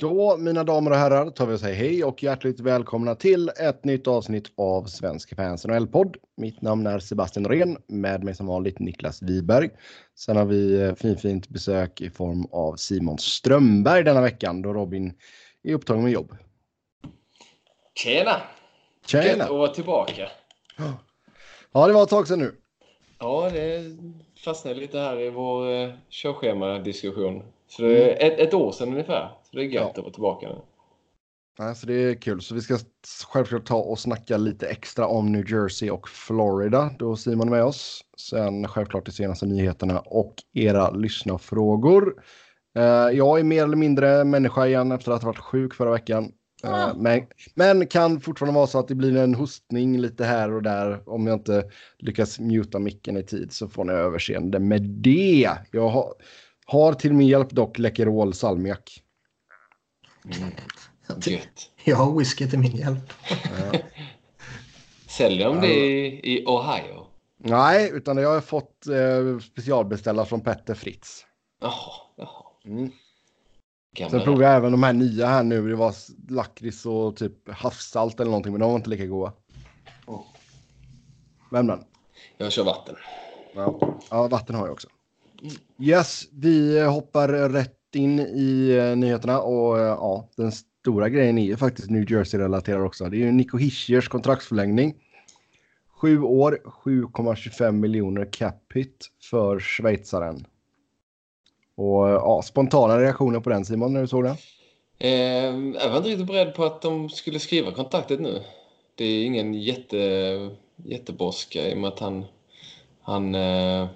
Då, mina damer och herrar, tar vi och säger hej och hjärtligt välkomna till ett nytt avsnitt av Svensk Fans NHL-podd. Mitt namn är Sebastian Norén, med mig som vanligt Niklas Wiberg. Sen har vi fin, fint besök i form av Simon Strömberg denna veckan då Robin är upptagen med jobb. Tjena! Tjena! Gött att vara tillbaka. Ja, det var ett tag sedan nu. Ja, det fastnade lite här i vår eh, körschemadiskussion. Så det är ett, ett år sedan ungefär. Så det är gött Ja. att vara tillbaka nu. Alltså det är kul, så vi ska självklart ta och snacka lite extra om New Jersey och Florida då Simon är med oss. Sen självklart de senaste nyheterna och era lyssnarfrågor. Eh, jag är mer eller mindre människa igen efter att ha varit sjuk förra veckan. Eh, Ah. men, men kan fortfarande vara så att det blir en hostning lite här och där. Om jag inte lyckas muta micken i tid så får ni överseende med det. Jag har, har till min hjälp dock Läkerol salmiak. Mm. Gött. Jag har whisky till min hjälp. Eh, Säljer de Ja. det i, i Ohio? Nej, utan jag har fått eh, specialbeställa från Petter Fritz. Jaha, jaha. Mm. Sen provade jag även de här nya här nu. Det var lakrits och typ havssalt eller någonting, men de var inte lika goda. Mm. Men men. Jag kör vatten. Ja, ja vatten har jag också. Yes, vi hoppar rätt in i eh, nyheterna och eh, ja, den stora grejen är ju faktiskt New Jersey-relaterad också. Det är ju Nico Hischiers kontraktsförlängning. Sju år, 7,25 miljoner cap hit för schweizaren. Och eh, ja, spontana reaktioner på den Simon när du såg den? Eh, jag var inte riktigt beredd på att de skulle skriva kontraktet nu. Det är ingen jätte, jätteboska i och med att han, han, eh,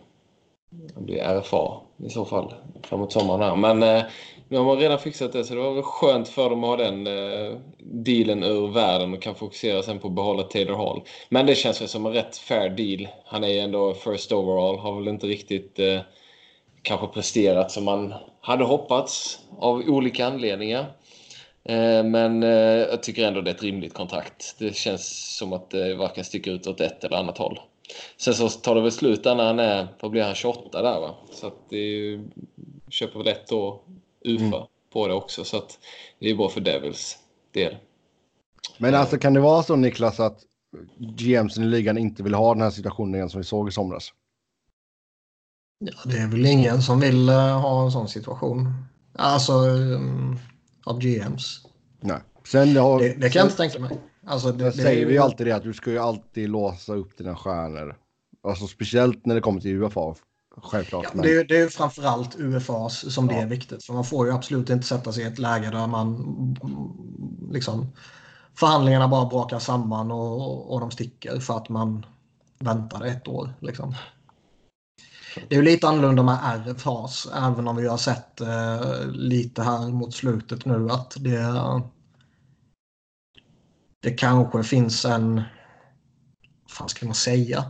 han blir RFA i så fall framåt sommaren. Här. Men eh, nu har man redan fixat det så det var väl skönt för dem att ha den eh, dealen ur världen och kan fokusera sen på att behålla Taylor Hall. Men det känns väl som en rätt fair deal. Han är ju ändå first overall, har väl inte riktigt eh, kanske presterat som man hade hoppats av olika anledningar. Eh, Men eh, jag tycker ändå det är ett rimligt kontrakt. Det känns som att det varken sticker ut åt ett eller annat håll. Sen så tar det väl slut där när han är, vad blir han, 28 där va? Så att det är ju, köper väl ett år UFA Mm. på det också. Så att det är bra för Devils del. Men alltså kan det vara så Niklas att GMs i ligan inte vill ha den här situationen igen som vi såg i somras? Ja, det är väl ingen som vill eh, ha en sån situation. Alltså um, av GMs. Nej. Sen har, Det, det kan jag inte tänka mig. Alltså, det, det säger vi ju alltid det att du ska ju alltid låsa upp dina stjärnor. Alltså speciellt när det kommer till UFA. Självklart. Ja, det, är- det är ju framförallt UFAs som det Ja. är viktigt. För man får ju absolut inte sätta sig i ett läge där man liksom förhandlingarna bara brakar samman och, och de sticker för att man väntade ett år. Liksom. Det är ju lite annorlunda med RFAs, även om vi har sett eh, lite här mot slutet nu att det, det kanske finns en, vad fan ska man säga?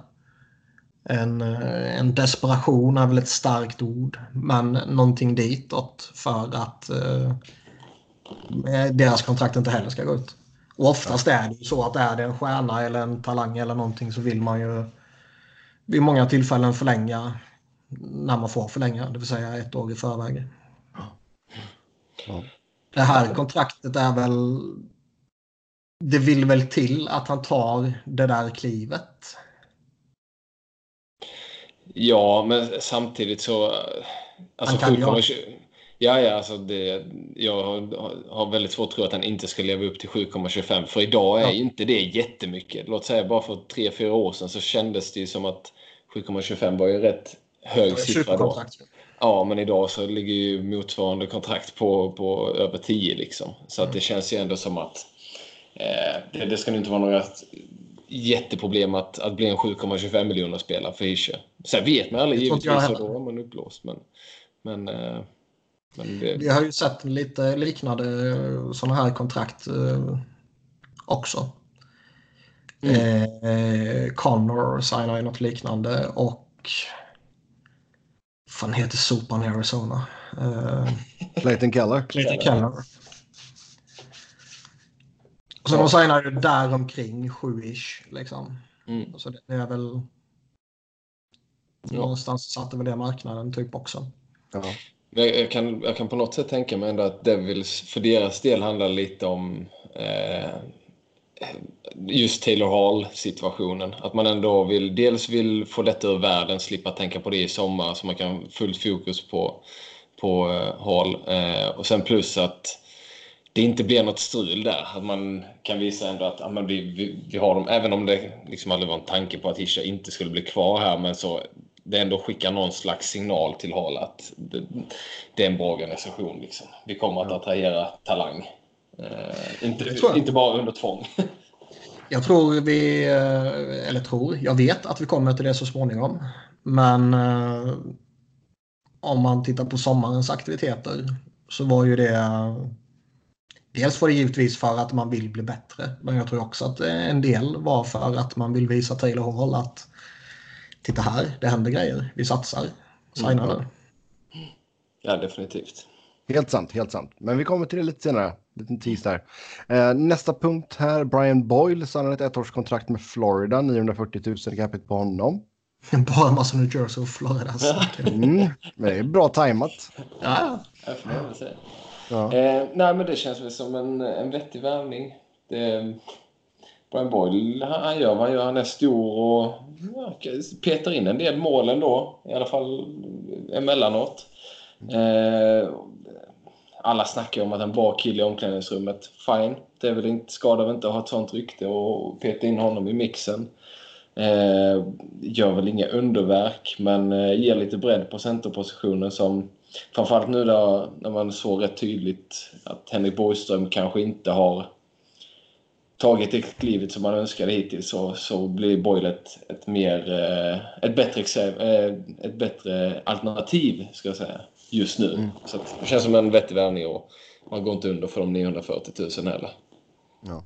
En, eh, en desperation är väl ett starkt ord, men någonting ditåt för att eh, deras kontrakt inte heller ska gå ut. Och oftast är det ju så att är det en stjärna eller en talang eller någonting så vill man ju vid många tillfällen förlänga när man får förlänga, det vill säga ett år i förväg. Ja. Det här kontraktet är väl... Det vill väl till att han tar det där klivet. Ja, men samtidigt så... Alltså Han kan ju 7,20 Ja, ja, alltså det, jag har, väldigt svårt att tro att han inte ska leva upp till 7,25. För idag är Ja. inte det jättemycket. Låt säga bara för tre fyra år sedan så kändes det ju som att 7,25 var ju rätt hög siffra då. Ja, men idag så ligger ju motsvarande kontrakt på, på över 10 liksom. Så Mm. att det känns ju ändå som att det, det ska inte vara några jätteproblem att, att bli en 7,25 miljoner spelare för Hischer. Sen vet man aldrig givetvis och då är man uppblåst. Men, men, eh, men det, Vi har ju sett lite liknande sådana här kontrakt eh, också. Mm. Eh, Connor signar ju något liknande och fan heter sopan i Arizona? Eh, Clayton Keller. Clayton Keller. Så de signar ju där omkring 7-ish liksom. mm. Så det är väl Ja. någonstans satte väl det marknaden typ också. Ja. Jag, kan, jag kan på något sätt tänka mig ändå att Devils för deras del handlar lite om eh, just Taylor Hall-situationen. Att man ändå vill, dels vill få detta ur världen, slippa tänka på det i sommar så man kan fullt fokus på, på uh, Hall. Uh, och sen plus att det inte blir något strul där. Att man kan visa ändå att ja, men vi, vi, vi har dem, även om det liksom aldrig var en tanke på att Hischa inte skulle bli kvar här, men så det ändå skickar någon slags signal till Hall att det, det är en bra organisation. Liksom. Vi kommer att attrahera talang. Uh, inte, inte bara under tvång. Jag tror vi, eh, eller tror, jag vet att vi kommer till det så småningom. Men eh, om man tittar på sommarens aktiviteter så var ju det Dels var det givetvis för att man vill bli bättre, men jag tror också att en del var för att man vill visa Taylor Hall att titta här, det händer grejer, vi satsar, signa mm. Ja, definitivt. Helt sant, helt sant. Men vi kommer till det lite senare. Liten tease där. Eh, nästa punkt här, Brian Boyle han ett ettårskontrakt med Florida, 940 000 capita på honom. Bara en massa New Jersey och Florida. mm, men det är bra tajmat. Ja, jag får man säga. Ja. Eh, nej, men det känns väl som en, en vettig värvning. Brian Boyle, han gör vad han gör. Han är stor och ja, petar in en del mål ändå. I alla fall emellanåt. Eh, alla snackar om att en bra kille i omklädningsrummet. Fine. Det är väl inte, skadar väl inte att ha ett sånt rykte och peta in honom i mixen. Eh, gör väl inga underverk, men eh, ger lite bredd på centerpositionen som framförallt nu då, när man såg rätt tydligt att Henrik Borgström kanske inte har tagit det klivet som man önskade hittills så, så blir Boyle ett, ett, mer, eh, ett, bättre, eh, ett bättre alternativ ska jag säga just nu. Mm. Så det känns som en vettig värvning och man går inte under för de 940 000 heller. Ja.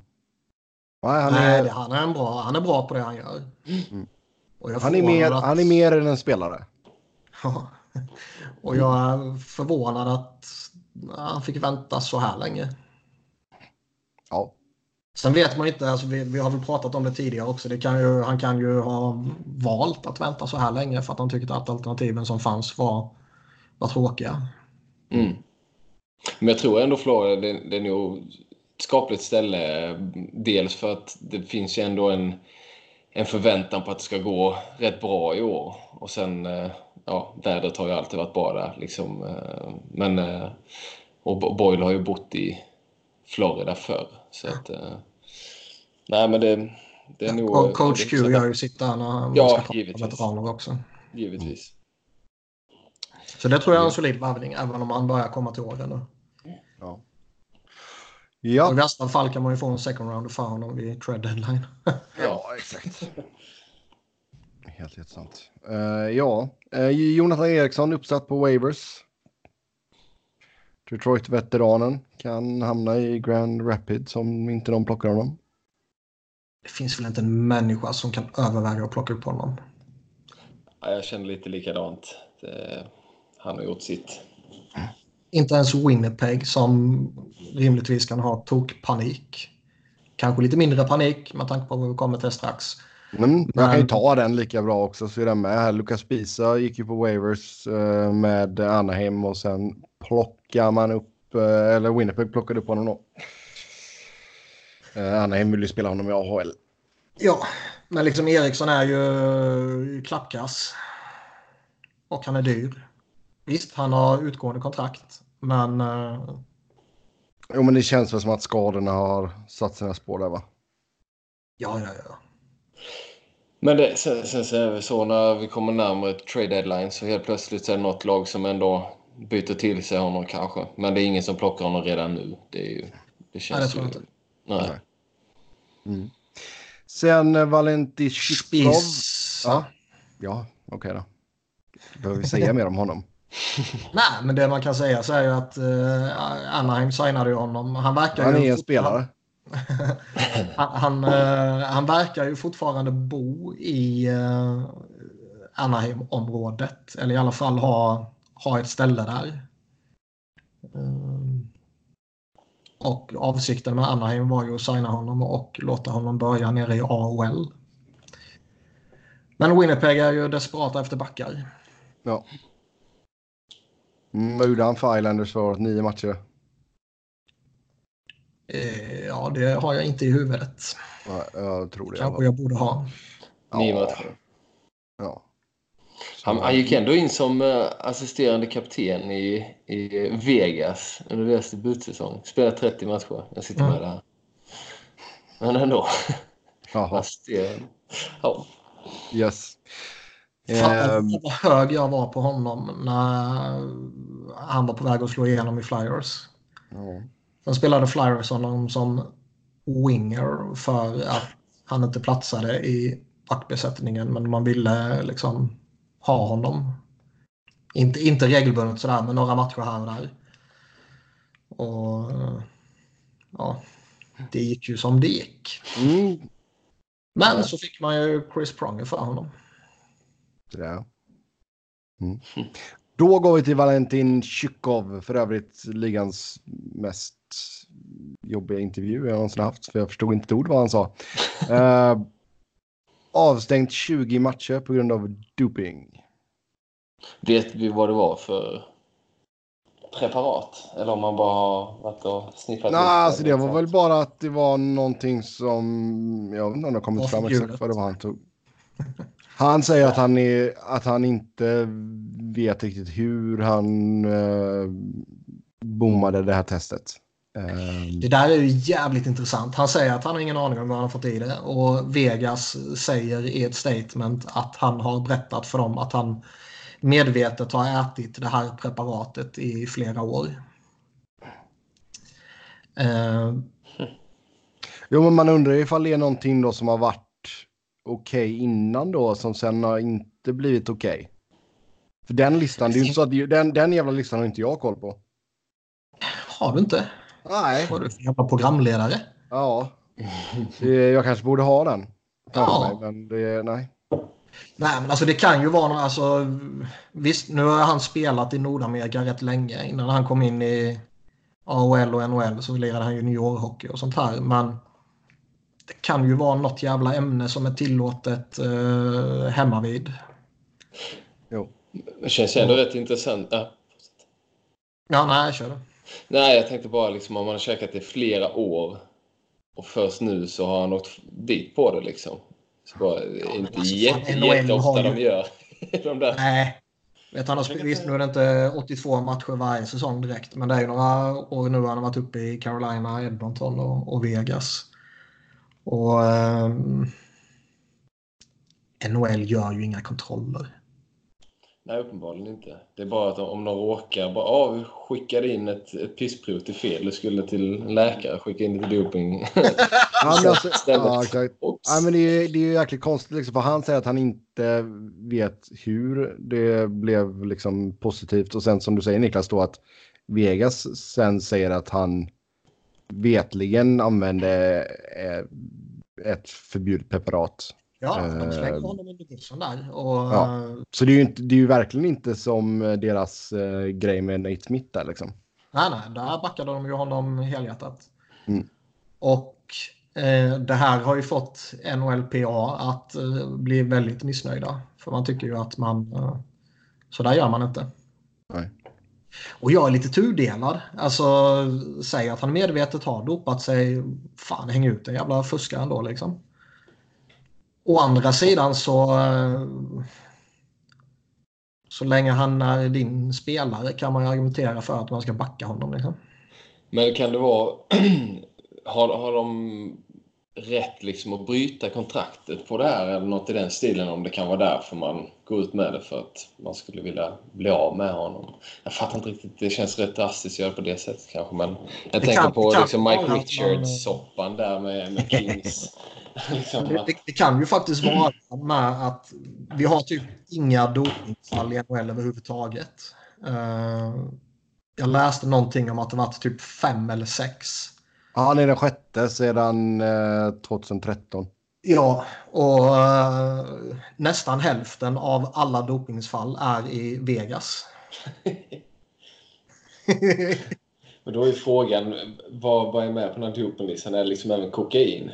Nej, han, är... Nej, han, är en bra, han är bra på det han gör. Mm. han, är mer, att... han är mer än en spelare. Och jag är förvånad att han fick vänta så här länge. Ja. Sen vet man inte, alltså vi, vi har väl pratat om det tidigare också. Det kan ju, han kan ju ha valt att vänta så här länge för att han tyckte att alternativen som fanns var var tråkiga. Mm. Men jag tror ändå Florida, det, det är nog ett skapligt ställe. Dels för att det finns ju ändå en, en förväntan på att det ska gå rätt bra i år. Och sen, eh, ja, vädret har ju alltid varit bra där. Liksom. Eh, men, eh, och Boyle har ju bott i Florida förr. Så att, nej men det, det är ja, nog... Coach Q gör ju sitt där när han ja, ska prata veteraner också. Givetvis. Så det tror jag är en solid värvning, även om han börjar komma till åren nu. Ja. Ja. I värsta fall kan man ju få en second round för honom vid trade deadline. ja, exakt. Helt, helt sant. Uh, ja, uh, Jonathan Eriksson uppsatt på waivers. Detroit-veteranen kan hamna i Grand Rapids om inte de plockar honom. Det finns väl inte en människa som kan överväga att plocka upp honom. Ja, jag känner lite likadant. Det han har gjort sitt. Inte ens Winnipeg som rimligtvis kan ha tokpanik. Kanske lite mindre panik med tanke på vad vi kommer till strax. Mm, jag kan ju ta den lika bra också så är den med här. Lucas Pisa gick ju på waivers uh, med Anaheim och sen plockar man upp, uh, eller Winnipeg plockade upp honom då. Uh, Anaheim vill ju spela honom i AHL. Ja, men liksom Eriksson är ju klappkass. Och han är dyr. Visst, han har utgående kontrakt, men... Uh... Jo, men det känns väl som att skadorna har satt sina spår där, va? Ja, ja, ja. Men det, sen, sen så är det så när vi kommer närmare trade deadline så helt plötsligt så är det något lag som ändå byter till sig honom kanske. Men det är ingen som plockar honom redan nu. Det, är ju, det känns Nej, det tror jag inte. Nej. Mm. Sen eh, Valenti Shiprov. Ja, ja okej okay då. Behöver vi säga mer om honom? Nej, men det man kan säga så är ju att uh, Anaheim signade ju honom. Han verkar Han är ju en spelare. han, han, uh, han, verkar ju fortfarande bo i uh, Anaheim-området. Eller i alla fall ha, ha ett ställe där. Eh, och avsikten med Anaheim var ju att signa honom och låta honom börja nere i AHL. Men Winnipeg är ju desperata efter backar. Ja. Mm, vad gjorde han för Islanders för? Nio matcher? Eh, ja, det har jag inte i huvudet. Ja, jag tror det. Kanske jag borde ha. Ja. Ja. Han, han gick ändå in som eh, assisterande kapten i, i Vegas under deras debutsäsong. Spelade 30 matcher. Jag sitter med Mm. där. Men ändå. Jaha, Assisterande. Ja. yes. Fan Ehm, vad hög jag var på honom när han var på väg att slå igenom i Flyers. ja. Sen spelade Flyers honom som winger för att han inte platsade i backbesättningen men man ville liksom ha honom. Inte, inte regelbundet sådär men några matcher här och där. Och ja, det gick ju som det gick. Mm. Men så fick man ju Chris Pronger för honom. Där. Mm. Då går vi till Valentin Tjukov, för övrigt ligans mest jobbiga intervju jag någonsin haft, för jag förstod inte ett ord vad han sa. Eh, avstängt 20 matcher på grund av doping. Vet vi vad det var för preparat? Eller om man bara har varit och sniffat Nej, alltså det var något väl bara att det var någonting som, jag vet inte om det har kommit fram exakt vad det var han tog. Han säger att han, är, att han inte vet riktigt hur han eh, bommade det här testet. Eh, Det där är ju jävligt intressant. Han säger att han har ingen aning om vad han har fått i det och Vegas säger i ett statement att han har berättat för dem att han medvetet har ätit det här preparatet i flera år. Eh, jo, men man undrar ifall det är någonting då som har varit okej innan då som sen har inte blivit okej. För den listan, det är ju inte så att den, den jävla listan har inte jag koll på. har du inte? Nej. Vad du för jävla programledare? Ja. Jag kanske borde ha den. Ja. mig, Men det, nej. Nej, men alltså det kan ju vara någon, alltså visst, nu har han spelat i Nordamerika rätt länge. Innan han kom in i AHL och NHL så lirade han juniorhockey och sånt här. Men det kan ju vara något jävla ämne som är tillåtet eh, hemma vid. Jo. Det känns ändå rätt intressant. Ja. Ja, nej, kör det. Nej, jag tänkte bara liksom om man har käkat det i flera år och först nu så har han åkt dit på det liksom. Så bara, men inte alltså, jätte, jätteofta har ju- de gör de där. Nej. Vet, han visst, nu är det inte 82 matcher varje säsong direkt. Men det är ju några år nu han har varit uppe i Carolina, Edmonton och, och Vegas. Och ehm, NHL gör ju inga kontroller. Nej, uppenbarligen inte. Det är bara att om någon råkar bara, ah, vi skickade in ett, ett pissprov till fel. Du skulle till läkare, skicka in det till doping. Ja, men alltså, ja, exakt. Ja, men det, är, det är ju jäkligt konstigt, liksom, för han säger att han inte vet hur det blev liksom, positivt. Och sen som du säger Niklas, då att Vegas sen säger att han vetligen använde eh, ett förbjudet preparat. Ja, de Eh, slänger honom under bussen där. Och, Ja. Så det är ju, inte, det är ju verkligen inte som eh, deras grej med Nate Smith där liksom. Nej, nej, där backade de ju honom helhjärtat. Mm. Och eh, det här har ju fått NHLPA att eh, bli väldigt missnöjda. För man tycker ju att man... Eh, så där gör man inte. Nej. Och jag är lite tudelad. Alltså, säg att han medvetet har dopat sig. Fan, häng ut den jävla fuskaren då liksom. Å andra sidan så... Eh, så länge han är din spelare kan man ju argumentera för att man ska backa honom. Liksom. Men kan det vara... har, har de rätt liksom att bryta kontraktet på det här eller något i den stilen om det kan vara därför man går ut med det för att man skulle vilja bli av med honom. Jag fattar inte riktigt. Det känns rätt drastiskt att göra på det sättet kanske men jag Det tänker kan- på liksom Mike Richards-soppan där med, med Kings. liksom, Det, det, det kan ju faktiskt vara med att vi har typ inga dopningsfall i NHL överhuvudtaget. Eh, jag läste någonting om att det var typ fem eller sex. Ja, Han är den sjätte sedan eh, 2013. Ja, och eh, nästan hälften av alla dopningsfall är i Vegas. Men då är frågan, vad, vad är med på den här dopinglistan? Är det liksom även kokain?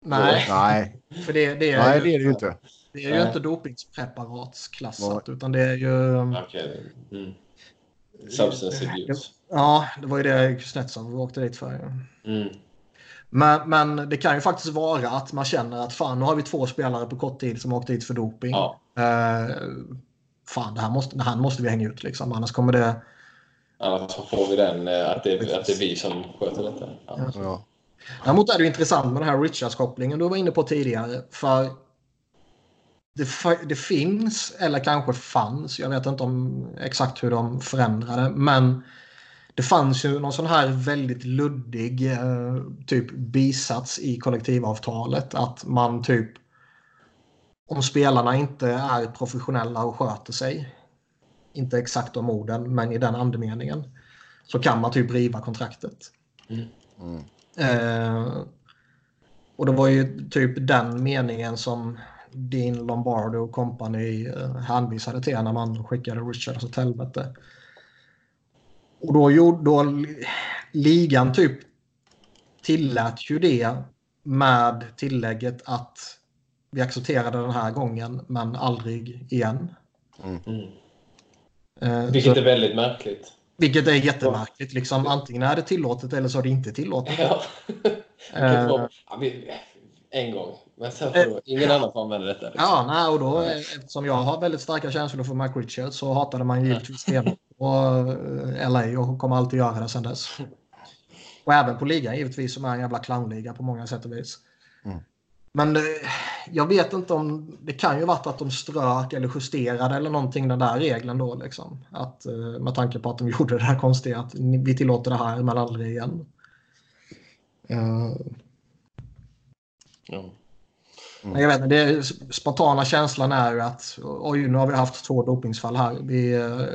Nej, Nej, för det, det är Nej ju, det är det ju inte. det är ju Nej. inte dopingpreparatsklassat utan det är ju... Okej. Mm. Substance abuse. Ja, det var ju det Kuznetsov åkte dit för. Mm. Men, men det kan ju faktiskt vara att man känner att fan, nu har vi två spelare på kort tid som åkt dit för doping. Ja. Eh, fan, det här måste, det här måste vi hänga ut liksom. Annars kommer det... Annars får vi den eh, att det, att det är vi som sköter detta. Ja. Ja. Däremot är det intressant med den här Richards-kopplingen du var inne på tidigare. För det, det finns, eller kanske fanns, jag vet inte om exakt hur de förändrade, men det fanns ju någon sån här väldigt luddig eh, typ bisats i kollektivavtalet att man typ om spelarna inte är professionella och sköter sig, inte exakt de orden, men i den andemeningen, så kan man typ riva kontraktet. Mm. Eh, och det var ju typ den meningen som Dean Lombardo och company eh, hänvisade till när man skickade Richards åt helvete. Och då gjorde då li- ligan typ tillät ju det med tillägget att vi accepterade den här gången men aldrig igen. Mm. Eh, Vilket så, är väldigt märkligt. vilket är jättemärkligt. Liksom, antingen är det tillåtet eller så är det inte tillåtet. Ja. Eh, en gång. Men sen får ingen annan får använda detta. Liksom. Ja, nej, och då, eh, eftersom jag har väldigt starka känslor för Mike Richards så hatade man givetvis stenhårt eh, LA och kommer alltid göra det sedan dess. Och även på ligan givetvis som är en jävla clownliga på många sätt och vis. Mm. Men eh, jag vet inte om det kan ju varit att de strök eller justerade eller någonting den där regeln då liksom. Att, eh, med tanke på att de gjorde det här konstiga att vi tillåter det här men aldrig igen. Eh, Ja. Men Jag vet inte, det spontana känslan är ju att oj, nu har vi haft två dopingsfall här. Vi,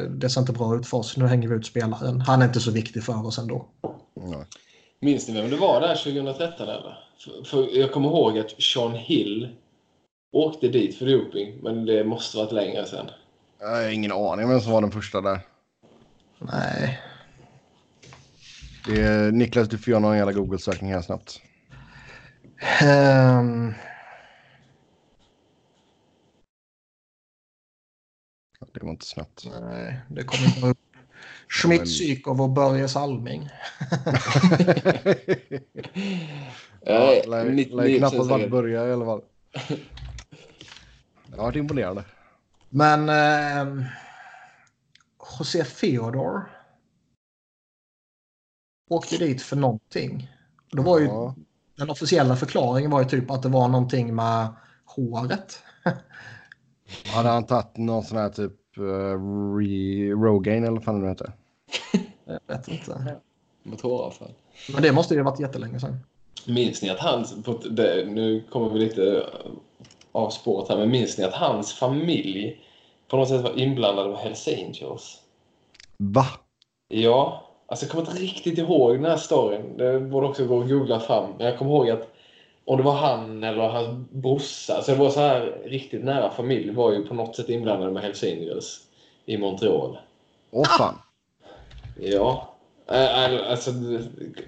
det ser inte bra ut för oss. Nu hänger vi ut spelaren. Han är inte så viktig för oss ändå. Ja. Minns ni vem det var där 2013 eller? För, för jag kommer ihåg att Sean Hill åkte dit för doping, men det måste varit längre sedan. Jag har ingen aning vem som var den första där. Nej. Det är, Niklas, du får göra någon jävla Google-sökning här snabbt. Ja, Det var inte snabbt. nej, det kommer inte upp. Schmidt Sykov och Börje Salming. ja, Eh, lär, 99% lär knappast vart säkert. börja i alla fall. Det har varit imponerande. Men ehm, José Theodor åkte dit för någonting. Det var ju, Ja. Den officiella förklaringen var ju typ att det var någonting med håret. Hade han tagit någon sån här typ uh, re, Rogaine eller vad fan det nu heter? Jag vet inte. Mot håravfall. Men det måste ju ha varit jättelänge sedan. Minns ni att hans... Nu kommer vi lite av spåret här, men minns ni att hans familj på något sätt var inblandad med Hells Angels? Va? Ja, alltså jag kommer inte riktigt ihåg den här storyn. Det borde också gå att googla fram. Men jag kommer ihåg att om det var han eller hans brorsa, så det var så här riktigt nära familj var ju på något sätt inblandade med Hells Angels i Montreal. Åh fan. Ja, alltså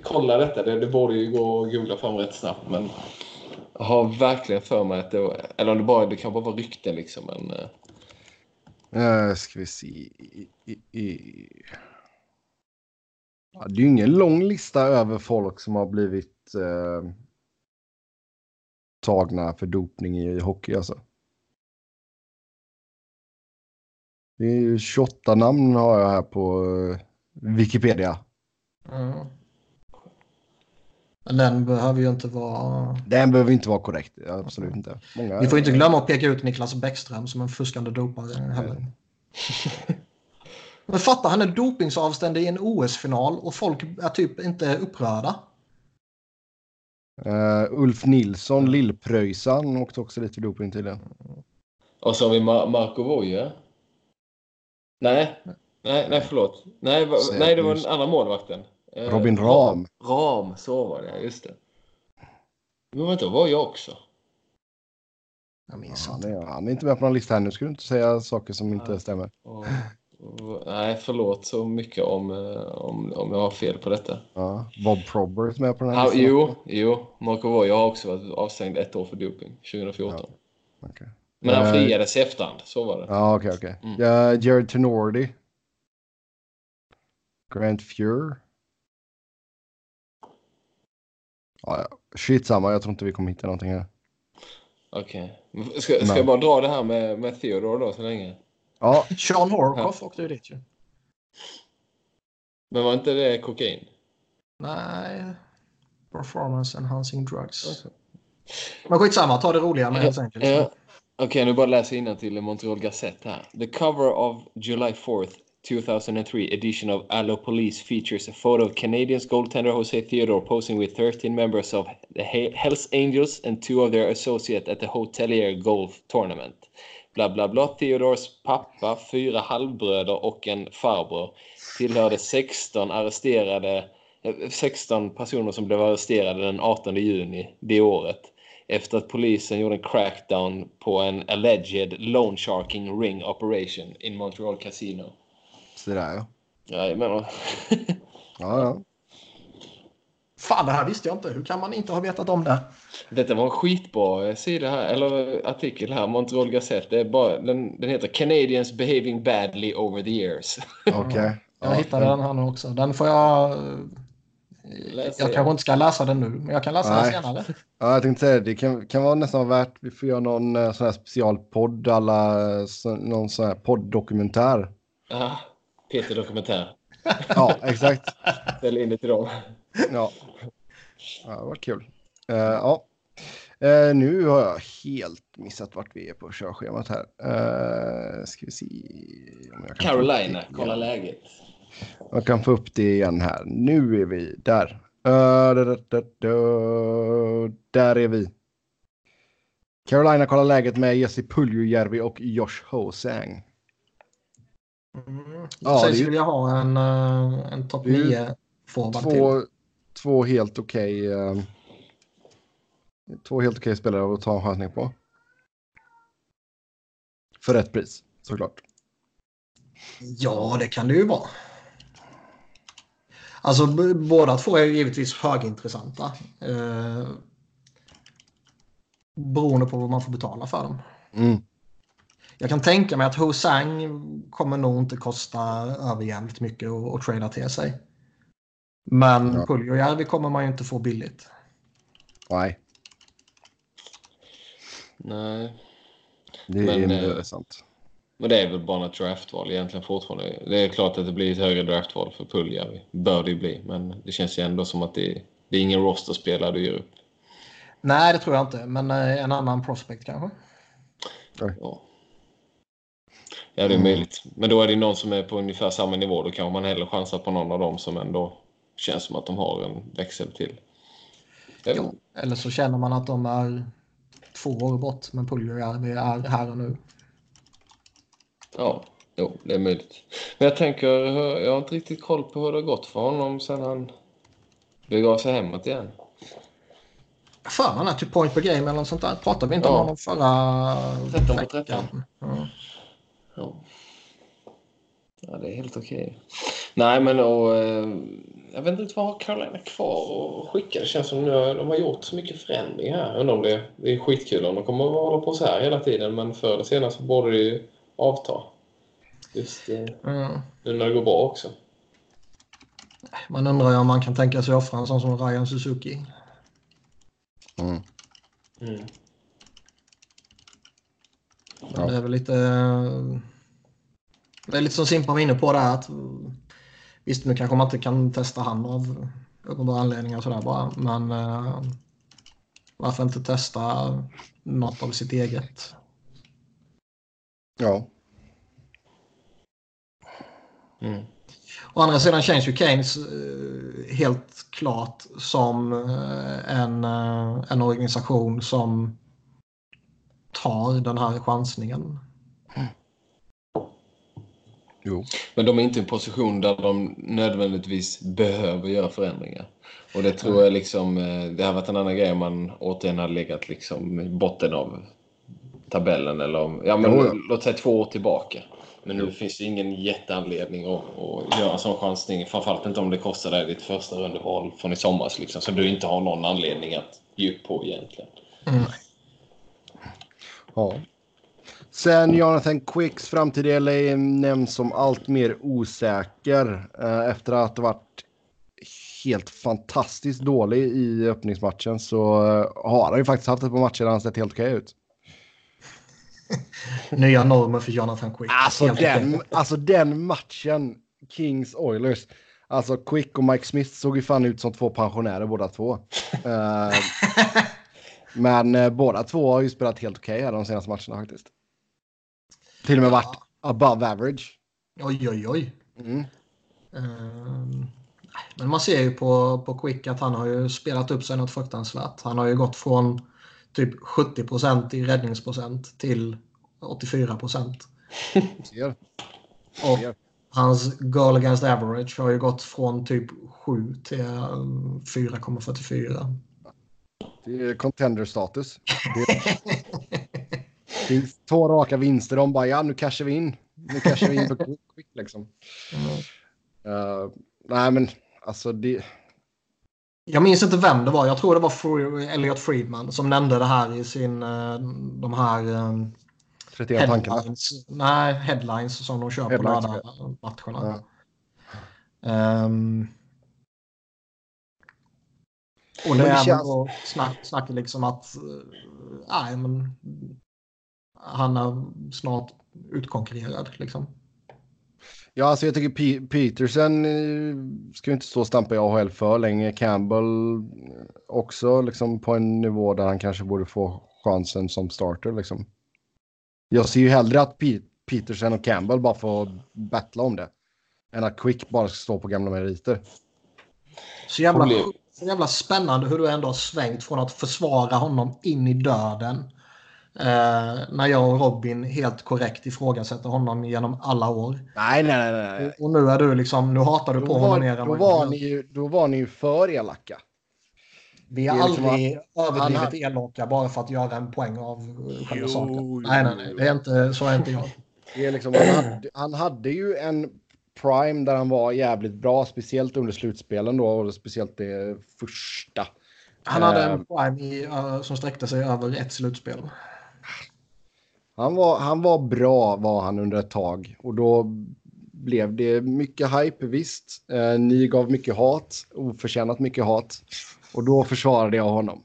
kolla detta. Det, det borde ju gå att googla fram rätt snabbt. Men jag har verkligen för mig att det var, eller om det bara, det kan bara vara rykten liksom. Men, eh, Uh, ska vi se. I, i, i. Ja, det är ju ingen lång lista över folk som har blivit eh, tagna för dopning i hockey alltså. Det är ju 28 namn har jag här på eh, Wikipedia. Mm. Men den behöver ju inte vara... Den behöver inte vara korrekt. Absolut inte. Många, Vi får inte glömma att peka ut Niklas Bäckström som en fuskande dopare heller. Men fatta, han är dopingsavständig i en OS-final och folk är typ inte upprörda. Eh, Ulf Nilsson, Lillpröjsan, åkte också lite för doping tydligen. och så har vi Mar- Marco Voja. Nej, nej, nej förlåt. Nej, va, nej, det var den andra målvakten. Eh, Robin Ram. Ram, så var det, just det. Men vänta, var jag också? Jag minns Han inte. är, han är inte med på någon lista här. Nu ska du inte säga saker som inte stämmer. Och, nej, förlåt så mycket om, eh, om, om jag har fel på detta. Ja. Bob Probert med på den här Ha, listan. jo, jo, Marco Voja har också varit avstängd ett år för doping, 2014. Okej. Men han Eh, friades i efterhand, så var det. Ja, okej, okej. Mm. Ja, Jared Tenordi. Grant Fuhr. Ja, ja. Shit samma, jag tror inte vi kommer hitta någonting här. Okej. Okay. Ska, ska jag bara dra det här med, med Theodore då så länge? Ja, Sean Horkoff åkte ju dit ju. Men var inte det kokain? Nej. Performance enhancing drugs. Men skitsamma, ta det roliga med helt enkelt. Ja. Okej, nu bara läser jag till i Montreal Gazette här. The cover of July 4th, 2003 edition of Allo Police features a photo of Canadians goaltender Jose Theodore posing with 13 members of the He- Hells Angels and two of their associates at the Hotelier Golf Tournament. Bla bla bla. Theodores pappa, fyra halvbröder och en farbror tillhörde 16 arresterade eh, 16 personer som blev arresterade den 18 juni det året efter att polisen gjorde en crackdown på en alleged loan sharking ring operation in Montreal Casino. så där ja. Jajamän. Ja, ja. Fan, det här visste jag inte. Hur kan man inte ha vetat om det? Detta var en skitbra eh, sida här, eller artikel här, Montreal Gazette. Det är bara, den, den heter Canadians behaving badly over the years. Okej. Jag Ja. hittade den här nu också. Den får jag... eh, Läsa Jag kanske inte ska läsa den nu, men jag kan läsa Nej. den senare. Ja, jag tänkte säga det. Det kan, kan vara nästan värt. Vi får göra någon eh, sån här specialpodd. Alla, eh, någon sån här podd-dokumentär. Aha, Peter Dokumentär. Ja, exakt. Ställ in det till dem. Ja. ja det var kul. Eh, ja. Eh, nu har jag helt missat vart vi är på körschemat här. Uh, ska vi se. Om jag kan få upp Carolina, kolla läget. Jag kan få upp det igen här. Nu är vi där. Uh, da, da, da, da. Där är vi. Carolina kollar läget med Jesse Puljujärvi och Josh Hosang. Mm. Ja, Sen är ju- skulle jag ha en, en topp Det är ju 9 forward till. Två, helt okej. eh, två helt okej spelare att ta en chansning på. För rätt pris, såklart. Ja, det kan det ju vara. Alltså båda två är ju givetvis högintressanta. Eh, beroende på vad man får betala för dem. Mm. Jag kan tänka mig att Hosang kommer nog inte kosta överjävligt mycket att trada till sig. Men Ja. Puljujärvi kommer man ju inte få billigt. Nej, Nej, det Men, är eh, det är sant. men det är väl bara ett draftval egentligen fortfarande. Det är klart att det blir ett högre draftval för Puljärvi. Bör det ju bli, men det känns ju ändå som att det, det är ingen rosterspelare du ger upp. Nej, det tror jag inte. Men eh, en annan prospect kanske. Ja. Ja, det är möjligt. Men då är det någon som är på ungefär samma nivå. Då kanske man hellre chansar på någon av dem som ändå känns som att de har en växel till. Ja. Ja. Eller så känner man att de är två år bort. Men Puljujärvi är här och nu. Ja, jo, det är möjligt. Men jag tänker, jag har inte riktigt koll på hur det har gått för honom sen han begav sig hemåt igen. För mig att typ point per game eller något sånt där. Pratade vi inte Ja. om honom förra 13 på 13. veckan? Ja. Ja. ja, det är helt okej. Nej, men och, eh, jag vet inte vad har Carolina kvar att skicka. Det känns som nu, de har gjort så mycket förändring här. Undrar om det, det är skitkul om de kommer att hålla på så här hela tiden. Men förr eller senare så borde det ju avta. Just eh, Mm. nu när det går bra också. Man undrar ju om man kan tänka sig offra en sån som Ryan Suzuki. Mm. Mm. Ja. Det är väl lite... Det är lite som Simpa var inne på där att visst nu kanske man inte kan testa han av uppenbara anledningar och sådär bara men eh, varför inte testa något av sitt eget? Ja, Mm. Å andra sidan känns ju Keynes eh, helt klart som eh, en, eh, en organisation som tar den här chansningen. Jo. Men de är inte i en position där de nödvändigtvis behöver göra förändringar. Och det tror jag liksom, eh, det har varit en annan grej om man återigen hade legat liksom i botten av tabellen eller om, ja men Jo, låt säga två år tillbaka. Men nu finns det ingen jätteanledning att, att göra en sån chansning. Framförallt inte om det kostar dig ditt första rundeval från i somras liksom. Så du inte har någon anledning att ge upp på egentligen. Mm. Ja. Sen Jonathan Quicks framtid i LA nämns som allt mer osäker eh, efter att ha varit helt fantastiskt dålig i öppningsmatchen så eh, har han ju faktiskt haft ett par matcher där han sett helt okej ut. Nya normer för Jonathan Quick. Alltså den, alltså den matchen, Kings Oilers. Alltså Quick och Mike Smith såg ju fan ut som två pensionärer båda två. Eh, men eh, båda två har ju spelat helt okej här de senaste matcherna faktiskt. Till och med varit above average. Oj, oj, oj. Mm. Ehm, men man ser ju på, på Quick att han har ju spelat upp sig något fruktansvärt. Han har ju gått från typ 70% i räddningsprocent till 84 procent. Och hans goal against average har ju gått från typ 7 till eh, 4,44. Det är contender status. Det finns två raka vinster. De bara ja nu cashar vi in. Nu cashar vi in på Quick, liksom. Mm. Eh, nej men alltså det. Jag minns inte vem det var. Jag tror det var Elliot Friedman som nämnde det här i sin, eh, de här eh, 31 tankarna. headlines. Nej, headlines som de kör på Headlines, lördag-matcherna. Ja. Ehm, och det det är känns- snack, snacket liksom att eh, nej, men han är snart utkonkurrerad. Liksom. Ja, alltså jag tycker P- Peterson eh, ska ju inte stå och stampa i AHL för länge. Campbell eh, också liksom på en nivå där han kanske borde få chansen som starter liksom. Jag ser ju hellre att P- Peterson och Campbell bara får battla om det. Än att Quick bara ska stå på gamla meriter. Så jävla, så jävla spännande hur du ändå har svängt från att försvara honom in i döden. Eh, när jag och Robin helt korrekt ifrågasätter honom genom alla år. Nej, nej, nej. nej. Och, och nu är du liksom, nu hatar du Då på honom mer än då, var ni ju, då var ni ju för elaka. Vi är är liksom aldrig överdrivet han- elaka bara för att göra en poäng av eh, själva saken. jo, Nej, nej, nej. Det är inte, så är inte jag. Det är liksom, han, hade, han hade ju en prime där han var jävligt bra, speciellt under slutspelen då och speciellt det första. Han hade Eh, en prime i, eh, som sträckte sig över ett slutspel. Han var, han var bra var han under ett tag och då blev det mycket hype, visst. Eh, ni gav mycket hat, oförtjänat mycket hat. Och då försvarade jag honom.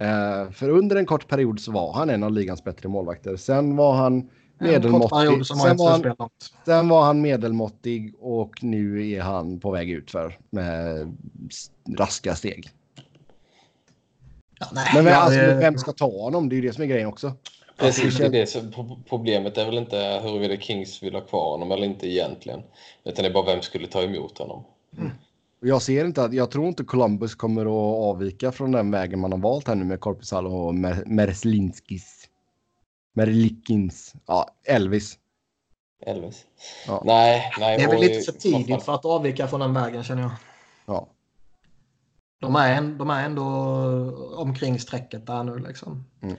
Eh, för under en kort period så var han en av ligans bättre målvakter. Sen var han medelmåttig. Sen var, han, sen var han medelmåttig och nu är han på väg ut för med raska steg. Ja, nej, Men vem, ja, alltså, vem ska ta honom? Det är ju det som är grejen också. Precis, det det är det. Så pro- problemet är väl inte huruvida Kings vill ha kvar honom eller inte egentligen. Utan det är bara vem skulle ta emot honom. Och Jag ser inte att, jag tror inte Columbus kommer att avvika från den vägen man har valt här nu med Korpisalo och Mer Merslinskis. Merlikins. Ja, Elvis. Elvis. Ja. Nej, nej. Det är väl lite för tidigt för att avvika från den vägen känner jag. Ja. De är, de är ändå omkring strecket där nu liksom. Mm.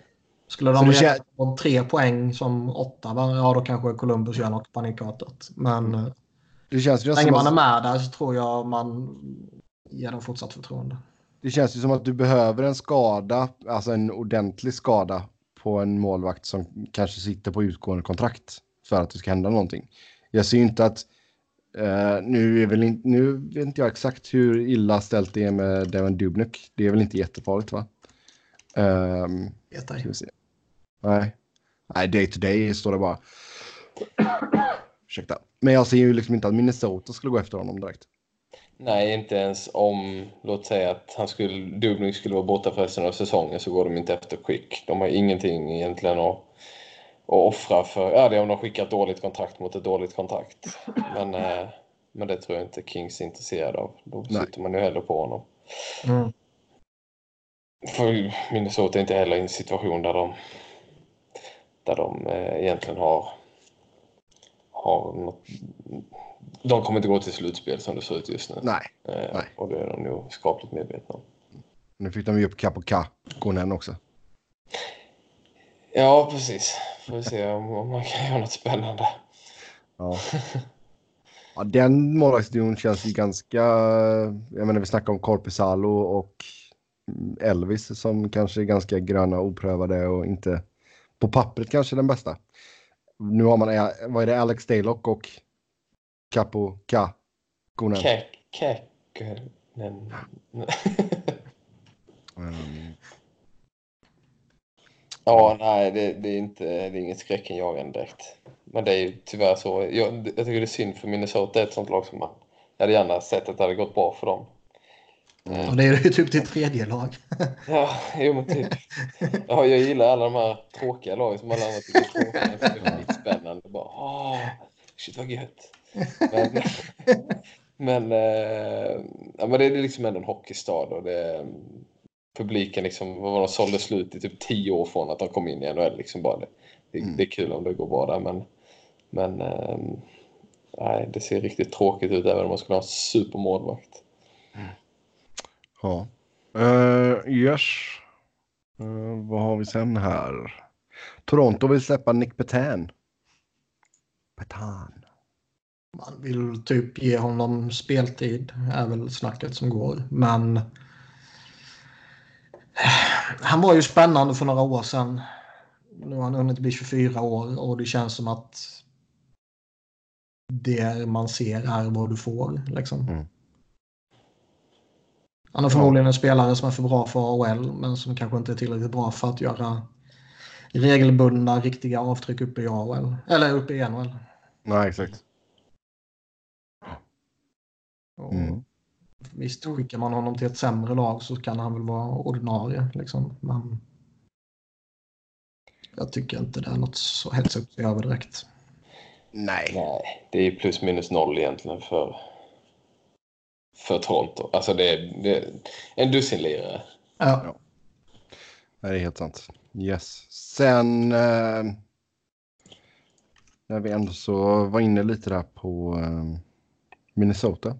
Skulle de göra kän- tre poäng som åtta, va? ja då kanske Columbus gör något panikartat. Men eh, Det känns ju länge man är med där så tror jag man ger dem fortsatt förtroende. det känns ju som att du behöver en skada, alltså en ordentlig skada på en målvakt som kanske sitter på utgående kontrakt för att det ska hända någonting. Jag ser ju inte att eh, nu är väl inte, nu vet inte jag exakt hur illa ställt det är med Devin Dubnik. Det är väl inte jättefarligt va? Um, Vet ej. Nej. Nej, day to day står det bara. Ursäkta. Men jag ser ju liksom inte att Minnesota skulle gå efter honom direkt. Nej, inte ens om, låt säga att han skulle, Dubnik skulle vara borta för resten av säsongen så går de inte efter Quick. De har ingenting egentligen att, att offra för. Ja, det är om de skickar ett dåligt kontrakt mot ett dåligt kontrakt. Men, eh, men det tror jag inte Kings är intresserad av. Då Nej. sitter man ju hellre på honom. Mm. För Minnesota är inte heller i en situation där de, där de eh, egentligen har, har något, De kommer inte gå till slutspel som det ser ut just nu. Nej. Eh, nej. Och det är de nog skapligt medvetna om. Nu fick de ju upp Capo Kakkonen också. Ja, precis. Får vi se om, om man kan göra något spännande. Ja. ja den målvaktsduon känns ju ganska... Jag menar vi snackar om Korpisalo och Elvis som kanske är ganska gröna oprövade och inte på pappret kanske den bästa. Nu har man, vad är det, Alex Daylock och Capo Ka. Konen. Käk. Men... Mm. Ja, nej, det, det, är inte, det är inget skräckenjagande direkt. Men det är ju tyvärr så. Jag, jag tycker det är synd för Minnesota, ett sånt lag som man... Jag hade gärna sett att det hade gått bra för dem. Och det är ju typ ditt tredje lag. Ja, jo men typ. Ja, jag gillar alla de här tråkiga lagen som alla andra tycker är tråkiga. Det är lite spännande. Bara, åh, shit vad gött. Men, men, eh, ja, men det är liksom ändå en hockeystad och det, publiken liksom, vad var de sålde slut i typ tio år från att de kom in i NHL. Liksom bara det, det, Mm. det är kul om det går bra där men, men eh, nej, det ser riktigt tråkigt ut även om man skulle ha en supermålvakt. Ja. Uh, yes. Eh, vad har vi sen här? Toronto vill släppa Nick Petan. Petan. Man vill typ ge honom speltid, är väl snacket som går. Men han var ju spännande för några år sedan. Nu har han hunnit bli 24 år och det känns som att det man ser är vad du får. Liksom. Mm. Han är förmodligen en spelare som är för bra för AHL men som kanske inte är tillräckligt bra för att göra regelbundna riktiga avtryck uppe i AHL. Eller uppe i NHL. Nej, exakt. Och Mm. Visst, skickar man honom till ett sämre lag så kan han väl vara ordinarie. Liksom. Men jag tycker inte det är något så sig över direkt. Nej. Nej, det är plus minus noll egentligen för, för Toronto. Alltså det är, det är en dussinlirare. Ja. Nej, det är helt sant. Yes. Sen... Eh, när vi ändå så var inne lite där på eh, Minnesota.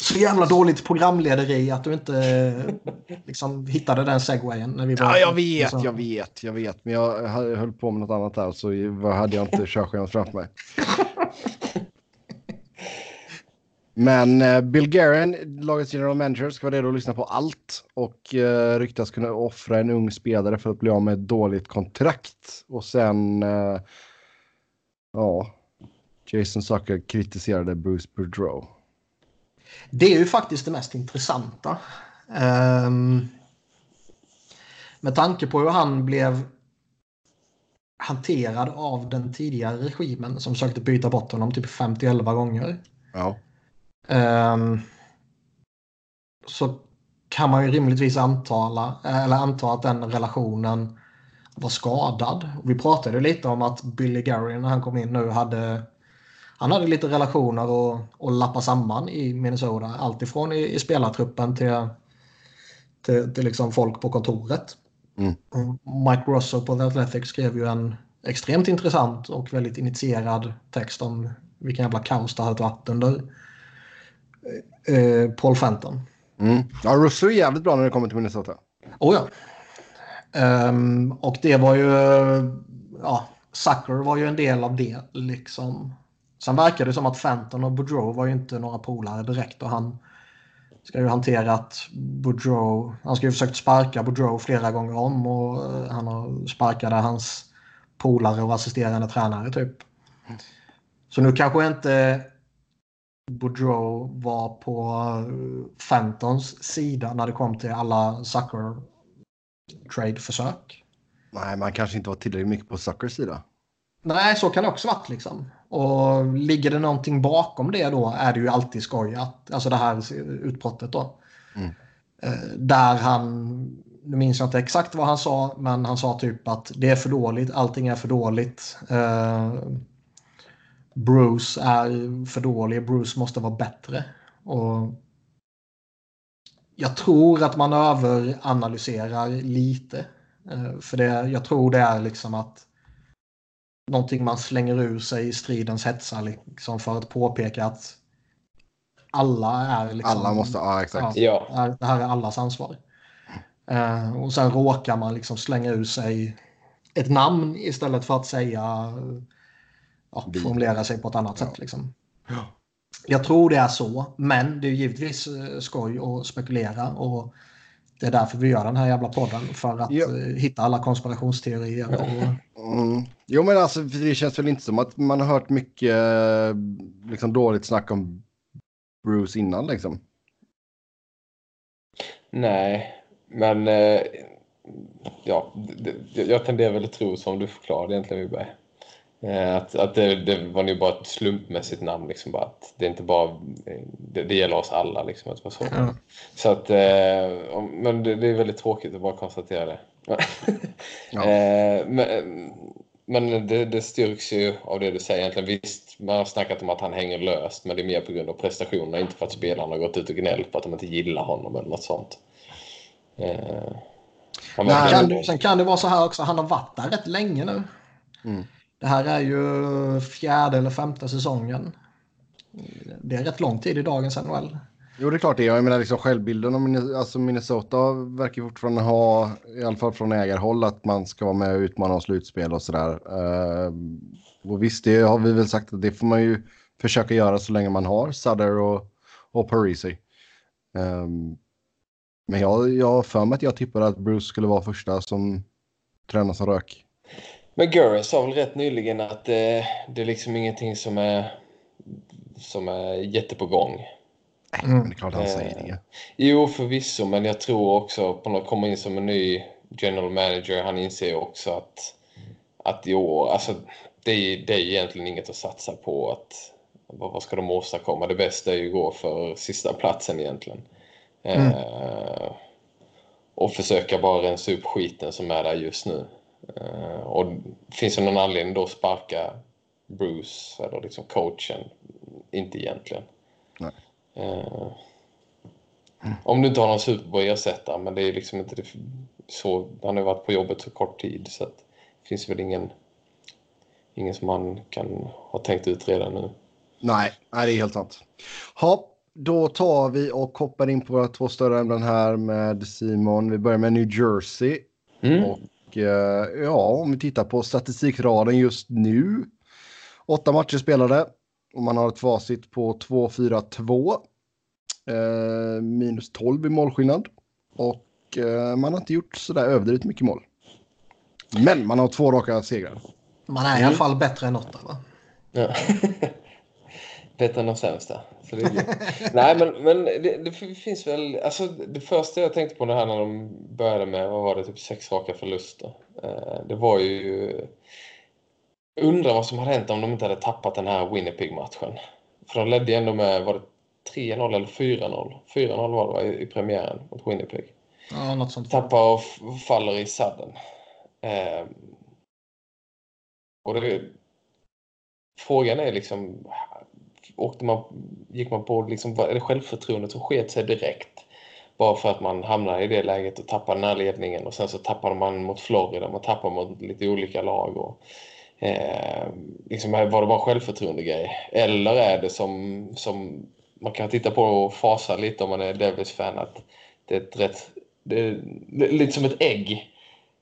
Så jävla dåligt programlederi att du inte eh, liksom, hittade den segwayen. När vi var, Ja, jag vet, så- jag vet, jag vet. Men jag höll på med något annat där så hade jag inte körschemat framför mig. Men eh, Bill Guerin, lagets general manager, ska vara redo att lyssna på allt och eh, ryktas kunna offra en ung spelare för att bli av med ett dåligt kontrakt. Och sen, eh, ja, Jason Zucker kritiserade Bruce Boudreau. Det är ju faktiskt det mest intressanta. Ehm, med tanke på hur han blev hanterad av den tidigare regimen som försökte byta bort honom typ 50-11 gånger. Ja, Ehm, så kan man ju rimligtvis antala, eller anta att den relationen var skadad. Vi pratade lite om att Billy Gary när han kom in nu hade han hade lite relationer och, och lappa samman i Minnesota. Alltifrån i, i spelartruppen till, till, till liksom folk på kontoret. Mm. Och Mike Russo på The Athletic skrev ju en extremt intressant och väldigt initierad text om vilken jävla kaos det hade varit under eh, Paul Fenton. mm. ja Russo är jävligt bra när det kommer till Minnesota. Oh ja. Ehm, och det var ju... Ja, Sucker var ju en del av det. liksom. Sen verkar det som att Fenton och Boudreau var ju inte några polare direkt. Och han ska ju hanterat Boudreau. Han ska ju försökt sparka Boudreau flera gånger om. Och eh, han har sparkade hans polare och assisterande tränare typ. Så nu kanske inte Boudreau var på eh, Fentons sida när det kom till alla Sucker trade-försök. Nej, man kanske inte var tillräckligt mycket på Zuckers sida. Nej, så kan det också varit liksom. Och ligger det någonting bakom det då är det ju alltid skoj att, alltså det här utbrottet då. Mm. Eh, Där han, nu minns jag inte exakt vad han sa, men han sa typ att det är för dåligt, allting är för dåligt. Eh, Bruce är för dålig, Bruce måste vara bättre. Och jag tror att man överanalyserar lite. Eh, För det, jag tror det är liksom att någonting man slänger ur sig i stridens hetsar liksom för att påpeka att alla är liksom... Alla måste, ja exakt. Ja. är- Det här är allas ansvar. Eh, och sen råkar man liksom slänga ur sig ett namn istället för att säga ja, formulera sig på ett annat sätt. Liksom. Ja. Jag tror det är så, men det är givetvis eh, skoj att spekulera. Och Det är därför vi gör den här jävla podden. För att Ja. eh, hitta alla konspirationsteorier. Och, Mm. Jo, men alltså för det känns väl inte som att man har hört mycket eh, liksom, dåligt snack om Bruce innan liksom. Nej, men ja, jag tenderar väl att tro som du förklarade egentligen Wiberg. Eh, att att det, det var nog bara ett slumpmässigt namn. Liksom, bara att det är inte bara det, det gäller oss alla. Liksom, att det var så. ja. Så att, eh, men det, det är väldigt tråkigt att bara konstatera det. Ja. eh, men men det, det styrks ju av det du säger egentligen. Visst, man har snackat om att han hänger löst, men det är mer på grund av prestationerna, inte för att spelarna har gått ut och gnällt på att de inte gillar honom eller något sånt. Eh, Nej, Kan, sen kan det vara så här också. Han har varit där rätt länge nu. Mm. Det här är ju fjärde eller femte säsongen. Det är rätt lång tid i dagens NHL. Jo, det är klart det. Jag menar liksom självbilden av alltså Minnesota verkar fortfarande ha, i alla fall från ägarhåll, att man ska vara med och utmana om slutspel och sådär. Eh, och visst, det har vi väl sagt att det får man ju försöka göra så länge man har Sutter och, och Parisi. Ehm, men jag, jag har för mig att jag tippade att Bruce skulle vara första som tränar som rök. Men Gurra sa väl rätt nyligen att eh, det är liksom ingenting som är, som är jätte på gång. Men det är klart han säger det. Jo, förvisso, men jag tror också på något komma in som en ny general manager. Han inser också att, att i år, alltså det är, det är egentligen inget att satsa på. Att, vad, ska de åstadkomma? Det bästa är ju att gå för sista platsen egentligen. Eh, och försöka bara rensa upp skiten som är där just nu. Eh, och finns det någon anledning då att sparka Bruce eller liksom coachen? Inte egentligen. Nej. Eh, om du inte har någon superbra ersättare, men det är liksom inte det, så. Han har varit på jobbet så kort tid så att det finns väl ingen, ingen som man kan ha tänkt ut redan nu. Nej, nej, det är helt sant. Ha, då tar vi och hoppar in på våra två större ämnen här med Simon. Vi börjar med New Jersey. Mm. Och eh, ja, om vi tittar på statistikraden just nu. Åtta matcher spelade och man har ett facit på 2-4-2. Eh, minus 12 i målskillnad. Och eh, man har inte gjort sådär överdrivet mycket mål. Men man har två raka segrar. Man är i alla fall bättre än åtta va? Ja. Bättre än de sämsta. Så det är. Nej, men, men det, det finns väl... Alltså, det första jag tänkte på det här när de började med, vad var det, typ sex raka förluster. Eh, det var ju... Undrar vad som hade hänt om de inte hade tappat den här Winnipeg-matchen. För de ledde ändå med, var det 3-0 eller 4-0? 4-0 var det va, i, i premiären mot Winnipeg Ja, något sånt. tappar och faller i sadden. Eh, och det, frågan är liksom, åkte man, gick man på, liksom, självförtroendet som sket sig direkt? Bara för att man hamnade i det läget och tappade den här ledningen och sen så tappade man mot Florida, man tappade mot lite olika lag. Och, eh, liksom, var det bara en självförtroende-grej? Eller är det som, som man kan titta på och fasa lite om man är Devils-fan att det är ett rätt det är lite som ett ägg.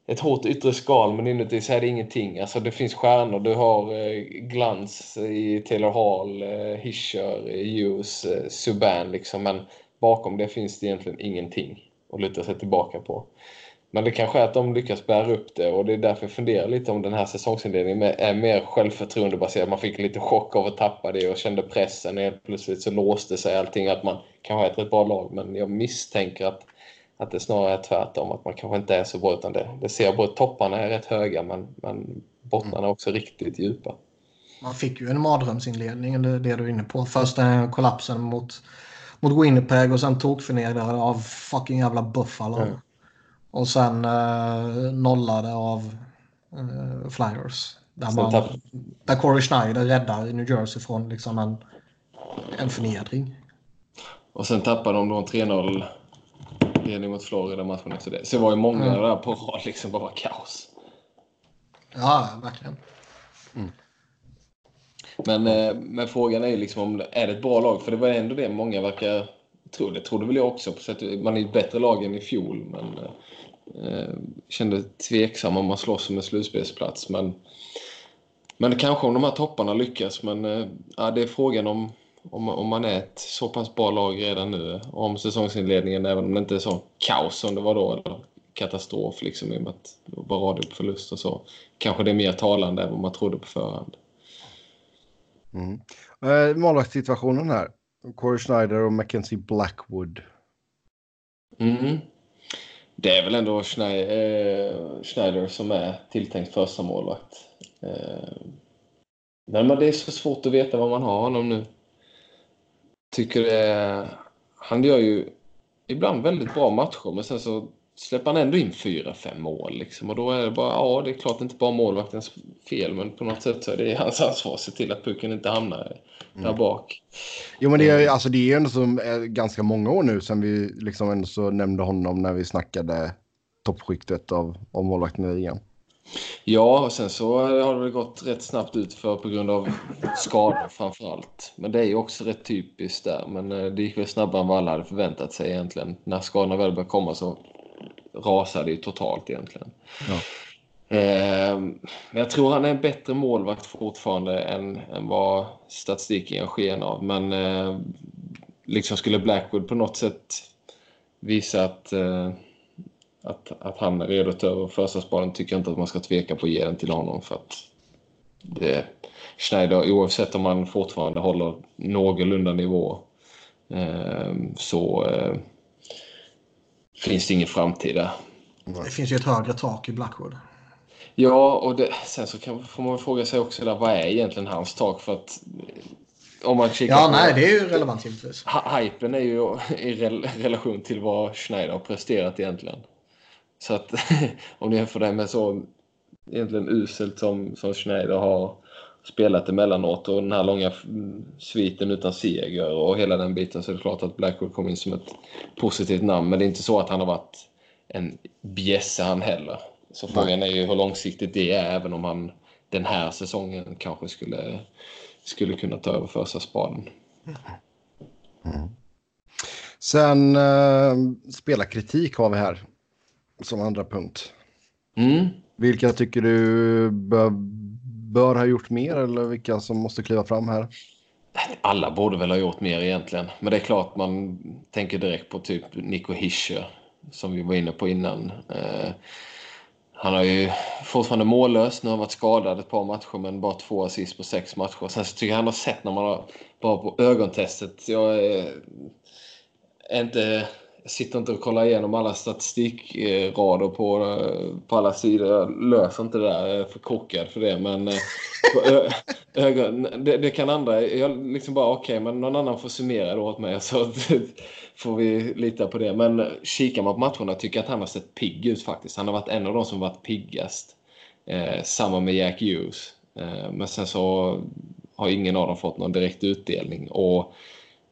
Ett hårt yttre skal men inuti så är det ingenting. Alltså det finns stjärnor. Du har eh, glans i Taylor Hall, eh, Hischer, eh, Hughes, eh, Subban liksom. Men bakom det finns det egentligen ingenting att luta sig tillbaka på. Men det kanske är att de lyckas bära upp det och det är därför jag funderar lite om den här säsongsinledningen är mer självförtroendebaserad. Man fick lite chock av att tappa det och kände pressen. Helt plötsligt så låste sig allting att man kanske är ett rätt bra lag. Men jag misstänker att att det snarare är tvärtom, att man kanske inte är så bra utan det, det ser ut. Topparna är rätt höga men, men bottnarna är också riktigt djupa. Man fick ju en mardrömsinledning, det, det du är inne på. Först den kollapsen mot, mot Winnipeg och sen tokförnedrade av fucking jävla Buffalo. Mm. Och sen eh, nollade av eh, Flyers. Där, man, tapp- där Corey Schneider räddar New Jersey från liksom en, en förnedring. Och sen tappade de då en 3-0 ledning mot Florida matchen efter det. Så det var ju många Mm. där på rad liksom bara kaos. Ja, verkligen. Men, eh, men frågan är ju liksom om det är det ett bra lag? För det var ändå det många verkar tro. Det trodde väl jag också. På sätt, man är ett bättre lag än i fjol. Men eh, kände tveksam om man slåss om en slutspelsplats. Men, men kanske om de här topparna lyckas. Men eh, ja, det är frågan om, om, om man är ett så pass bra lag redan nu om säsongsinledningen, även om det inte är så kaos som det var då, eller katastrof liksom i och med att det var radioförlust och så. Kanske det är mer talande än vad man trodde på förhand. Mm. Eh, målvaktssituationen här. Corey Schneider och Mackenzie Blackwood. Mm. Det är väl ändå Schneider, eh, Schneider som är tilltänkt första målvakt. Eh, men det är så svårt att veta vad man har honom nu. Tycker det Han gör ju ibland väldigt bra matcher, men sen så släpper han ändå in fyra, fem mål. Liksom. Och då är det bara, ja, det är klart inte bara målvaktens fel, men på något sätt så är det hans ansvar att se till att pucken inte hamnar där mm. bak. Jo, men det är, alltså, det är ändå så, ganska många år nu sedan vi liksom ändå så nämnde honom när vi snackade toppskiktet av, av målvakten i ligan. Ja, och sen så har det väl gått rätt snabbt ut för på grund av skador framför allt. Men det är ju också rätt typiskt där. Men eh, det gick väl snabbare än vad alla hade förväntat sig egentligen. När skadorna väl började komma så rasade ju totalt egentligen. Ja. Eh, men jag tror han är en bättre målvakt fortfarande än, än vad statistiken ger sken av. Men eh, liksom skulle Blackwood på något sätt visa att eh, att, att han är redo att ta över första sparen tycker jag inte att man ska tveka på att ge den till honom för att det, Schneider, oavsett om han fortfarande håller någorlunda nivå eh, så eh, finns det ingen framtid där. Det finns ju ett högre tak i Blackwood. Ja, och det, sen så kan, får man fråga sig också där, vad är egentligen hans tak? För att om man kikar ja, på, nej, det är ju relevant givetvis. Hypen är ju i relation till vad Schneider har presterat egentligen. Så att om du jämför det med så egentligen uselt som, som Schneider har spelat emellanåt och den här långa sviten utan seger och hela den biten så är det klart att Blackwood kom in som ett positivt namn. Men det är inte så att han har varit en bjässe han heller. Så frågan är ju hur långsiktigt det är även om han den här säsongen kanske skulle, skulle kunna ta över första spaden. Mm. Sen eh, spelarkritik har vi här som andra punkt. Mm. Vilka tycker du bör, bör, ha gjort mer eller vilka som måste kliva fram här? Alla borde väl ha gjort mer egentligen. Men det är klart man tänker direkt på typ Nico Hischer som vi var inne på innan. Eh, han har ju fortfarande mållös. Nu har han varit skadad ett par matcher men bara två assist på sex matcher. Sen så tycker jag han har sett när man har bara på ögontestet. Jag är, är inte jag sitter inte och kollar igenom alla statistikrader på, på alla sidor. Jag löser inte det där. Jag är för korkad för det. Men ö, ögon, det, det, kan andra. Jag liksom bara okej, okay, men någon annan får summera det åt mig. Så får vi lita på det. Men kikar man på matcherna tycker jag att han har sett pigg ut faktiskt. Han har varit en av de som varit piggast. Eh, samma med Jack Hughes. Eh, men sen så har ingen av dem fått någon direkt utdelning. Och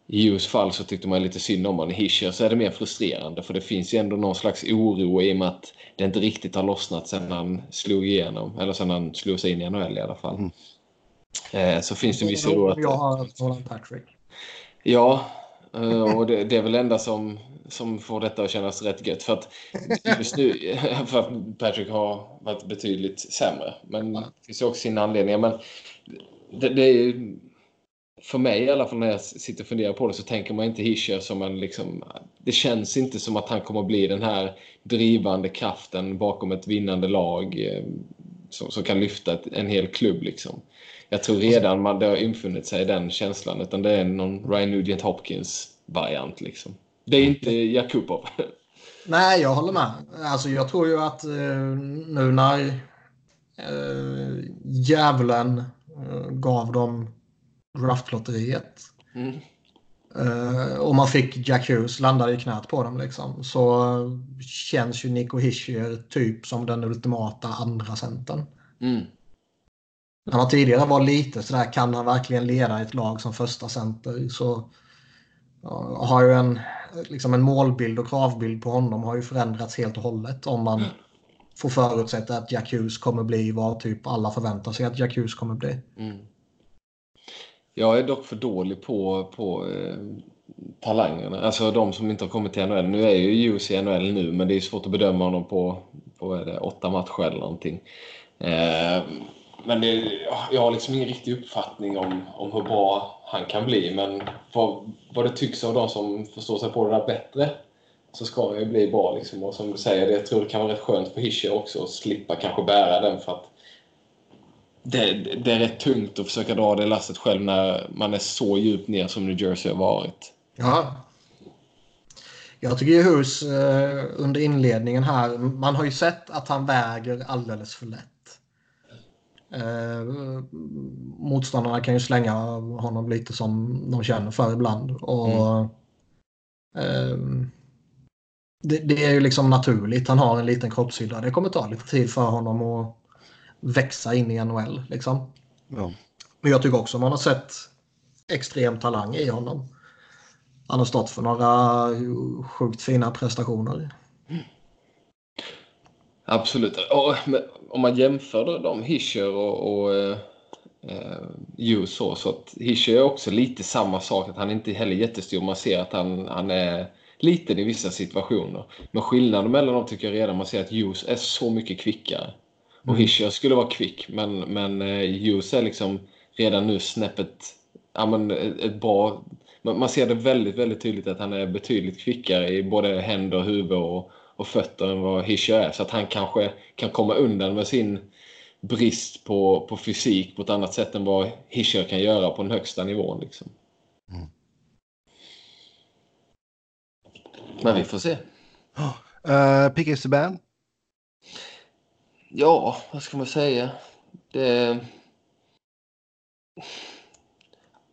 i Hughes fall så tyckte man lite synd om honom. I Hischer så är det mer frustrerande för det finns ju ändå någon slags oro i och med att det inte riktigt har lossnat sen han slog igenom. Eller sen han slog sig in i NHL i alla fall. Mm. Eh, så finns det en viss oro. Att, jag har Nolan Patrick. Ja, eh, och det, det, är väl det enda som, som får detta att kännas rätt gött. För att just nu, för att Patrick har varit betydligt sämre. Men det finns också sina anledningar. Men det, det är för mig i alla fall när jag sitter och funderar på det så tänker man inte Hischer som en liksom, det känns inte som att han kommer att bli den här drivande kraften bakom ett vinnande lag eh, som, som kan lyfta ett, en hel klubb liksom. Jag tror redan man, det har infunnit sig den känslan utan det är någon Ryan Nugent Hopkins variant liksom. Det är inte Jakubov. Nej, jag håller med. Alltså jag tror ju att eh, nu när eh, djävulen eh, gav dem draftlotteriet. Mm. Uh, och man fick Jack Hughes landade i knät på dem liksom. Så känns ju Nico Hischier typ som den ultimata andra centern. Mm. När man tidigare var lite sådär, kan han verkligen leda ett lag som första center så uh, har ju en, liksom en målbild och kravbild på honom har ju förändrats helt och hållet om man mm. får förutsätta att Jack Hughes kommer bli vad typ alla förväntar sig att Jack Hughes kommer bli. Mm. Jag är dock för dålig på, på eh, talangerna, alltså de som inte har kommit till NHL. Nu är ju Hughes i NHL nu, men det är svårt att bedöma honom på, på är det, åtta matcher eller någonting. Eh, men det, jag har liksom ingen riktig uppfattning om, om hur bra han kan bli. Men vad, vad det tycks av de som förstår sig på det där bättre så ska han ju bli bra. Liksom. Och som du säger, jag tror det kan vara rätt skönt för Hischer också att slippa kanske bära den för att det, det är rätt tungt att försöka dra det lasset själv när man är så djupt ner som New Jersey har varit. Ja. Jag tycker ju Hus eh, under inledningen här, man har ju sett att han väger alldeles för lätt. Eh, motståndarna kan ju slänga honom lite som de känner för ibland. Och, mm. eh, det, det, är ju liksom naturligt. Han har en liten kroppshydda. Det kommer ta lite tid för honom att växa in i NHL. Liksom. Ja. Men jag tycker också man har sett extrem talang i honom. Han har stått för några sjukt fina prestationer. Absolut. Och, om man jämför de Hischer och, och eh, eh så, så att Hischer är också lite samma sak. Att han inte heller är jättestor. Man ser att han, han är liten i vissa situationer. Men skillnaden mellan dem tycker jag redan man ser att Hughes är så mycket kvickare. Och mm. Hischer skulle vara kvick, men, men eh, Hughes är liksom redan nu snäppet, ja men ett bra, man ser det väldigt, väldigt tydligt att han är betydligt kvickare i både händer, huvud och, och fötter än vad Hischer är. Så att han kanske kan komma undan med sin brist på, på fysik på ett annat sätt än vad Hischer kan göra på den högsta nivån. Liksom. Mm. Men vi får se. Oh, uh, Piqué Subban? Ja, vad ska man säga? Det...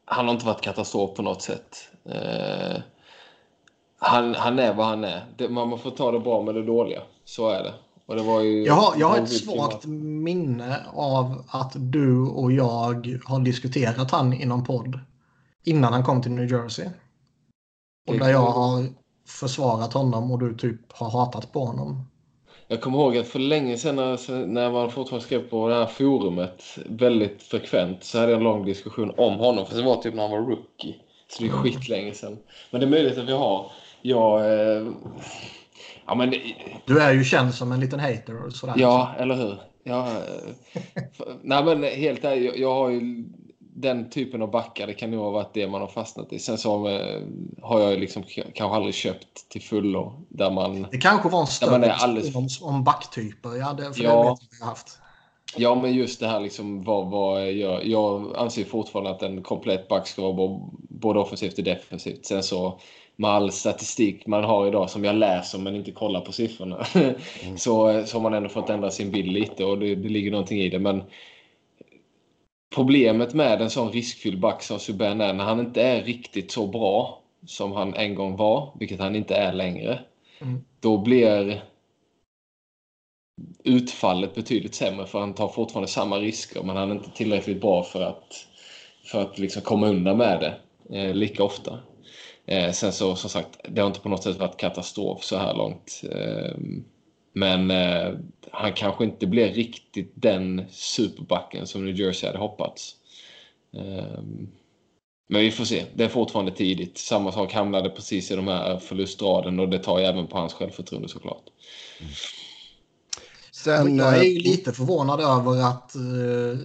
Han har inte varit katastrof på något sätt. Uh, han, han är vad han är. Det, man får ta det bra med det dåliga. Så är det. Och det var ju, jag har, jag har ett svagt minne av att du och jag har diskuterat han i någon podd innan han kom till New Jersey. Och där jag har försvarat honom och du typ har hatat på honom. Jag kommer ihåg att för länge sedan när, när man fortfarande skrev på det här forumet väldigt frekvent så hade jag en lång diskussion om honom. För det var typ när han var rookie. Så det är skitlänge sedan. Men det är möjligt att vi har. Jag... Eh, ja, men, du är ju känd som en liten hater och sådär. Ja, eller hur. Ja, eh, nej men helt ärligt, jag, jag har ju den typen av backar, det kan nog ha varit det man har fastnat i. Sen så eh, har jag liksom kanske aldrig köpt till fullo där man... Det kanske var en större alldeles... om, om backtyper. Ja, det, för ja. det jag haft. Ja, men just det här liksom vad, vad jag, jag anser fortfarande att en komplett back ska vara både offensivt och defensivt. Sen så med all statistik man har idag som jag läser men inte kollar på siffrorna mm. så, så har man ändå fått ändra sin bild lite och det, det ligger någonting i det. Men Problemet med en sån riskfylld back som Subban är när han inte är riktigt så bra som han en gång var, vilket han inte är längre. Mm. Då blir utfallet betydligt sämre för han tar fortfarande samma risker men han är inte tillräckligt bra för att, för att liksom komma undan med det eh, lika ofta. Eh, sen så som sagt, det har inte på något sätt varit katastrof så här långt. Eh, men eh, han kanske inte blev riktigt den superbacken som New Jersey hade hoppats. Eh, men vi får se. Det är fortfarande tidigt. Samma sak hamnade precis i de här förlustraden och det tar ju även på hans självförtroende såklart. Mm. Sen, jag är ju eh, lite förvånad över att uh,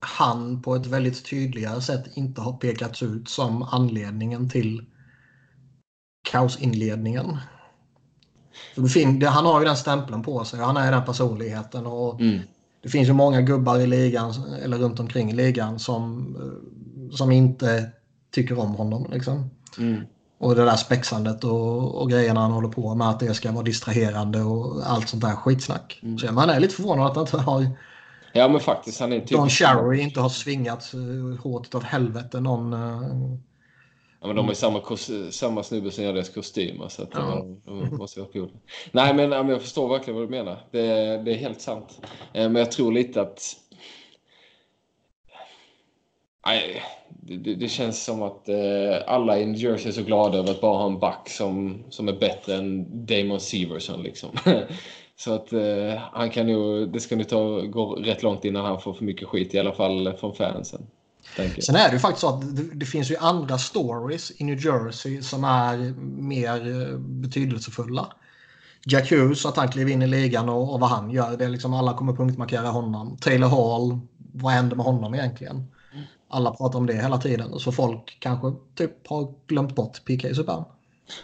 han på ett väldigt tydligare sätt inte har pekats ut som anledningen till kaosinledningen han har ju den stämpeln på sig. Han är den personligheten. Och mm. Det finns ju många gubbar i ligan, eller runt omkring i ligan, som, eh, som inte tycker om honom. Liksom. Mm. Och det där spexandet och, och grejerna han håller på med, att det ska vara distraherande och allt sånt där skitsnack. Mm. Så man är lite förvånad att han inte har... Ja men faktiskt. Han är typ... Don Cherry inte har svingat eh, hårt av helvete någon eh, Ja, men de har ju samma, samma snubbe som gör deras kostymer så att ja. de, de måste vara polare. Nej men jag förstår verkligen vad du menar. Det, det är helt sant. Eh, men jag tror lite att Nej, det, det, känns som att eh, alla i New Jersey är så glada över att bara ha en back som, som är bättre än Damon Severson. Liksom. så att eh, han kan ju, det ska ta, gå rätt långt innan han får för mycket skit, i alla fall från fansen. Sen är det ju faktiskt så att det, det, finns ju andra stories i New Jersey som är mer eh, betydelsefulla. Jack Hughes, att han kliver in i ligan och, och vad han gör. Det är liksom, alla kommer punktmarkera honom. Taylor Hall, vad händer med honom egentligen? Alla pratar om det hela tiden. Så folk kanske typ har glömt bort PK Subban.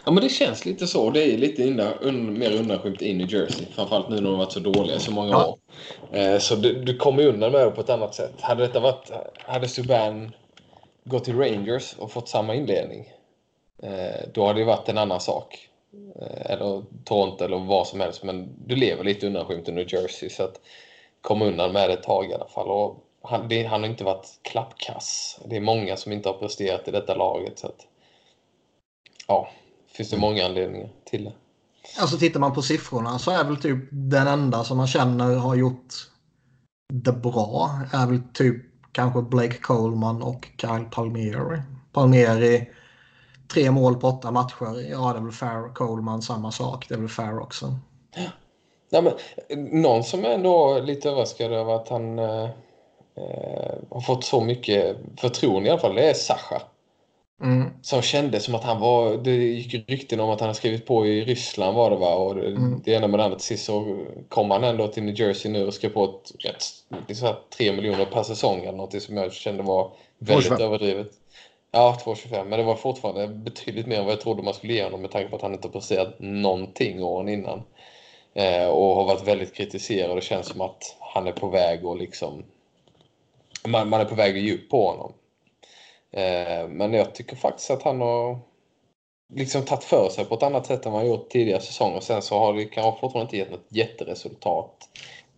Ja, men det känns lite så. Det är lite inna, un, mer undanskymt i New Jersey. Framförallt nu när de varit så dåliga så många Ja. år. Eh, så du, du kommer undan med det på ett annat sätt. Hade detta varit... Hade Subban gått till Rangers och fått samma inledning. Eh, då hade det varit en annan sak. Eh, eller Toronto eller vad som helst. Men du lever lite undanskymt i New Jersey. Så att komma undan med det ett tag i alla fall. Och han, det, han har inte varit klappkass. Det är många som inte har presterat i detta laget. Så att, ja, finns det många anledningar till det. Alltså tittar man på siffrorna så är väl typ den enda som man känner har gjort det bra är väl typ kanske Blake Coleman och Kyle Palmieri. Palmieri tre mål på åtta matcher. Ja, det är väl fair. Coleman samma sak. Det är väl fair också. Nej, men, någon som är ändå lite överraskad över att han eh, eh, har fått så mycket förtroende i alla fall, det är Sacha. Mm. Som kändes som att han var, det gick rykten om att han hade skrivit på i Ryssland var det va? Och det, Mm. det ena med det andra till sist så kom han ändå till New Jersey nu och skrev på ett rätt, här 3 miljoner per säsong eller något som jag kände var väldigt 2,25. överdrivet. Ja, 2,25. Men det var fortfarande betydligt mer än vad jag trodde man skulle ge honom med tanke på att han inte presterat någonting åren innan. Eh, och har varit väldigt kritiserad och det känns som att han är på väg och liksom man, man är på väg att ge upp på honom. Eh, men jag tycker faktiskt att han har liksom tagit för sig på ett annat sätt än vad han gjort tidigare säsonger. Sen så har det kanske fortfarande inte gett något jätteresultat.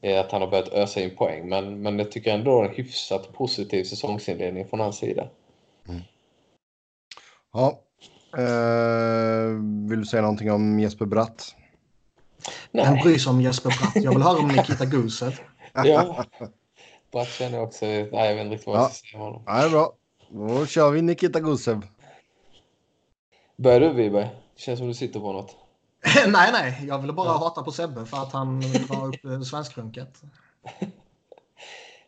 Eh, att han har börjat ösa in poäng. Men, men jag tycker ändå en hyfsat positiv säsongsinledning från hans sida. Ja. Eh, vill du säga någonting om Jesper Bratt? Vem Nej, bryr sig om Jesper Bratt? Jag vill höra om Nikita Gusev. ja. Bratt känner jag också. Nej, jag vet inte riktigt vad jag ska säga om honom. Ja, det är bra. Då kör vi Nikita Gusev. Börjar du Wiberg? Känns som du sitter på något. nej, nej. Jag ville bara hata på Sebbe för att han drar upp eh, svenskrunket.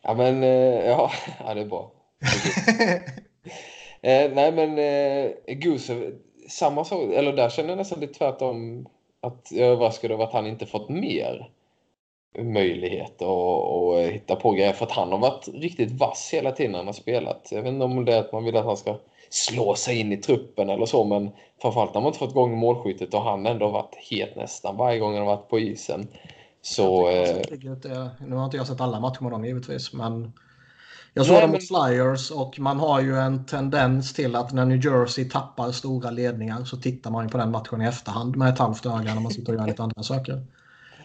Ja, men eh, ja, ja det är bra. Eh, nej, men eh, Gusev, samma sak. Eller där känner jag nästan lite tvärtom. Att jag är överraskad över att han inte fått mer möjlighet att hitta på grejer. För att han har varit riktigt vass hela tiden när han har spelat. Jag vet inte om det är att man vill att han ska slå sig in i truppen eller så. Men framförallt när man inte fått igång målskyttet och han ändå varit het nästan varje gång han har varit på isen. Så... Jag Eh, Nu har inte jag sett alla matcher med dem givetvis, men jag såg Nej, dem mot Flyers och man har ju en tendens till att när New Jersey tappar stora ledningar så tittar man ju på den matchen i efterhand med ett halvt öga när man sitter och gör lite andra saker.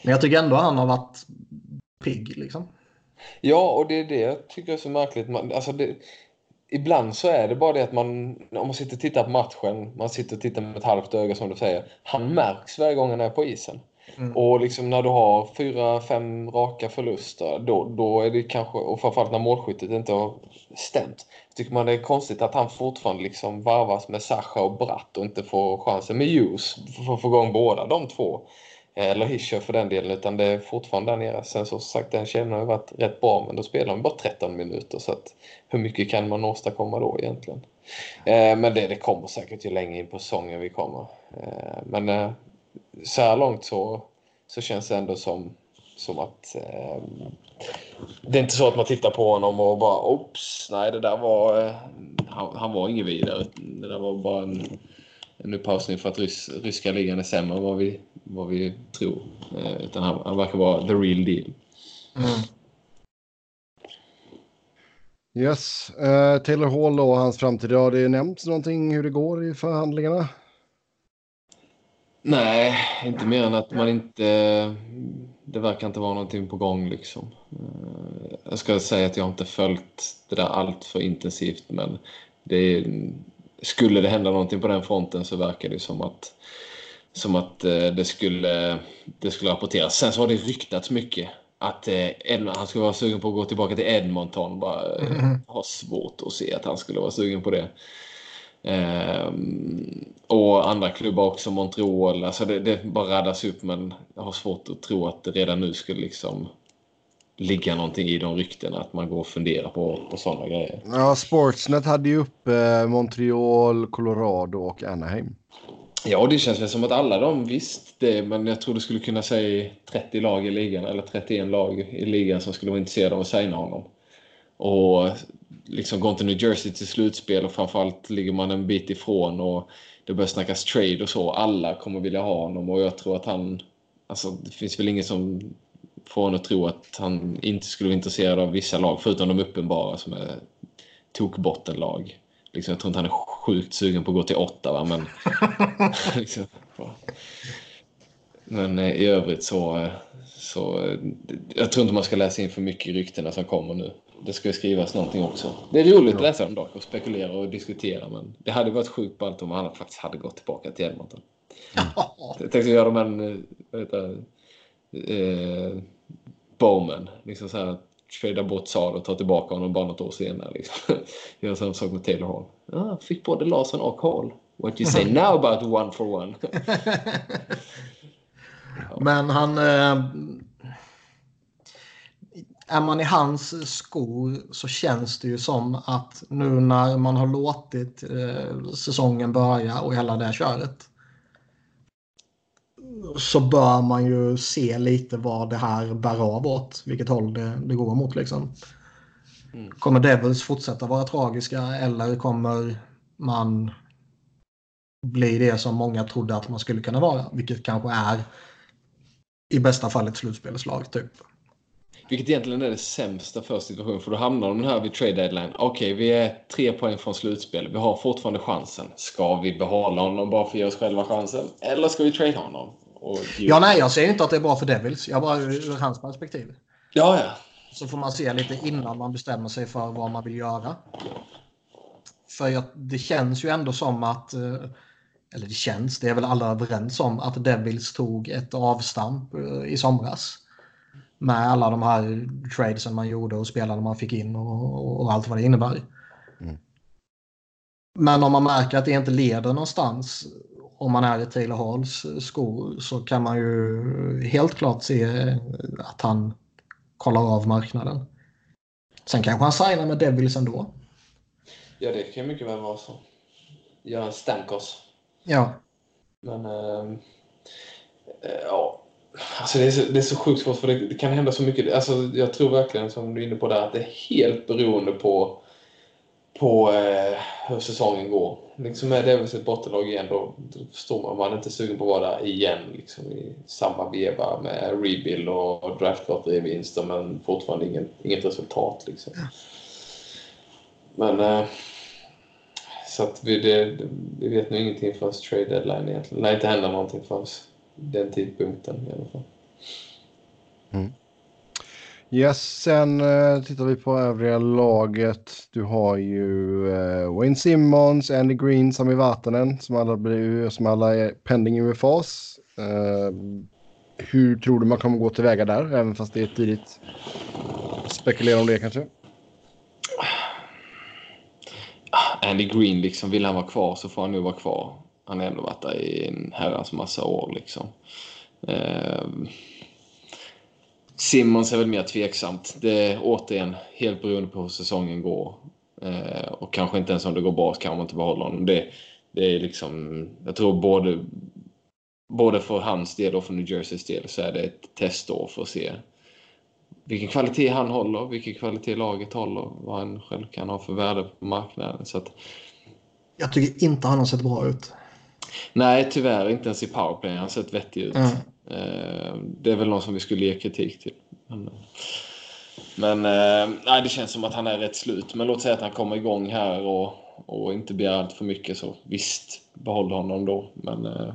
Men jag tycker ändå han har varit pigg liksom. Ja, och det är det jag tycker är så märkligt. Man, alltså det, ibland så är det bara det att man, om man sitter och tittar på matchen, man sitter och tittar med ett halvt öga som du säger, han märks varje gång han är på isen. Mm. Och liksom när du har fyra, fem raka förluster, då, då är det kanske, och framförallt när målskyttet inte har stämt, tycker man det är konstigt att han fortfarande liksom varvas med Sacha och Bratt och inte får chansen med Hughes för att få igång båda de två. Eh, eller Hischer för den delen, utan det är fortfarande där nere. Sen så som sagt, den kedjan har varit rätt bra, men då spelar de bara 13 minuter. Så att hur mycket kan man åstadkomma då egentligen? Eh, men det, det kommer säkert ju längre in på säsongen vi kommer. Eh, men eh, så här långt så, så känns det ändå som, som att eh, det är inte så att man tittar på honom och bara oops, nej det där var, eh, han, han var ingen vidare. Det där var bara en, en uppausning för att rys, ryska ligan är sämre än vad vi, vad vi tror. Eh, utan han, han verkar vara the real deal. Mm. Yes. Eh, Taylor Hall och hans framtid. Har det nämnts någonting hur det går i förhandlingarna? Nej, inte mer än att man inte... Det verkar inte vara någonting på gång liksom. Eh, Jag ska säga att jag inte följt det där allt för intensivt men det är, skulle det hända någonting på den fronten så verkar det som att som att eh, det skulle, det skulle rapporteras. Sen så har det ryktats mycket att eh, Ed, han skulle vara sugen på att gå tillbaka till Edmonton. Bara, eh, Mhm. har svårt att se att han skulle vara sugen på det. Ehm, och andra klubbar också, Montreal. Alltså det, det bara raddas upp men jag har svårt att tro att det redan nu skulle liksom ligga någonting i de ryktena. Att man går och funderar på, på sådana grejer. Ja, Sportsnet hade ju upp eh, Montreal, Colorado och Anaheim. Ja, det känns väl som att alla de visst det, men jag tror du skulle kunna säga 30 lag i ligan eller 31 lag i ligan som skulle vara intresserade av att signa honom. Och liksom går inte New Jersey till slutspel och framförallt ligger man en bit ifrån och det börjar snackas trade och så. Alla kommer vilja ha honom och jag tror att han... Alltså det finns väl ingen som får en att tro att han inte skulle vara intresserad av vissa lag förutom de uppenbara som är tokbottenlag. Liksom, jag tror inte han är sjukt sugen på att gå till åtta va? men... liksom, men eh, i övrigt så, eh, så... eh, Jag tror inte man ska läsa in för mycket i ryktena som kommer nu det ska skrivas någonting också. Det är roligt att läsa dem dock och spekulera och diskutera men det hade varit sjukt ballt om han faktiskt hade gått tillbaka till Edmonton. Ja. Jag tänkte göra dem en heter det, eh, Bowman. Liksom så här, trada bort Saad och ta tillbaka honom bara något år senare. Liksom. Göra samma sak med Taylor Hall. Ah, fick både Larsson och Hall. What you say now about one for one? Men han... Eh, är man i hans skor så känns det ju som att nu när man har låtit eh, säsongen börja och hela det köret. Så bör man ju se lite vad det här bär av åt. Vilket håll det, det går mot liksom. Mm. Kommer Devils fortsätta vara tragiska eller kommer man bli det som många trodde att man skulle kunna vara? Vilket kanske är i bästa fall ett slutspelslag typ. Vilket egentligen är det sämsta för situationen. För då hamnar de här vid trade deadline. Okej, okay, vi är tre poäng från slutspel. Vi har fortfarande chansen. Ska vi behålla honom bara för att ge oss själva chansen? Eller ska vi trade honom? Och ja, nej, jag säger inte att det är bra för Devils. Jag bara ur hans perspektiv. Ja, ja. Så får man se lite innan man bestämmer sig för vad man vill göra. För jag, det känns ju ändå som att, eh, eller det känns, det är väl alla överens om, att Devils tog ett avstamp eh, i somras med alla de här tradesen man gjorde och spelarna man fick in och, och allt vad det innebär. Mm. Men om man märker att det inte leder någonstans om man är i Taylor Halls skor så kan man ju helt klart se att han kollar av marknaden. Sen kanske han signar med Devils ändå. Ja, det kan mycket väl vara så. Göra Stamkos. Ja. Men... Äh, ja, Alltså det, är så, det är så sjukt svårt för det, det, kan hända så mycket. Alltså jag tror verkligen som du är inne på där att det är helt beroende på, på eh, hur säsongen går. Liksom är det väl ett bottenlag igen då, då förstår man man är inte sugen på att vara där igen liksom, i samma veva med rebuild och draftlotterivinster men fortfarande ingen, inget resultat. Liksom. Men eh, så att vi, det, vi vet nog ingenting för oss trade deadline egentligen. När inte händer någonting för oss den tidpunkten i alla fall. Mm. Yes, sen uh, tittar vi på övriga laget. Du har ju uh, Wayne Simmons, Andy Green, Sami Vatanen som alla, blir, som alla är pending UFAs. Uh, eh, hur tror du man kommer gå tillväga där, även fast det är tidigt? Spekulera om det kanske? Andy Green, liksom, vill han vara kvar så får han nu vara kvar. Han har ändå varit där i en herrans massa år liksom. Uh, Simmons är väl mer tveksamt. Det är återigen helt beroende på hur säsongen går. Eh, och kanske inte ens om det går bra så kan man inte behålla honom. Det, det är liksom, jag tror både, både för hans del och för New Jerseys del så är det ett testår för att se vilken kvalitet han håller, vilken kvalitet laget håller, vad han själv kan ha för värde på marknaden. Så att, jag tycker inte han har sett bra ut. Nej, tyvärr inte ens i powerplay. Han har sett vettig ut. Mm. Det är väl någon som vi skulle ge kritik till. Men, men eh, nej, det känns som att han är rätt slut. Men låt säga att han kommer igång här och, och inte begär allt för mycket. Så visst, behåll honom då. Men eh,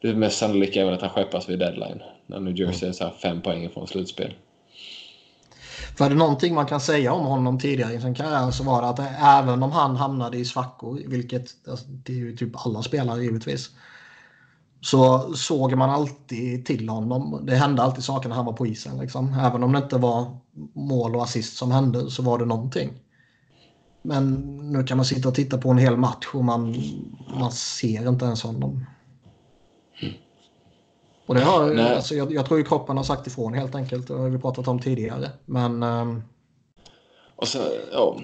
det mest sannolika är väl att han skeppas vid deadline. När New Jersey är så här fem poäng från slutspel. För är det någonting man kan säga om honom tidigare i sin karriär så var det att även om han hamnade i svackor, vilket alltså, det är ju typ alla spelare givetvis, så såg man alltid till honom. Det hände alltid saker när han var på isen. Liksom. Även om det inte var mål och assist som hände så var det någonting. Men nu kan man sitta och titta på en hel match och man, man ser inte ens honom. Och det har, alltså, jag, jag, tror ju kroppen har sagt ifrån helt enkelt. Det har vi pratat om tidigare. Men... Um... Och så, ja.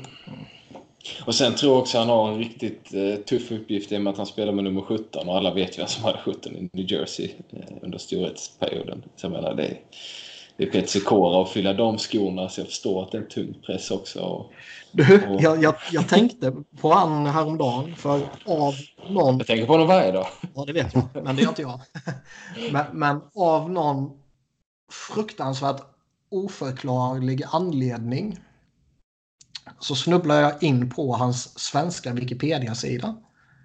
Och sen tror jag också han har en riktigt eh, tuff uppgift i och med att han spelar med nummer 17 och alla vet ju vem som hade 17 i New Jersey eh, under storhetsperioden. Så jag menar, det, det är Peter Sikora att fylla de skorna så jag förstår att det är en tung press också. Och, Du, jag, jag, jag tänkte på han häromdagen för av någon... jag tänker på honom varje dag. Ja, det vet jag. Men det gör inte jag. Men, men av någon fruktansvärt oförklarlig anledning så snubblar jag in på hans svenska Wikipedia-sida.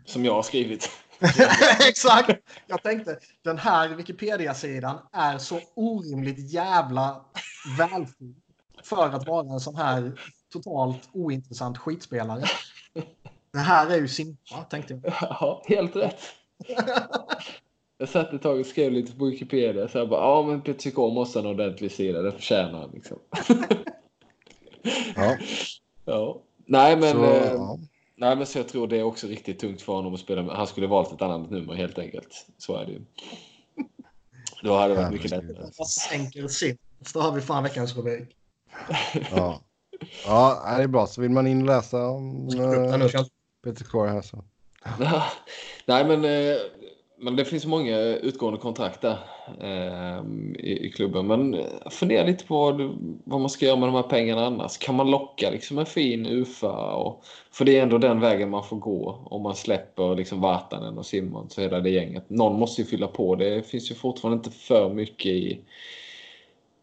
Som jag har skrivit. Exakt! Jag tänkte, den här Wikipedia-sidan är så orimligt jävla välfylld för att vara en sån här totalt ointressant skitspelare. Det här är ju Simpa, tänkte jag. Ja, helt rätt. Jag satt ett tag och skrev lite på Wikipedia. Så jag bara, ja men Peter Sikora måste ha en ordentlig sida. Det förtjänar han liksom. Ja, Ja. Nej men, så, eh, ja. nej, men så jag tror det är också riktigt tungt för honom att spela med. Han skulle valt ett annat nummer helt enkelt. Så är det ju. Då hade det varit mycket lättare. Sänker Simpa. Så har vi fan veckans rubrik. ja. ja, det är bra. Så vill man in och läsa om jag- Peter Core här så. Nej, men, eh, men det finns många utgående kontrakt där eh, i, i klubben. Men fundera lite på vad, vad man ska göra med de här pengarna annars. Kan man locka liksom en fin UFA? Och, för det är ändå den vägen man får gå om man släpper liksom Vartanen och Simon och hela det gänget. Någon måste ju fylla på. Det finns ju fortfarande inte för mycket i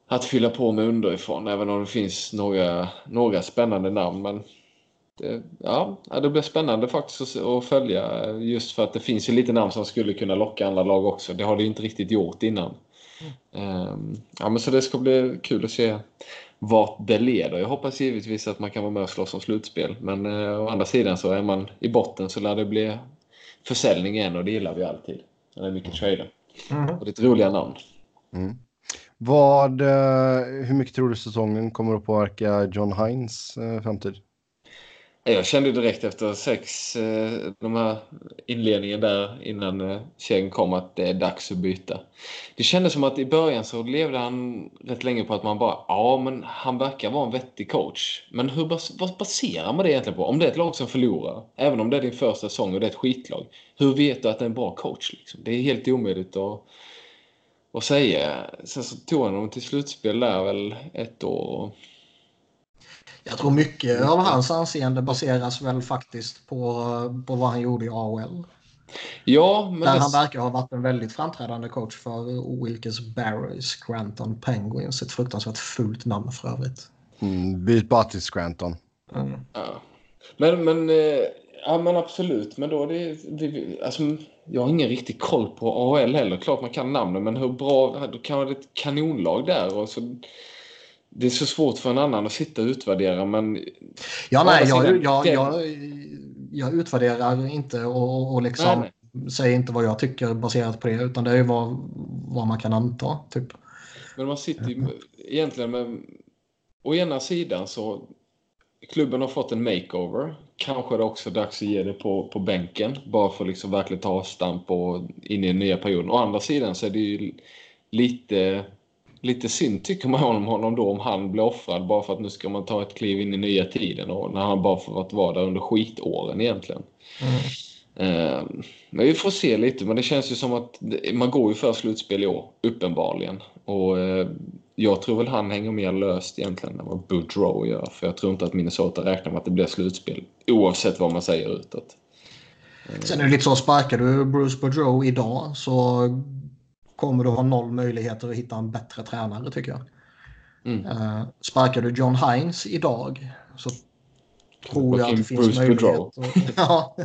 att fylla på med underifrån. Även om det finns några, några spännande namn. Men det, ja, ja, det blir spännande faktiskt att, att följa just för att det finns ju lite namn som skulle kunna locka andra lag också. Det har det ju inte riktigt gjort innan. Ehm, ja, men så det ska bli kul att se vart det leder. Jag hoppas givetvis att man kan vara med och slåss om slutspel. Men eh, å andra sidan så är man i botten så lär det bli försäljning igen och det gillar vi alltid. När det är mycket trader. Mhm. Och lite roliga namn. Mm. Vad, eh, hur mycket tror du säsongen kommer att påverka John Hines eh, framtid? Jag kände direkt efter sex, eh, de här inledningen där innan eh, kedjan kom att det är dags att byta. Det kändes som att i början så levde han rätt länge på att man bara, ja men han verkar vara en vettig coach. Men hur, vad baserar man det egentligen på? Om det är ett lag som förlorar, även om det är din första säsong och det är ett skitlag. Hur vet du att det är en bra coach? Liksom? Det är helt omöjligt att, att säga. Sen så tog han dem till slutspel där väl ett år. Jag tror mycket av hans anseende baseras väl faktiskt på, på vad han gjorde i AHL. Ja, men Där det- han verkar ha varit en väldigt framträdande coach för Wilkes Barry Scranton Penguins. Ett fruktansvärt fult namn för övrigt. Mm, byt bara till Scranton. Mm. Ja. Men, men, eh, ja, men absolut. Men då är det, det, alltså, jag har ingen riktig koll på AHL heller. Klart man kan namnen, men hur bra... Då kan vara ett kanonlag där. Och så, det är så svårt för en annan att sitta och utvärdera, men... Ja, nej, jag, sidan, jag, den- jag, jag utvärderar inte och, och liksom Nej, säger inte vad jag tycker baserat på det. Utan det är ju vad, vad man kan anta. Typ. Men man sitter ju egentligen med... Å ena sidan så... Klubben har fått en makeover. Kanske är det också dags att ge det på, på bänken. Bara för att liksom verkligen ta avstamp och in i den nya perioden. Å andra sidan så är det ju lite, lite synd tycker man om honom då om han blir offrad bara för att nu ska man ta ett kliv in i nya tiden och när han bara fått vara där under skitåren egentligen. Mm. Eh, Men vi får se lite, men det känns ju som att man går ju för slutspel i år, uppenbarligen. Och eh, jag tror väl han hänger mer löst egentligen än vad Boudreau gör. För jag tror inte att Minnesota räknar med att det blir slutspel, oavsett vad man säger utåt. Sen är det lite så, sparkar du Bruce Boudreau idag så kommer du ha noll möjligheter att hitta en bättre tränare tycker jag. Mm. Uh, sparkar du John Hines idag så tror jag att det finns Bruce möjlighet. Ja.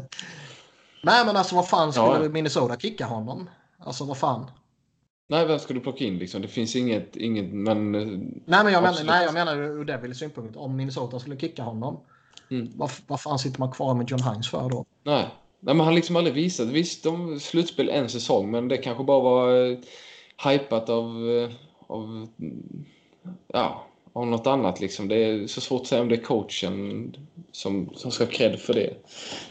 Nej men alltså vad fan skulle Ja. Minnesota kicka honom? Alltså vad fan? Nej, vem ska du plocka in liksom? Det finns inget, inget men... eh, Nej men jag menar, nej, jag menar ur Devils synpunkt. Om Minnesota skulle kicka honom. Mm. Vad, vad fan sitter man kvar med John Hines för då? Nej. Nej, men han liksom aldrig visat. Visst, de slutspel en säsong, men det kanske bara var eh, hypat av, eh, av, mm, ja, av något annat liksom. Det är så svårt att säga om det är coachen som, som ska ha cred för det.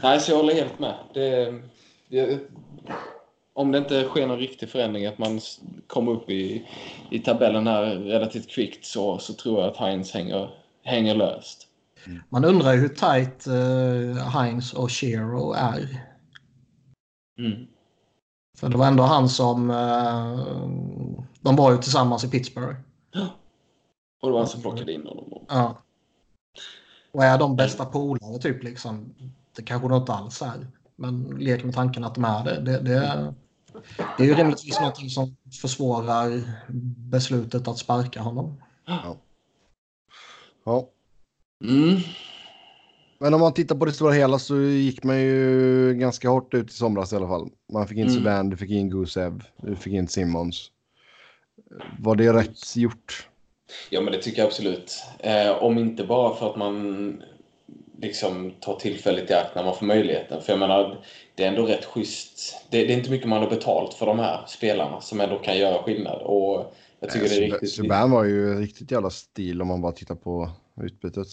Nej, så jag håller helt med. Det, det, om det inte sker någon riktig förändring, att man kommer upp i, i tabellen här relativt kvickt så, så tror jag att Heinz hänger, hänger löst. Mm. Man undrar ju hur tight uh, Heinz och Shero är. Mm. För det var ändå han som... Uh, de var ju tillsammans i Pittsburgh. Ja. Och det var han som plockade in honom. Ja. Och är de bästa polare typ liksom? Det kanske de inte alls är. Men lek med tanken att de är det. Det, det, det är ju rimligtvis något som försvårar beslutet att sparka honom. Ja. ja. Mm. Men om man tittar på det stora hela så gick man ju ganska hårt ut i somras i alla fall. Man fick in mm. Subban, du fick in Gusev, du fick in Simmons. Var det rätt gjort? Ja, men det tycker jag absolut. Eh, om inte bara för att man liksom tar tillfället i akt när man får möjligheten. För jag menar, det är ändå rätt schysst. Det, det, är inte mycket man har betalt för de här spelarna som ändå kan göra skillnad. Och jag tycker Nej, det är riktigt... Subban var ju riktigt jävla stil om man bara tittar på utbytet.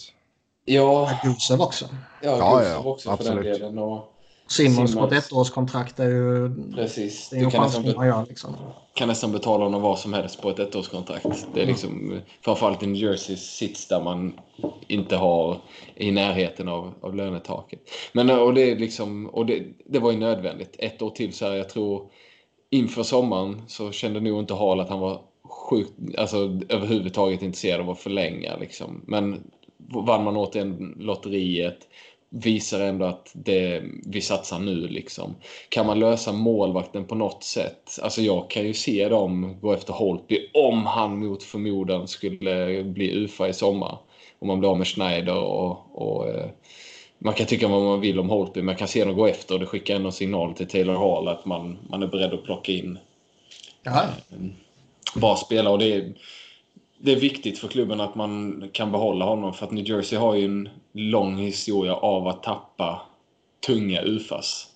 Ja. Gusev också. Ja, ja, ja också absolut. för den delen. Och Simmons på ett ettårskontrakt är ju... Precis. Det är ju nästan, man gör, liksom. kan nästan betala honom vad som helst på ett ettårskontrakt. Det är mm. liksom, mm. framförallt i New Jersey sits där man inte har i närheten av, av lönetaket. Men och det, är liksom, och det, det var ju nödvändigt. Ett år till så här, jag tror inför sommaren så kände nog inte Hall att han var sjukt, alltså överhuvudtaget intresserad av att förlänga liksom. Men vann man återigen lotteriet visar ändå att det, vi satsar nu. Liksom. Kan man lösa målvakten på något sätt? Alltså jag kan ju se dem gå efter Holtby om han mot förmodan skulle bli UFA i sommar. Om man blir av med Schneider och, och eh, man kan tycka vad man vill om Holtby, men man kan se dem gå efter och det skickar ändå signal till Taylor Hall att man, man är beredd att plocka in ja. bra spelare. Och det är, det är viktigt för klubben att man kan behålla honom för att New Jersey har ju en lång historia av att tappa tunga UFAs.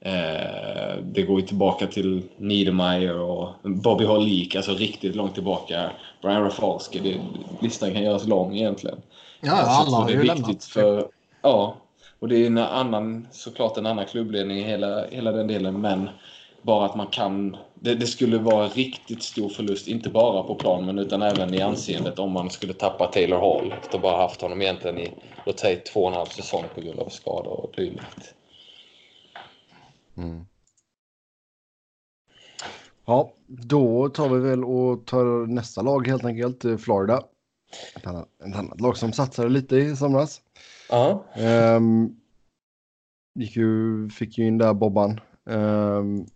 Eh, det går ju tillbaka till Niedermeyer och Bobby Harlik, alltså riktigt långt tillbaka. Brian Rafalski, listan kan göras lång egentligen. Ja, alla har ju lämnat. För, ja, och det är en annan, såklart en annan klubbledning i hela, hela den delen, men bara att man kan... Det, det, skulle vara riktigt stor förlust, inte bara på planen utan även i anseendet om man skulle tappa Taylor Hall efter bara haft honom egentligen i, låt säga, två och en halv säsong på grund av skador och dylikt. Mm. Ja, då tar vi väl och tar nästa lag helt enkelt, eh, Florida. Ett annat, ett annat lag som satsade lite i somras. Ja. Um, gick ju, fick ju in där Bobban. Um,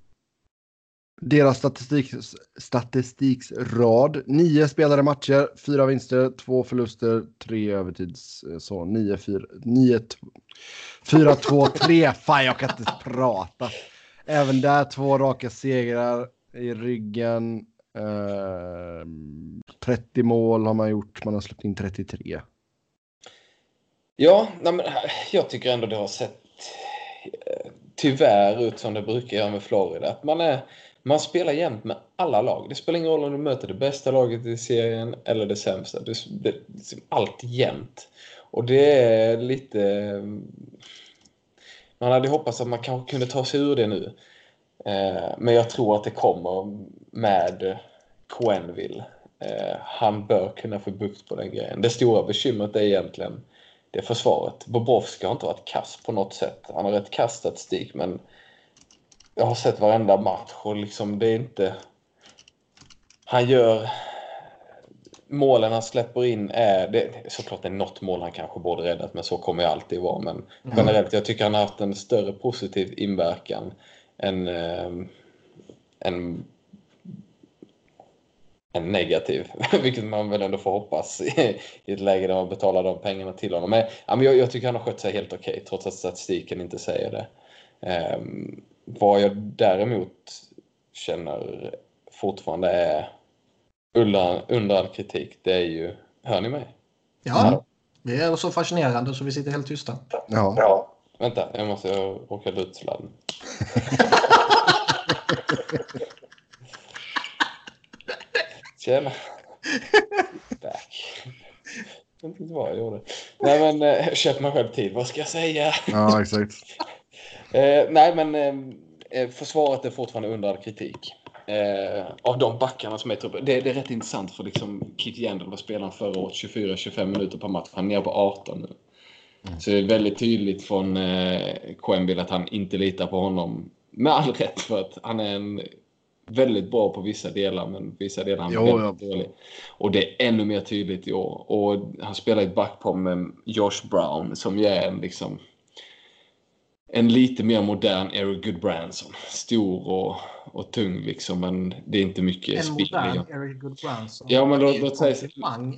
deras statistik, statistiksrad. Nio spelade matcher, fyra vinster, två förluster, tre övertids... Eh, så nio, fyra, nio, fyra, två, tre. Fan, jag kan inte prata. Även där två raka segrar i ryggen. Eh, 30 mål har man gjort, man har släppt in 33. Ja, nej men, eh, jag tycker ändå det har sett eh, tyvärr ut som det brukar göra med Florida. Att man är man spelar jämt med alla lag. Det spelar ingen roll om du möter det bästa laget i serien eller det sämsta. Det, det, liksom allt jämt. Och det är lite... Eh, man hade hoppats att man kanske kunde ta sig ur det nu. Eh, men jag tror att det kommer med Quenville. Eh, han bör kunna få bukt på den grejen. Det stora bekymret är egentligen det försvaret. Bobrovski har inte varit kass på något sätt. Han har rätt kass statistik men jag har sett varenda match och liksom det är inte... Han gör... Målen han släpper in är... Det, såklart det är något mål han kanske borde räddat, men så kommer det alltid vara. Men mm. generellt, jag tycker han har haft en större positiv inverkan än, äh, än, än negativ. Vilket man väl ändå får hoppas i, i ett läge där man betalar de pengarna till honom. Men, ja, men jag, jag tycker han har skött sig helt okej, okay, trots att statistiken inte säger det. Um, vad jag däremot känner fortfarande är under, under all kritik, det är ju... Hör ni mig? Ja, det är så fascinerande så vi sitter helt tysta. Ja. ja. Vänta, jag måste åka ut sladden. Tjena. Back. Jag vet inte vad jag gjorde. Nej men, eh, köp mig själv tid. Vad ska jag säga? Ja, exakt. Eh, nej, men eh, eh, försvaret är fortfarande under kritik. Eh, av de backarna som är truppen. Det, det, är rätt intressant för liksom Kit Jandel var spelaren förra året 24-25 minuter per match. Han är nere på 18 nu. Mm. Så det är väldigt tydligt från eh, Quenville att han inte litar på honom. Med all rätt för att han är en väldigt bra på vissa delar men vissa delar han jo, väldigt ja. dålig. Och det är ännu mer tydligt i år. Och han spelar ett backpar med Josh Brown som ju är en liksom en lite mer modern Eric Goodbranson. Stor och, och tung liksom, men det är inte mycket En modern Eric Goodbranson? Ja, men låt, låt säga...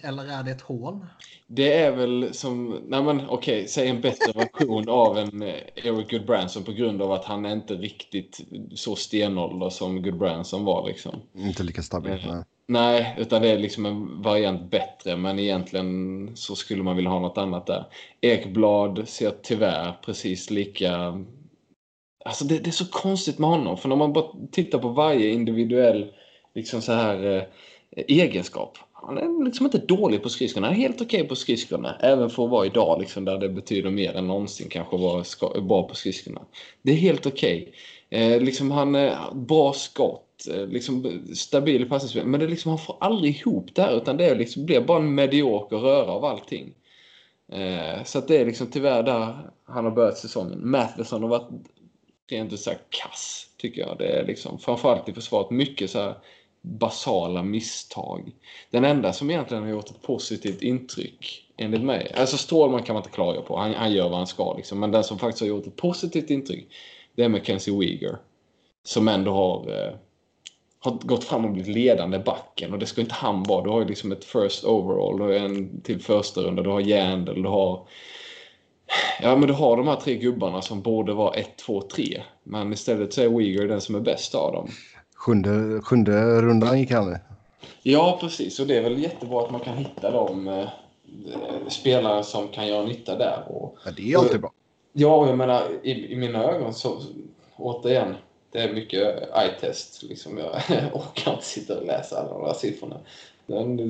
Eller är det ett hån? Det är väl som, nej men okej, okay, säg en bättre version av en eh, Eric Goodbranson på grund av att han är inte riktigt så stenålder som Goodbranson var liksom. Inte lika stabil. Eh, Nej, utan det är liksom en variant bättre, men egentligen så skulle man vilja ha något annat där. Ekblad ser tyvärr precis lika... Alltså det, det är så konstigt med honom, för när man bara tittar på varje individuell liksom så här eh, egenskap. Han är liksom inte dålig på skridskorna, han är helt okej okay på skridskorna. Även för att vara idag liksom, där det betyder mer än någonsin kanske att vara bra på skridskorna. Det är helt okej. Okay. Eh, liksom han är bra skott Eh, liksom, stabil passningsspel. Men det liksom, han får aldrig ihop det här utan det liksom, blir bara en medioker röra av allting. Eh, så att det är liksom tyvärr där han har börjat säsongen. Matheson har varit rent ut sagt kass, tycker jag. Det är liksom, framförallt i försvaret, mycket så här basala misstag. Den enda som egentligen har gjort ett positivt intryck, enligt mig. Alltså Strålman kan man inte klaga på, han, han gör vad han ska liksom. Men den som faktiskt har gjort ett positivt intryck, det är Mackenzie Weeger. Som ändå har eh, har gått fram och blivit ledande backen och det ska inte han vara. Du har ju liksom ett first overall, du har en till första runda, du har Jandel, du har Ja, men du har de här tre gubbarna som borde vara 1, 2, 3. Men istället så är Uyghur den som är bäst av dem. Sjunde, sjunde rundan gick han Ja, precis. Och det är väl jättebra att man kan hitta de eh, spelare som kan göra nytta där. Och, ja, det är alltid bra. Ja, jag menar i, i mina ögon så återigen det är mycket eye-test. Liksom. Jag orkar inte sitta och läsa alla de där siffrorna.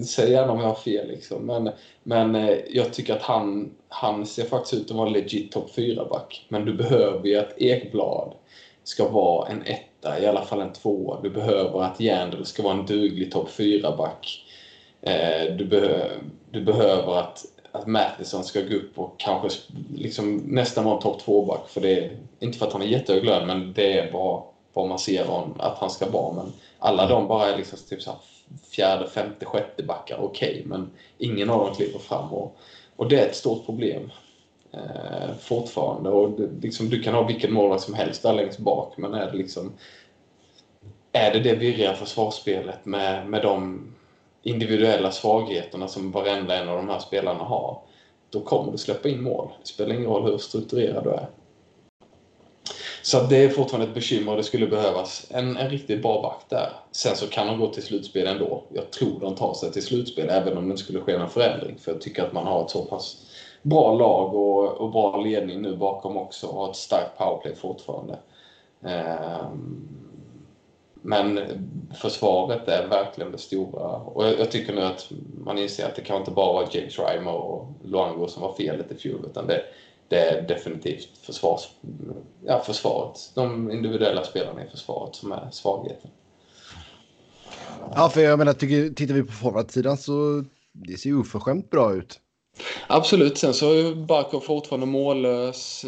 Säg gärna om jag har fel. Liksom. Men, men eh, jag tycker att han, han ser faktiskt ut att vara en legit topp 4-back. Men du behöver ju att Ekblad ska vara en etta, i alla fall en tvåa. Du behöver att Jandel ska vara en duglig topp 4-back. Eh, du, behö, du behöver att, att Matheson ska gå upp och kanske liksom nästan vara en topp 2-back. För det är, inte för att han är jättehög lön, men det är bara vad man ser om att han ska vara. Men alla de bara är liksom typ så fjärde, femte, sjätte backar. Okej, okay, men ingen av dem kliver fram. Och, och det är ett stort problem eh, fortfarande. Och det, liksom, du kan ha vilken målvakt som helst där längst bak, men är det liksom är det det virriga försvarsspelet med, med de individuella svagheterna som varenda en av de här spelarna har, då kommer du släppa in mål. Det spelar ingen roll hur strukturerad du är. Så det är fortfarande ett bekymmer och det skulle behövas en, en riktigt bra back där. Sen så kan de gå till slutspel ändå. Jag tror de tar sig till slutspel även om det inte skulle ske någon förändring. För jag tycker att man har ett så pass bra lag och, och bra ledning nu bakom också och har ett starkt powerplay fortfarande. Um, men försvaret är verkligen det stora. Och jag, jag, tycker nu att man inser att det kan inte bara vara James Reimer och Luango som var felet i fjol. Utan det, det är definitivt försvars, ja, försvaret. De individuella spelarna i försvaret som är svagheten. Ja, för jag menar, tycker, tittar vi på forwardsidan så det ser ju oförskämt bra ut. Absolut. Sen så är Barkov fortfarande mållös.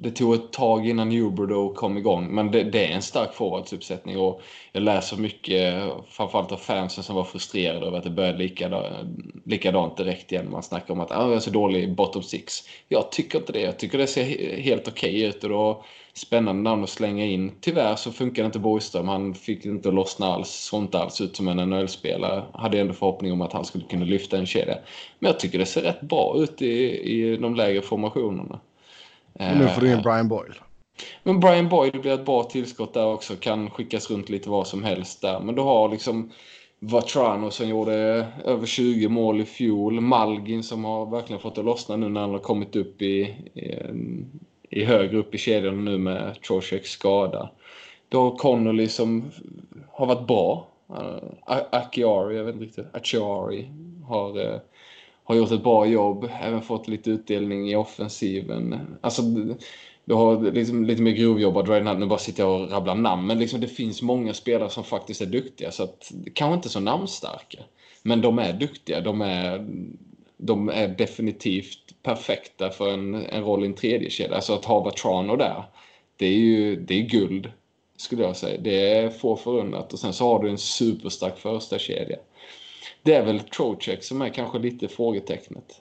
Det tog ett tag innan Huberdo kom igång, men det, det är en stark forwardsuppsättning och jag läser mycket, framförallt av fansen som var frustrerade över att det började likadant, likadant direkt igen. Man snackar om att ah, jag är så dålig i bottom six. Jag tycker inte det. Jag tycker det ser helt okej okay ut och då spännande namn att slänga in. Tyvärr så funkar inte Borgström. Han fick inte lossna alls. Såg inte alls ut som en NHL-spelare. Hade ändå förhoppning om att han skulle kunna lyfta en kedja. Men jag tycker det ser rätt bra ut i, i de lägre formationerna. Och nu får du in Brian Boyle. Men Brian Boyle blir ett bra tillskott där också. Kan skickas runt lite vad som helst där. Men du har liksom Vatrano som gjorde över 20 mål i fjol. Malgin som har verkligen fått det lossna nu när han har kommit upp i, i, i högre upp i kedjan nu med Trocheks skada. Du har Connolly som har varit bra. Uh, Akiari, jag vet inte riktigt. Achiari har uh, har gjort ett bra jobb, även fått lite utdelning i offensiven. Alltså, du har liksom lite mer grovjobbat Redden nu bara sitter jag och rabblar namn, men liksom det finns många spelare som faktiskt är duktiga, så att kanske inte så namnstarka. Men de är duktiga, de är de är definitivt perfekta för en, en roll i en tredje kedja. Alltså att ha Vatrano där, det är ju det är guld skulle jag säga. Det är få förunnat och sen så har du en superstark första kedja. Det är väl Trocek som är kanske lite frågetecknet.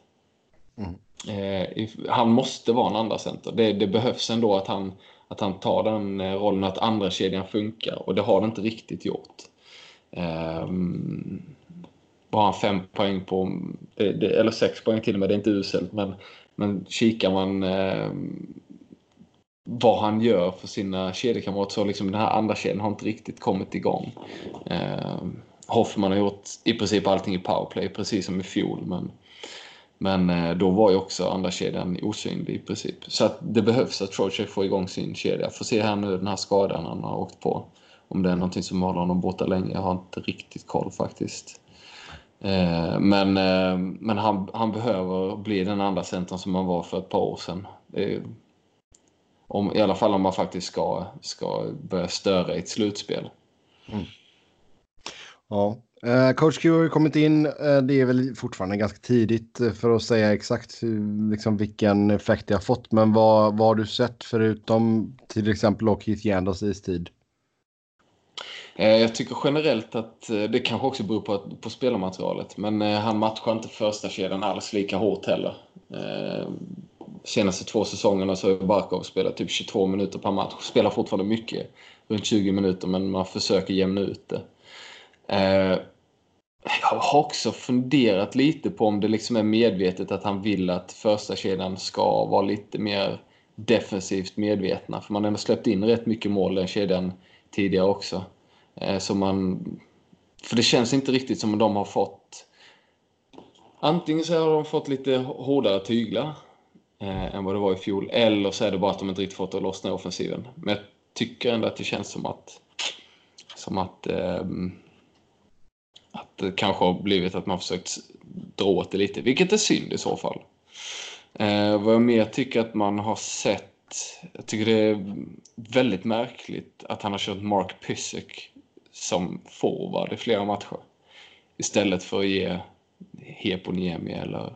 Mm. Eh, han måste vara en andra center. Det, det, behövs ändå att han, att han tar den eh, rollen att andra kedjan funkar och det har den inte riktigt gjort. Eh, har han fem poäng på, det, det, eller sex poäng till och med, det är inte uselt men, men kikar man eh, vad han gör för sina kedjekamrater så liksom den här andra kedjan har inte riktigt kommit igång. Eh, Hoffman har gjort i princip allting i powerplay, precis som i fjol. Men, men eh, då var ju också andra kedjan osynlig i princip. Så att det behövs att Trocheck får igång sin kedja. Får se här nu den här skadan han har åkt på. Om det är någonting som håller honom borta länge. Jag har inte riktigt koll faktiskt. Eh, men eh, men han, han behöver bli den andra centern som han var för ett par år sedan. Är, om, I alla fall om man faktiskt ska, ska börja störa i ett slutspel. Mm. Ja, eh, Coach Q har ju kommit in. Eh, det är väl fortfarande ganska tidigt eh, för att säga exakt liksom, vilken effekt det har fått. Men vad, vad har du sett förutom till exempel och Keith Yandas istid? Jag tycker generellt att det kanske också beror på, på spelarmaterialet. Men han matchar inte första kedjan alls lika hårt heller. Senaste två säsongerna så har Barkov spelat typ 22 minuter per match. Spelar fortfarande mycket, runt 20 minuter, men man försöker jämna ut det. Eh, jag har också funderat lite på om det liksom är medvetet att han vill att första kedjan ska vara lite mer defensivt medvetna. För man har ändå släppt in rätt mycket mål den kedjan tidigare också. Eh, så man, för det känns inte riktigt som att de har fått... Antingen så har de fått lite hårdare tyglar eh, än vad det var i fjol. Eller så är det bara att de inte riktigt fått det att lossna i offensiven. Men jag tycker ändå att det känns som att... Som att... Eh, att det kanske har blivit att man försökt dra åt det lite, vilket är synd i så fall. Eh, vad jag mer tycker att man har sett, jag tycker det är väldigt märkligt att han har kört Mark Pysyk som forward i flera matcher. Istället för att ge Heponiemi eller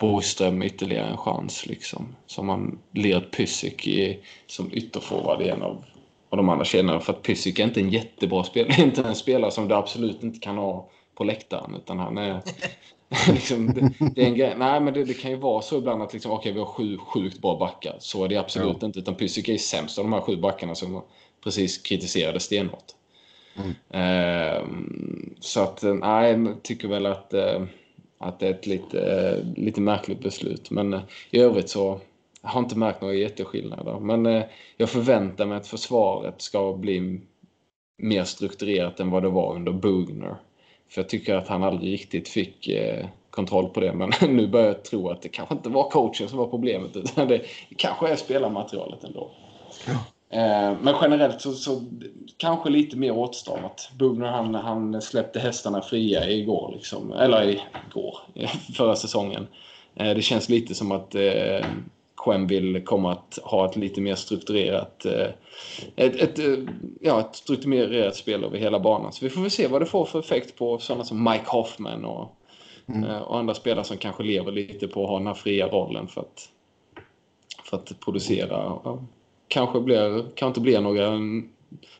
Borgström ytterligare en chans. Liksom. Som man lirat Pysyk i, som ytterforward i en av och de andra kedjorna. För att Pysyk är inte en jättebra spelare. Inte en spelare som du absolut inte kan ha på läktaren. Utan han är... liksom, det, det, är en grej. Nej, men det, det, kan ju vara så ibland att liksom, okay, vi har sju sjukt bra backar. Så är det absolut ja. inte. Utan Pysyk är sämst av de här sju backarna som precis kritiserade stenhårt. Mm. Eh, så att, nej, jag tycker väl att, eh, att det är ett lite, eh, lite märkligt beslut. Men eh, i övrigt så jag har inte märkt några jätteskillnader. Men eh, jag förväntar mig att försvaret ska bli mer strukturerat än vad det var under Bugner. För jag tycker att han aldrig riktigt fick eh, kontroll på det. Men nu börjar jag tro att det kanske inte var coachen som var problemet utan det kanske är spelarmaterialet ändå. Ja. Eh, men generellt så, så, kanske lite mer åtstramat. Bugner han, han släppte hästarna fria igår, liksom. eller igår, förra säsongen. Det känns lite som att Quem vill komma att ha ett lite mer strukturerat eh, ett, ett, eh, ja, ett strukturerat spel över hela banan. Så vi får väl se vad det får för effekt på sådana som Mike Hoffman och, mm. Eh, och andra spelare som kanske lever lite på att ha den här fria rollen för att, för att producera. Kanske, blir, kanske inte blir några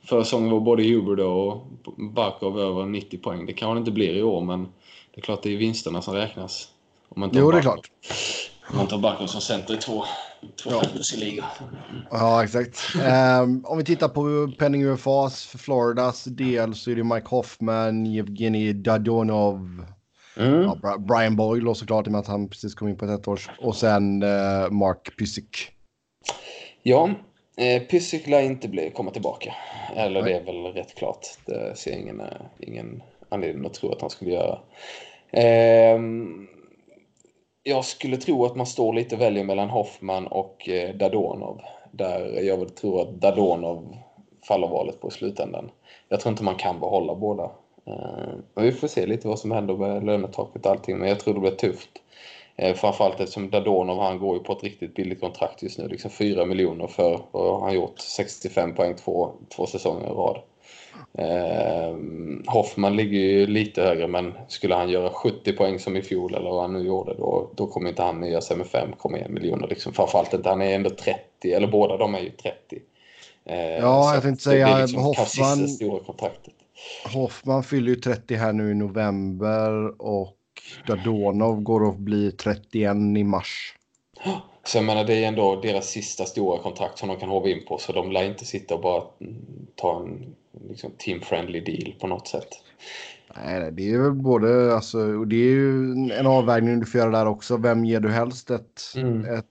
Förra säsongen var både Huber och Barkov över 90 poäng. Det kanske inte blir i år, men det är klart det är vinsterna som räknas. Om man jo, det är klart. Man tar Barkov som center i två, två ja. fantasyligor. Ja, exakt. um, om vi tittar på penning UFAs för Floridas del så är det Mike Hoffman, Evgenij Dadonov, mm. ja, Brian Boyle såklart i och med att han precis kom in på ett ettårs och sen uh, Mark Pysyk. Ja, eh, Pysyk lär inte bli, komma tillbaka. Eller Nej. det är väl rätt klart. Det ser ingen, eh, ingen anledning att tro att han skulle göra. Um, jag skulle tro att man står lite och väljer mellan Hoffman och eh, Dadonov. Där jag väl tror att Dadonov faller valet på i slutändan. Jag tror inte man kan behålla båda. Eh, men vi får se lite vad som händer med lönetaket och allting. Men jag tror det blir tufft. Eh, framförallt eftersom Dadonov han går ju på ett riktigt billigt kontrakt just nu. Liksom 4 miljoner för vad han gjort 65 poäng två, två säsonger i rad. Hoffman ligger ju lite högre men skulle han göra 70 poäng som i fjol eller vad han nu gjorde då, då kommer inte han nöja sig med 5,1 miljoner. Liksom. Framförallt inte, han är ändå 30, eller båda de är ju 30. Eh, ja, jag tänkte säga liksom Hoffman. Stora kontraktet. Hoffman fyller ju 30 här nu i november och Dadonov går att bli 31 i mars. Så jag menar, det är ändå deras sista stora kontrakt som de kan hova in på. Så de lär inte sitta och bara ta en liksom, team-friendly deal på något sätt. Nej, det är väl både, alltså, och det är ju en avvägning du får göra där också. Vem ger du helst ett, mm. ett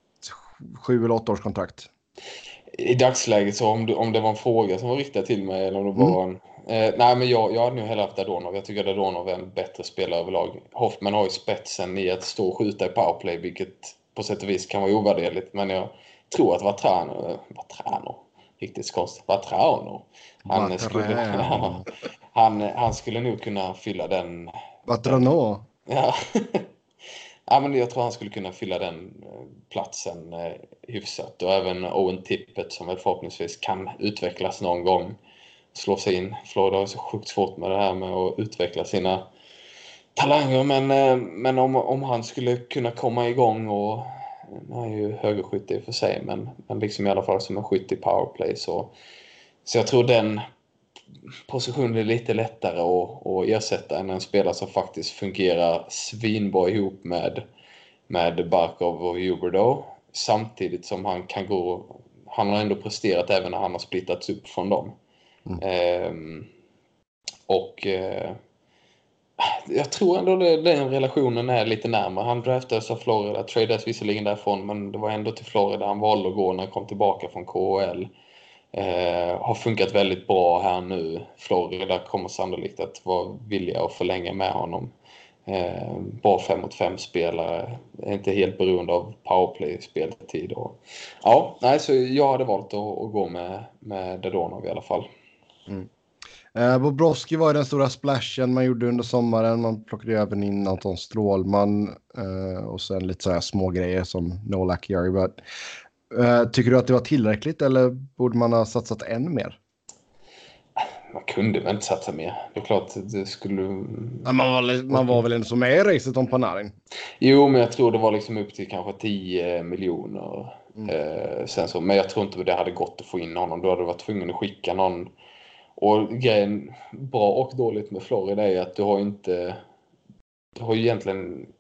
sju eller åtta års kontrakt? I dagsläget så om, du, om det var en fråga som var riktad till mig eller om det var mm. en... Eh, nej, men jag, jag hade nog hellre haft Dadonov. Jag tycker Dadonov är en bättre spelare överlag. Hoffman har ju spetsen i att stå och skjuta i powerplay, vilket på sätt och vis kan vara ovärderligt. Men jag tror att Vatrano, Vatrano, riktigt konstigt, Vatrano, han skulle, han, han skulle nog kunna fylla den... Vatrano? Ja. ja, men jag tror han skulle kunna fylla den eh, platsen eh, hyfsat. Och även Owen Tippett som väl förhoppningsvis kan utvecklas någon gång. Slå sig in. Florida har så sjukt svårt med det här med att utveckla sina talanger men, eh, men om, om han skulle kunna komma igång och han är ju högerskytt i och för sig men, men liksom i alla fall som en skytt i powerplay så, så jag tror den positionen är lite lättare att, att ersätta än en spelare som faktiskt fungerar svinbra ihop med, med Barkov och Huberdo samtidigt som han kan gå han har ändå presterat även när han har splittats upp från dem. Mm. Ehm, och eh, jag tror ändå det, den relationen är lite närmare. Han draftades av Florida, tradades visserligen därifrån men det var ändå till Florida han valde att gå när han kom tillbaka från KHL. Eh, har funkat väldigt bra här nu. Florida kommer sannolikt att vara villiga att förlänga med honom. Eh, bra 5 mot 5 spelare, är inte helt beroende av powerplay-speltid. ja, nej, så jag hade valt att, att gå med, med Dadonov i alla fall. Mm. Eh, Bobrovski var ju den stora splashen man gjorde under sommaren. Man plockade även in Anton Strålman eh, och sen lite så här små grejer som Noel Acciari. Eh, tycker du att det var tillräckligt eller borde man ha satsat än mer? Man kunde väl inte satsa mer. Det är klart det skulle... Ja, man, var, man var väl ändå som med i racet om Panarin? Jo, men jag tror det var liksom upp till kanske 10 miljoner. Mm. Eh, sen så, men jag tror inte det hade gått att få in honom. Då hade du varit tvungen att skicka någon och grejen, bra och dåligt med Florida är att du har inte... Du har ju egentligen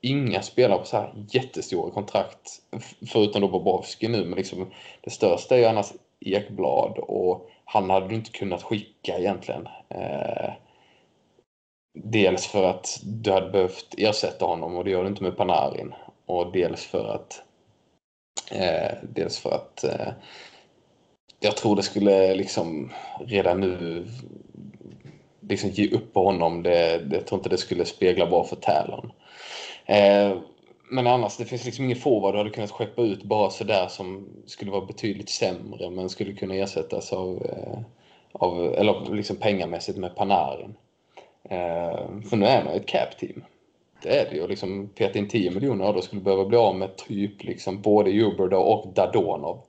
inga spelare på så här jättestora kontrakt. Förutom då Bobrovski nu, men liksom det största är ju annars Ekblad och han hade du inte kunnat skicka egentligen. Eh, dels för att du hade behövt ersätta honom och det gör du inte med Panarin. Och dels för att eh, dels för att eh, jag tror det skulle liksom redan nu liksom ge upp på honom. Det, det, jag tror inte det skulle spegla bra för Talon. Eh, men annars, det finns liksom ingen forward du hade kunnat skeppa ut bara sådär som skulle vara betydligt sämre men skulle kunna ersättas av, eh, av eller liksom pengamässigt med Panarin. Eh, för nu är man ju ett cap-team. Det är det ju. Liksom, peta in 10 miljoner, då skulle du behöva bli av med typ liksom både Uber och Dadonov.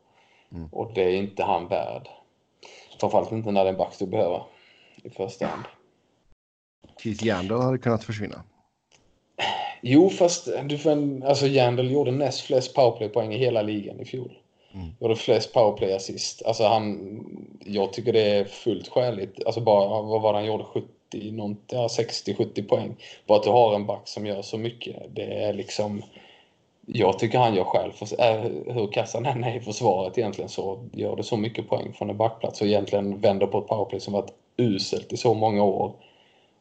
Mm. Och det är inte han värd. Framförallt inte när det är en back du behöver i första hand. Keith Yandel hade kunnat försvinna. Jo, fast du får en, alltså Yandel gjorde näst flest powerplay-poäng i hela ligan i fjol. Mm. Gjorde flest powerplay-assist. Alltså han, jag tycker det är fullt skäligt. Alltså bara, vad var det han gjorde? 70, ja, 60-70 poäng. Bara att du har en back som gör så mycket. Det är liksom jag tycker han gör själv, för, äh, hur kassan än är i försvaret egentligen så gör det så mycket poäng från en backplats och egentligen vänder på ett powerplay som varit uselt i så många år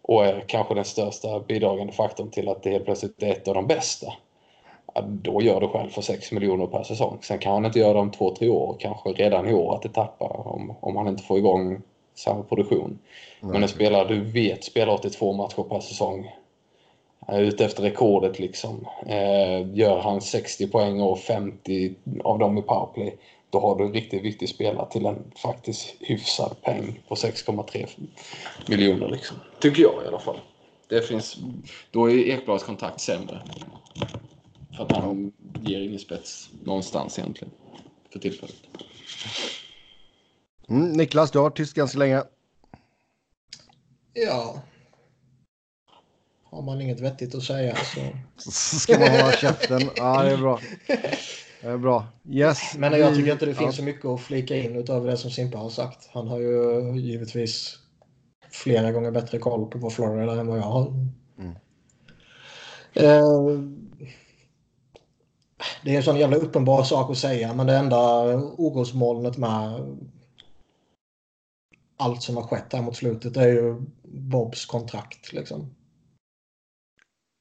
och är kanske den största bidragande faktorn till att det helt plötsligt är ett av de bästa. Ja, då gör det själv för 6 miljoner per säsong. Sen kan han inte göra det om två, tre år, kanske redan i år att det tappar om, om han inte får igång samma produktion. Mm. Men en spelare du vet spelar 82 matcher per säsong ute efter rekordet liksom. Eh, gör han 60 poäng och 50 av dem i powerplay, då har du en riktigt viktig spelare till en faktiskt hyfsad peng på 6,3 miljoner liksom. Tycker jag i alla fall. Det finns, då är Ekblads kontakt sämre. För att han ger ingen spets någonstans egentligen. För tillfället. Mm, Niklas, du har tyst ganska länge. Ja. Har man inget vettigt att säga så... Så ska man hålla käften. Ja, det är bra. Det är bra. Yes. Men jag tycker inte det finns ja. så mycket att flika in utöver det som Simpa har sagt. Han har ju givetvis flera gånger bättre koll på vad Florida än vad jag har. Mm. Eh, det är en sån jävla uppenbar sak att säga men det enda orosmolnet med allt som har skett här mot slutet är ju Bobs kontrakt. Liksom.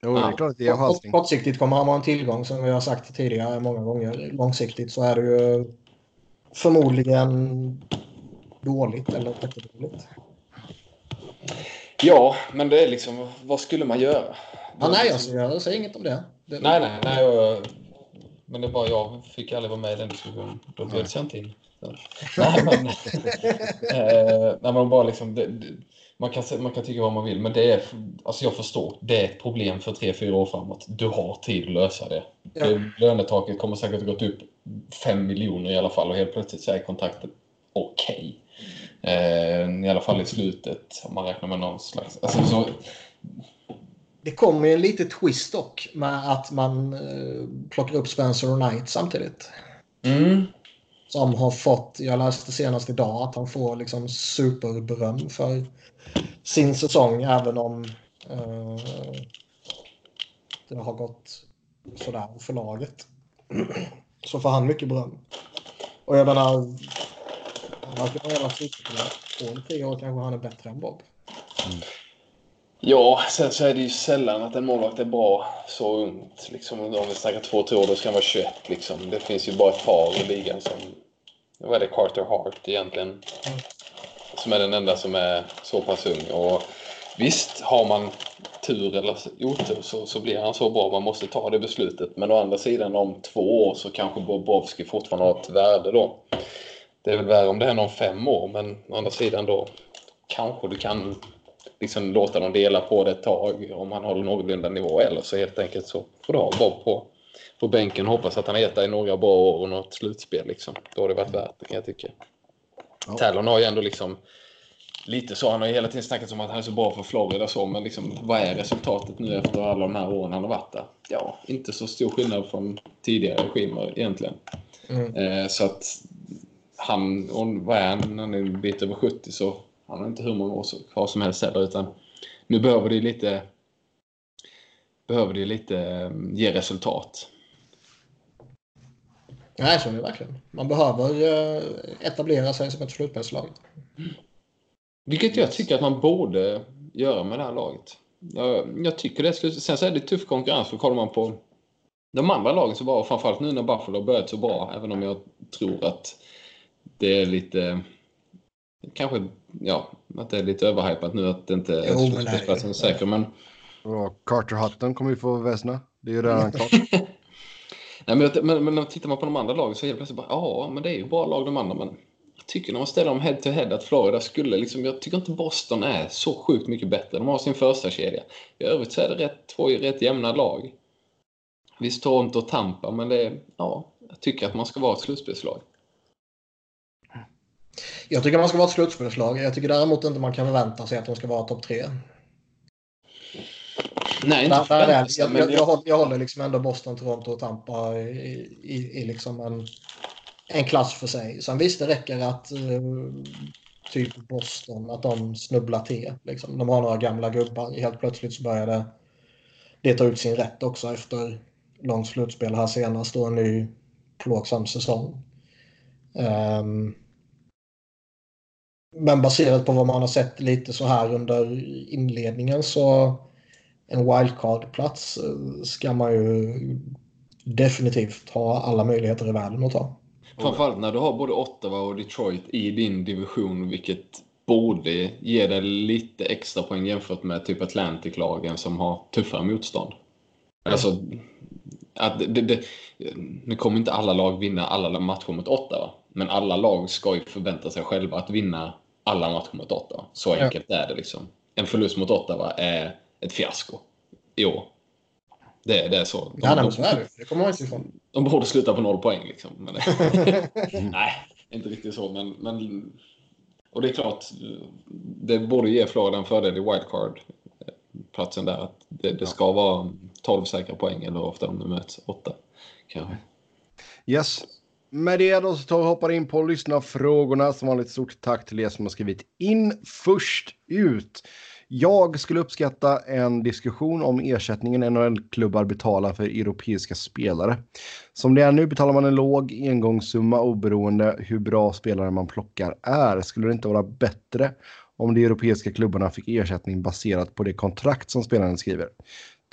Jo, det är klart att det är chansning. Kortsiktigt kommer han vara en tillgång som vi har sagt tidigare många gånger. Långsiktigt så är det ju förmodligen dåligt eller jättedåligt. Ja, men det är liksom, vad skulle man göra? Ja, nej, alltså, jag säger inget om det. det Nej, nej, nej. Jag, men det var jag fick aldrig vara med i den diskussionen. Då bjöds jag inte in. Nej, men, eh, nej, men bara liksom, det, det, man, kan, man kan tycka vad man vill, men det är, alltså jag förstår, det är ett problem för tre, fyra år framåt. Du har tid att lösa det. Ja. det lönetaket kommer säkert att gått upp fem miljoner i alla fall och helt plötsligt så är kontraktet okej. Eh, I alla fall i slutet, om man räknar med någon slags... Alltså, så, Det kommer ju en liten twist dock med att man eh, plockar upp Spencer och Knight samtidigt. mm, Som har fått, jag läste senast idag, att han får liksom superberöm för sin säsong även om eh, det har gått sådär för laget. Så får han mycket beröm. Och jag menar, han verkar vara. Två eller tre år kanske han är bättre än Bob. Ja, sen så är det ju sällan att en målvakt är bra så ungt. Liksom, om vi snackar två, tre år, då ska han vara 21. Liksom. Det finns ju bara ett par i ligan som... Vad är det? Carter Hart egentligen. Som är den enda som är så pass ung. Och visst, har man tur eller otur så, så blir han så bra. Man måste ta det beslutet. Men å andra sidan om två år så kanske Bobrovski fortfarande har ett värde då. Det är väl värre om det händer om fem år, men å andra sidan då kanske du kan liksom låta dem dela på det ett tag om han håller någorlunda nivå. Eller så helt enkelt så får du ha Bob på, på bänken och hoppas att han har gett dig några bra år och något slutspel. Liksom. Då har det varit värt det kan jag tycka. Ja. Talon har ju ändå liksom lite så. Han har ju hela tiden snackat om att han är så bra för Florida så. Men liksom, vad är resultatet nu efter alla de här åren han har varit där? Ja, inte så stor skillnad från tidigare regimer egentligen. Mm. Eh, så att han, och vad är han, han är en bit över 70 så han har inte hur många år kvar som helst heller utan nu behöver det lite behöver det lite eh, ge resultat. Nej, så är det verkligen. Man behöver eh, etablera sig som ett slutspelslag. Vilket jag tycker att man borde göra med det här laget. Jag, jag tycker det. Sen så är det tuff konkurrens för kollar man på de andra lagen så bra och framförallt nu när Buffalo börjat så bra även om jag tror att det är lite kanske ja, att det är lite överhypat nu att det inte är Jo, är- slutspelsplatsen säker men Och Carter Hutton kommer ju få väsna. Det är ju redan klart. Nej, men, men, men tittar man på de andra lagen så helt plötsligt bara, ja, men det är ju bra lag de andra, men jag tycker när man ställer dem head to head att Florida skulle liksom, jag tycker inte Boston är så sjukt mycket bättre. De har sin första kedja. I övrigt så är det rätt, två rätt jämna lag. Visst Toronto och Tampa, men det är, ja, jag tycker att man ska vara ett slutspelslag. Jag tycker man ska vara ett slutspelslag. Jag tycker däremot inte man kan förvänta sig att de ska vara topp tre. Nej, inte Där, där jag, jag, jag, håller, jag håller liksom ändå Boston, Toronto och Tampa i, i, i liksom en, en klass för sig. Sen visst, det räcker att eh, typ Boston, att de snubblar till. Liksom. De har några gamla gubbar. Helt plötsligt så börjar det, det ta ut sin rätt också efter långt slutspel här senast och en ny plågsam säsong. Ehm, men baserat på vad man har sett lite så här under inledningen så en wildcard-plats eh, ska man ju definitivt ha alla möjligheter i världen att ta. Framförallt när du har både Ottawa och Detroit i din division, vilket borde ge dig lite extra poäng jämfört med typ Atlantic-lagen som har tuffare motstånd. Alltså, att det, det, nu kommer inte alla lag vinna alla matcher mot Ottawa, men alla lag ska ju förvänta sig själva att vinna alla matcher mot Ottawa. Så Ja. enkelt är det liksom. En förlust mot Ottawa är ett fiasko i år. Det, det är så. De, Ja, de- så är det. Det kommer man inte ifrån. de borde sluta på noll poäng liksom. Men, nej, inte riktigt så. Men, men Och det är klart, det borde ge Florida en fördel i wildcard-platsen där. Att det, det ska vara 12 säkra poäng, eller ofta de nu möts, 8 kanske. Yes. Med det då så tar vi hoppar in på lyssnarfrågorna. Som vanligt stort tack till er som har skrivit in först ut. Jag skulle uppskatta en diskussion om ersättningen NHL-klubbar betalar för europeiska spelare. Som det är nu betalar man en låg engångssumma oberoende hur bra spelare man plockar är. Skulle det inte vara bättre om de europeiska klubbarna fick ersättning baserat på det kontrakt som spelaren skriver?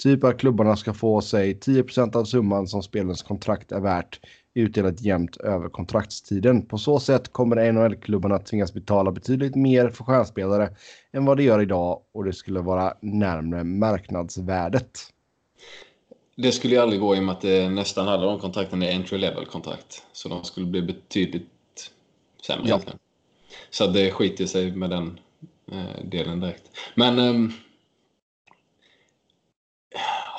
Typ att klubbarna ska få sig 10% av summan som spelarens kontrakt är värt utdelat jämnt över kontraktstiden. På så sätt kommer NHL-klubbarna tvingas betala betydligt mer för stjärnspelare än vad de gör idag och det skulle vara närmare marknadsvärdet. Det skulle ju aldrig gå i och med att det nästan alla de kontrakten är entry level-kontrakt. Så de skulle bli betydligt sämre. Ja. Så det skiter sig med den eh, delen direkt. Men eh,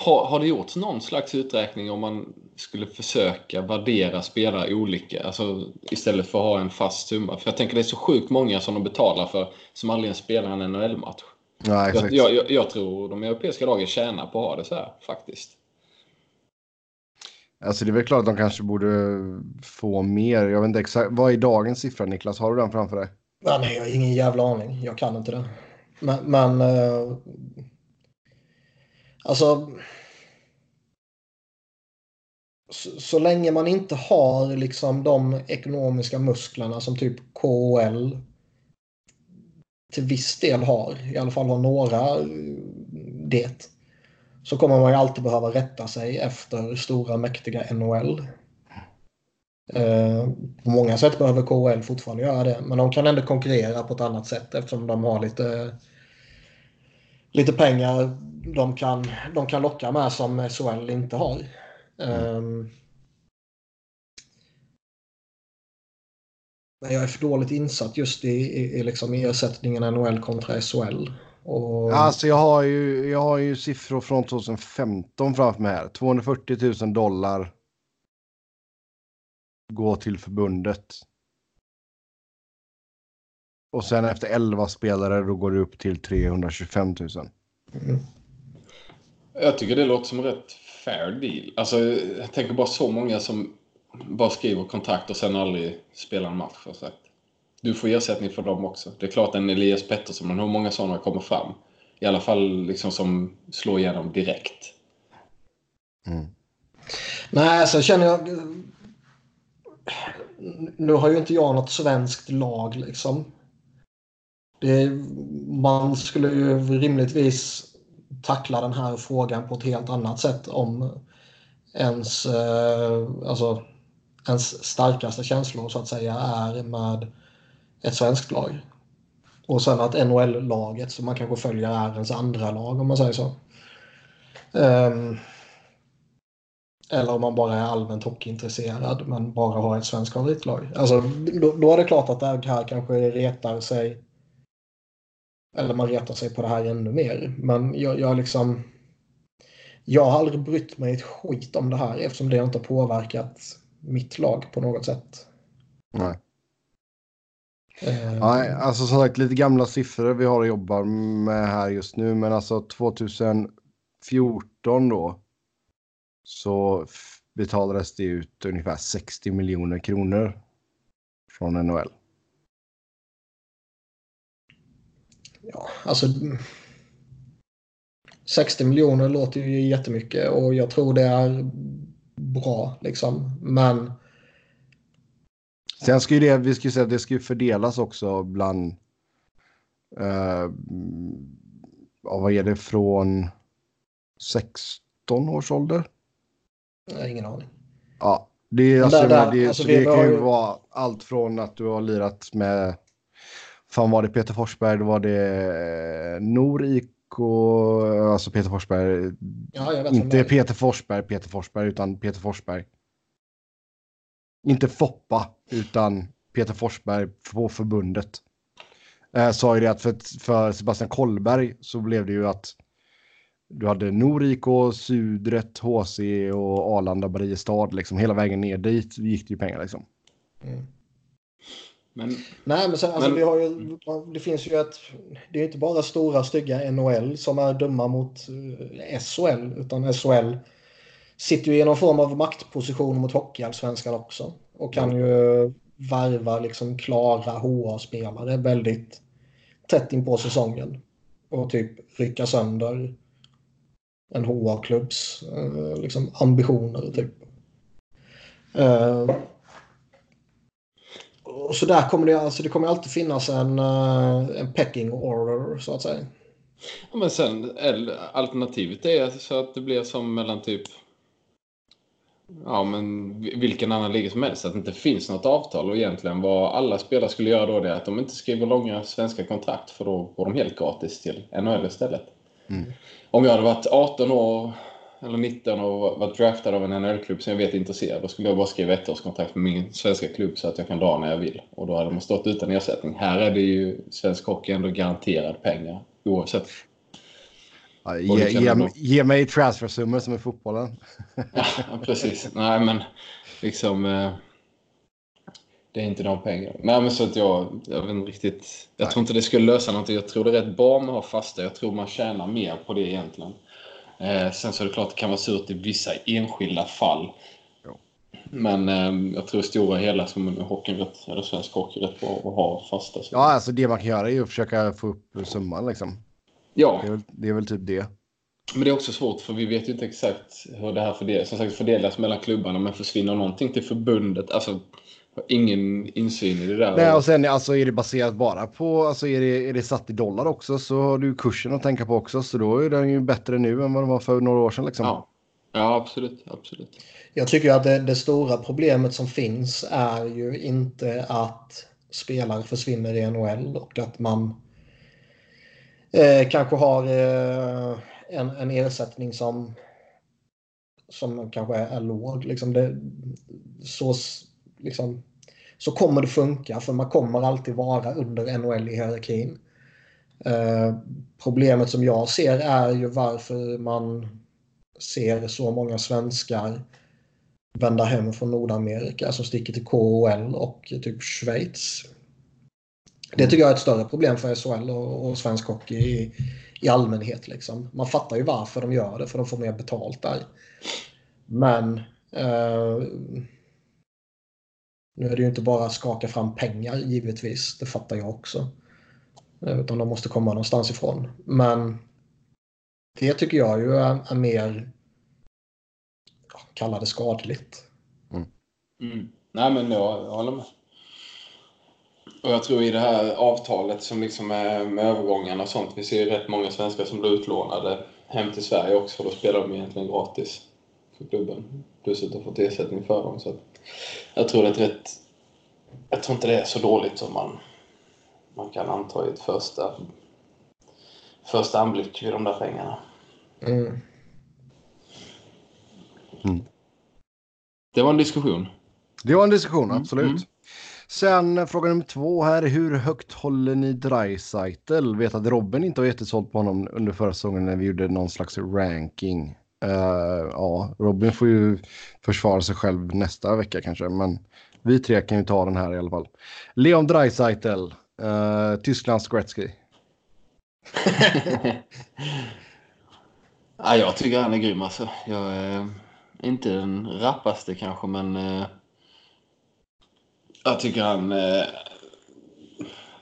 har, har det gjorts någon slags uträkning om man skulle försöka värdera spelare olika? Alltså istället för att ha en fast summa. För jag tänker det är så sjukt många som de betalar för som aldrig ens spelar en NHL-match. Ja, jag, jag, jag, tror de europeiska lagen tjänar på att ha det så här faktiskt. Alltså det är väl klart att de kanske borde få mer. Jag vet inte exakt. Vad är dagens siffra Niklas? Har du den framför dig? Ja, nej, jag har ingen jävla aning. Jag kan inte det. Men, men uh, Alltså... Så, så, länge man inte har liksom de ekonomiska musklerna som typ KHL till viss del har, i alla fall har några det, så kommer man ju alltid behöva rätta sig efter stora mäktiga NHL. Eh, på många sätt behöver KHL fortfarande göra det, men de kan ändå konkurrera på ett annat sätt eftersom de har lite, lite pengar de kan, de kan locka med som SHL inte har. Mm. Um, men jag är för dåligt insatt just i, i, i liksom ersättningen NHL kontra SHL. Och... Alltså jag har, ju, jag har ju siffror från 2015 framför mig här. 240 000 dollar går till förbundet. Och sen efter 11 spelare då går det upp till 325 000. Mm. Jag tycker det låter som rätt fair deal. Alltså, jag tänker bara så många som bara skriver kontrakt och sen aldrig spelar en match. För sagt. Du får ersättning för dem också. Det är klart en Elias Pettersson, men hur många sådana kommer fram? I alla fall liksom som slår igenom direkt. Mm. Nej, så känner jag... Nu har ju inte jag något svenskt lag liksom. Det, man skulle ju rimligtvis tackla den här frågan på ett helt annat sätt om ens, eh, alltså, ens starkaste känslor så att säga är med ett svenskt lag. Och sen att NHL-laget som man kanske följer är ens andra lag om man säger så. Um, eller om man bara är allmänt hockeyintresserad men bara har ett svenskt favoritlag. Alltså, då, då är det klart att det här kanske retar sig eller man retar sig på det här ännu mer. Men jag, jag liksom... Jag har aldrig brytt mig ett skit om det här eftersom det inte har påverkat mitt lag på något sätt. Nej. Uh, Nej, alltså som sagt lite gamla siffror vi har att jobba med här just nu. Men alltså 2014 då så betalades det ut ungefär 60 miljoner kronor från NHL. Ja, alltså 60 miljoner låter ju jättemycket och jag tror det är bra liksom. Men. Sen ska ju det, vi ska ju säga att det ska ju fördelas också bland. Uh, vad är det från 16 års ålder? Ingen aning. Ja, det, alltså, där, där, det, alltså, det, det kan ju vara allt från att du har lirat med fan var det Peter Forsberg, då var det eh, Nor IK, alltså Peter Forsberg. Ja, inte Peter Forsberg, Peter Forsberg, utan Peter Forsberg. Inte Foppa, utan Peter Forsberg på förbundet. Eh, sa ju det att för, för Sebastian Kollberg så blev det ju att du hade Noriko, Sudret, HC och Arlanda, Mariestad, liksom hela vägen ner dit gick det ju pengar liksom. Mm. Men, Nej, men sen, alltså, Men- vi har ju, det finns ju ett... Det är inte bara stora stygga NHL som är dumma mot eh, SHL, utan SHL sitter ju i någon form av maktposition mot hockeyallsvenskan också. Och kan ju varva liksom klara HA-spelare väldigt tätt in på säsongen. Och typ rycka sönder en HA-klubbs eh, liksom ambitioner typ. Och så där kommer det, alltså det kommer alltid finnas en, eh, en pecking order så att säga. ja, men sen, eller, alternativet är så att det blir som mellan typ Ja, men vilken annan liga som helst. Att det inte finns något avtal och egentligen vad alla spelare skulle göra då det är att de inte skriver långa svenska kontrakt för då går de helt gratis till NHL istället. Mm. Om jag hade varit 18 år eller 19 och varit draftad av en NHL-klubb som jag vet är intresserad, då skulle jag bara skriva ett års kontrakt med min svenska klubb så att jag kan dra när jag vill. Och då hade man stått utan ersättning. Här är det ju svensk hockey ändå garanterad pengar oavsett. Ja, ge, ge, ge mig transfersummor som i fotbollen. Ja, precis. Nej, men liksom... Eh, det är inte de pengarna. Nej, men så att jag, jag vet inte riktigt. Jag Nej. tror inte det skulle lösa någonting. Jag tror det är rätt bra med att ha fasta. Jag tror man tjänar mer på det egentligen. Eh, sen så är det klart det kan vara surt i vissa enskilda fall. Jo. Men eh, jag tror stora hela som hockeyn rätt, eller svensk hockey rätt bra att ha fasta. Så. Ja, alltså det man kan göra är ju att försöka få upp summan liksom. ja. Det är väl, det är väl typ det. Men det är också svårt för vi vet ju inte exakt hur det här fördelas, som sagt, fördelas mellan klubbarna. Men försvinner någonting till förbundet, alltså ingen insyn i det där. Nej, och sen alltså är det baserat bara på, alltså är det, är det satt i dollar också så har du kursen att tänka på också. Så då är den ju bättre nu än vad den var för några år sedan liksom. ja. ja, absolut. absolut. Jag tycker att det, det stora problemet som finns är ju inte att spelare försvinner i NHL och att man eh, kanske har eh, en, en ersättning som, som kanske är, är låg. Liksom det, så, liksom, så kommer det funka för man kommer alltid vara under NHL i hierarkin. Eh, problemet som jag ser är ju varför man ser så många svenskar vända hem från Nordamerika som sticker till KHL och typ Schweiz. Det tycker jag är ett större problem för SHL och, och svensk hockey i, i allmänhet. Liksom. Man fattar ju varför de gör det, för de får mer betalt där. Men eh, nu är det ju inte bara att skaka fram pengar givetvis, det fattar jag också. Eh, Utan de måste komma någonstans ifrån. Men det tycker jag ju är, är mer, kalla det skadligt. Mm. Nej, men jag, jag håller med. Och jag tror i det här avtalet som liksom är med övergångarna och sånt. Vi ser ju rätt många svenskar som blir utlånade hem till Sverige också. Då spelar de egentligen gratis för klubben. Plus att de fått ersättning för dem. Så att jag tror det är ett rätt... Jag tror inte det är så dåligt som man, man kan anta i ett första, första anblick vid de där pengarna. Mm. Det var en diskussion. Det var en diskussion, Mm, absolut. mm. Sen fråga nummer två här. Hur högt håller ni Dreisaitl? Vet att Robin inte har jättesålt på honom under förra säsongen när vi gjorde någon slags ranking. Uh, ja, Robin får ju försvara sig själv nästa vecka kanske, men vi tre kan ju ta den här i alla fall. Leon Dreisaitl, uh, Tysklands Gretzky. Ja, jag tycker han är grym alltså. Jag är inte den rappaste kanske, men uh, jag tycker han...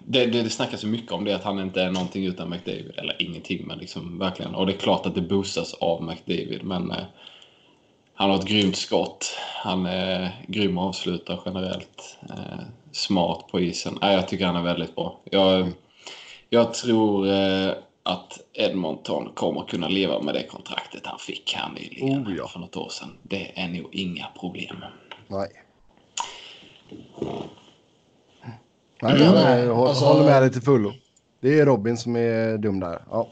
Eh, det, det, det snackas ju mycket om det, att han inte är någonting utan McDavid. Eller ingenting, men liksom verkligen. Och det är klart att det boostas av McDavid, men eh, han har ett grymt skott. Han är grym avslutare generellt. Eh, smart på isen. Ja, jag tycker han är väldigt bra. Jag, jag tror eh, att Edmonton kommer kunna leva med det kontraktet han fick här nyligen Oh, ja. för något år sedan. Det är nog inga problem. Nej. Nej, Ja, jag håller alltså- håller med dig till fullo. Det är Robin som är dum där. Ja.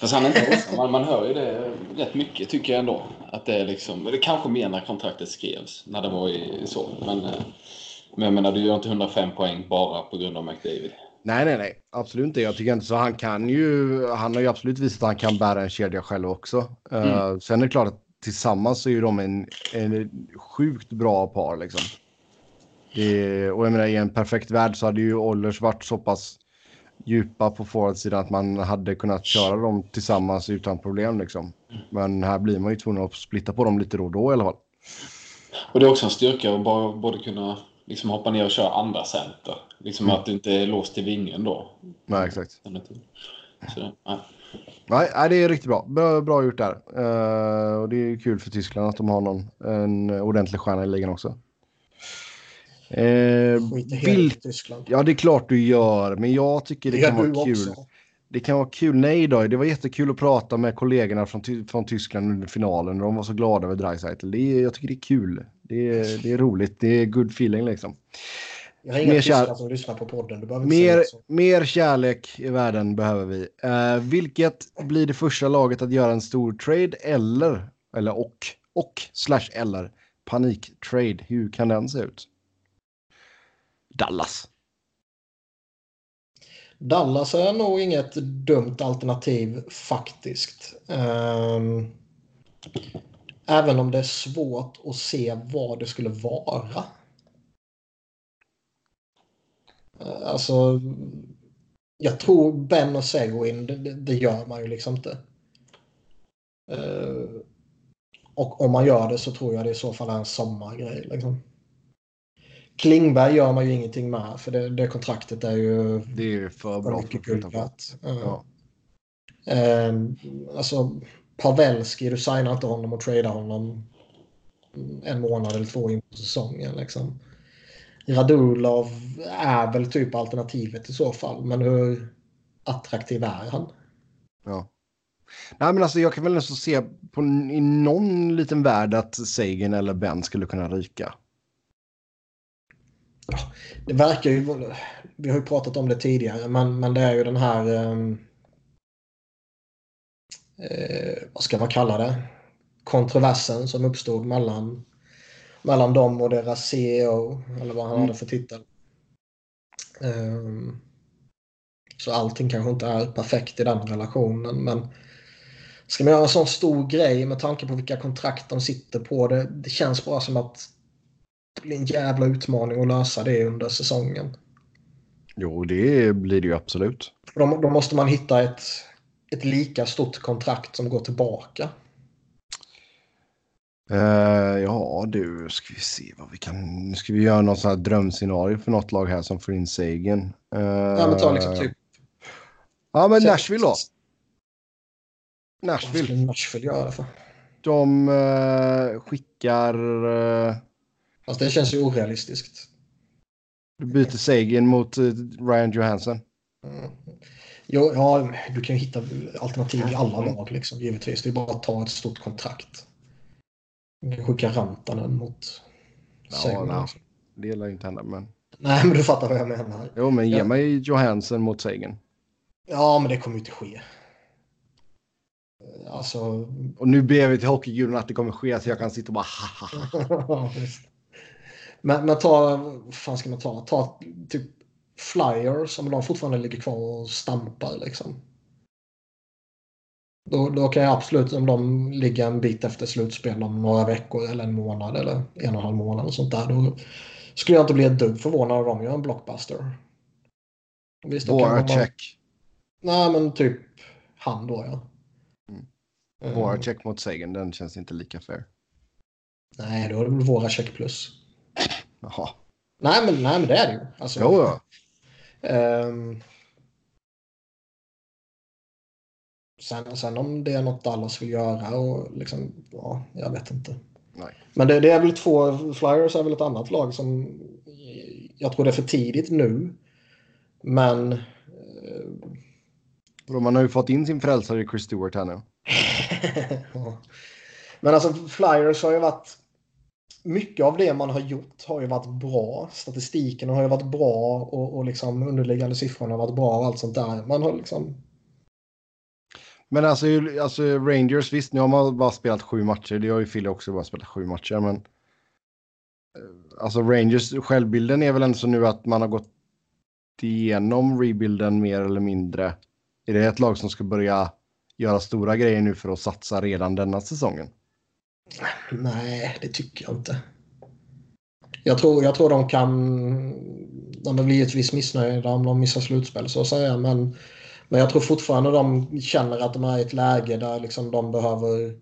Fast han är inte ensam. Man, man hör ju det rätt mycket tycker jag ändå. Att det är liksom, det kanske mer när kontraktet skrevs. När det var i, så. Men, eh, men jag menar, du gör inte 105 poäng bara på grund av McDavid. Nej, nej, nej. Absolut inte. Jag tycker inte så. Han kan ju, han har ju absolut visat att han kan bära en kedja själv också. Eh, sen är det klart att tillsammans så är ju de en, en sjukt bra par liksom. Det, och jag menar, i en perfekt värld så hade ju Oilers varit så pass djupa på forwardsidan att man hade kunnat köra dem tillsammans utan problem. Liksom. Men här blir man ju tvungen att splitta på dem lite då och då i alla fall. Och det är också en styrka att bara, både kunna liksom hoppa ner och köra andra center. Liksom Mm. att du inte är låst i vingen då. Nej, exakt. Så, nej. Nej, nej, det är riktigt bra. Bra, bra gjort där. Eh, och det är kul för Tyskland att de har någon, en ordentlig stjärna i ligan också. Skiter helt Tyskland. ja, det är klart du gör, men jag tycker det, Det kan vara kul. också. Det kan vara kul. Nej då, det var jättekul att prata med kollegorna från, Ty- från Tyskland under finalen. De var så glada över Dreisaitl. Det är, jag tycker det är kul. Det är, det är roligt. Det är good feeling liksom. Jag har inga Mer tyskar som lyssnar på podden. Du behöver Mer, mer kärlek i världen behöver vi. Eh, vilket blir det första laget att göra en stor trade eller, eller och, och slash eller paniktrade? Hur kan den se ut? Dallas. Dallas är nog inget dumt alternativ faktiskt. Ehm, även om det är svårt att se vad det skulle vara. Eh, alltså, jag tror Ben och Seguin, det, det, gör man ju liksom inte. Eh, och om man gör det så tror jag det i så fall är en sommargrej. Liksom. Klingberg gör man ju ingenting med för det, det kontraktet är ju Det är ju för bra för mycket guld värt. Ja. Ehm, alltså, Pavelski, du signar inte honom och tradar honom en månad eller två in på säsongen. Liksom. Radulov är väl typ alternativet i så fall, men hur attraktiv är han? Ja. Nej, men alltså jag kan väl nästan se på, i någon liten värld att Sagan eller Ben skulle kunna ryka. Det verkar ju, vi har ju pratat om det tidigare, men, men det är ju den här, ehm, eh, vad ska man kalla det, kontroversen som uppstod mellan, mellan dem och deras CEO, eller vad han Mm. hade för titel. Ehm, så allting kanske inte är perfekt i den relationen, men ska man göra en sån stor grej med tanke på vilka kontrakt de sitter på, det, det känns bara som att blir en jävla utmaning att lösa det under säsongen. Jo, det blir det ju absolut. Då, då måste man hitta ett, ett lika stort kontrakt som går tillbaka. Eh, ja, du, ska vi se vad vi kan... Nu ska vi göra någon sån här drömscenario för något lag här som får in Sagan. Uh, Ja, men ta liksom typ... Ja, men Nashville då. Vad Nashville. skulle Nashville göra det för? De eh, skickar... eh, Fast det känns ju orealistiskt. du byter Sagan mot eh, Ryan Johansson. Mm. Jo, ja, du kan ju hitta alternativ i alla lag liksom, givetvis. Det är bara att ta ett stort kontrakt. Du kan skicka Rantanen mot Ja, Seguin, nej. liksom. Det lär inte hända, men... Nej, men du fattar vad jag menar. Jo, men ge Ja. mig Johansson mot Sagan. Ja, men det kommer ju inte ske. Alltså... Och nu ber vi till hockeygudarna att det kommer ske så jag kan sitta och bara ha, ha, ha. Visst. Men, men ta, vad fan ska man ta? Ta typ Flyers om de fortfarande ligger kvar och stampar liksom. Då, då kan jag absolut, om de ligger en bit efter slutspel om några veckor eller en månad eller en och en halv månad och sånt där. Då skulle jag inte bli ett dugg förvånad om de gör en blockbuster. Visst, Våra check. Nej, men typ han då ja. Mm. Eh, Våra check mot Sagan, den känns inte lika fair. Nej, då är det väl våra check plus. Jaha. Nej, men, nej, men det är det ju. Alltså, Jo, ja. Ehm, sen, sen om det är något Dallas vill göra och liksom, ja, jag vet inte. Nej. Men det, det är väl två, Flyers är väl ett annat lag som jag tror det är för tidigt nu. Men eh, Man har ju fått in sin frälsare Chris Stewart här nu. Ja. Men alltså Flyers har ju varit... Mycket av det man har gjort har ju varit bra. Statistiken har ju varit bra och, och liksom underliggande siffrorna har varit bra och allt sånt där. Man har liksom... Men alltså, alltså Rangers, visst, nu har man bara spelat sju matcher. Det har ju Philly också bara spelat sju matcher, men... Eh, alltså Rangers, självbilden är väl ändå så nu att man har gått igenom rebuilden mer eller mindre. Är det ett lag som ska börja göra stora grejer nu för att satsa redan denna säsongen? Nej, det tycker jag inte. Jag tror, jag tror de kan... De blir givetvis missnöjda om de missar slutspel så att säga. Men, men jag tror fortfarande de känner att de är i ett läge där liksom de behöver eh,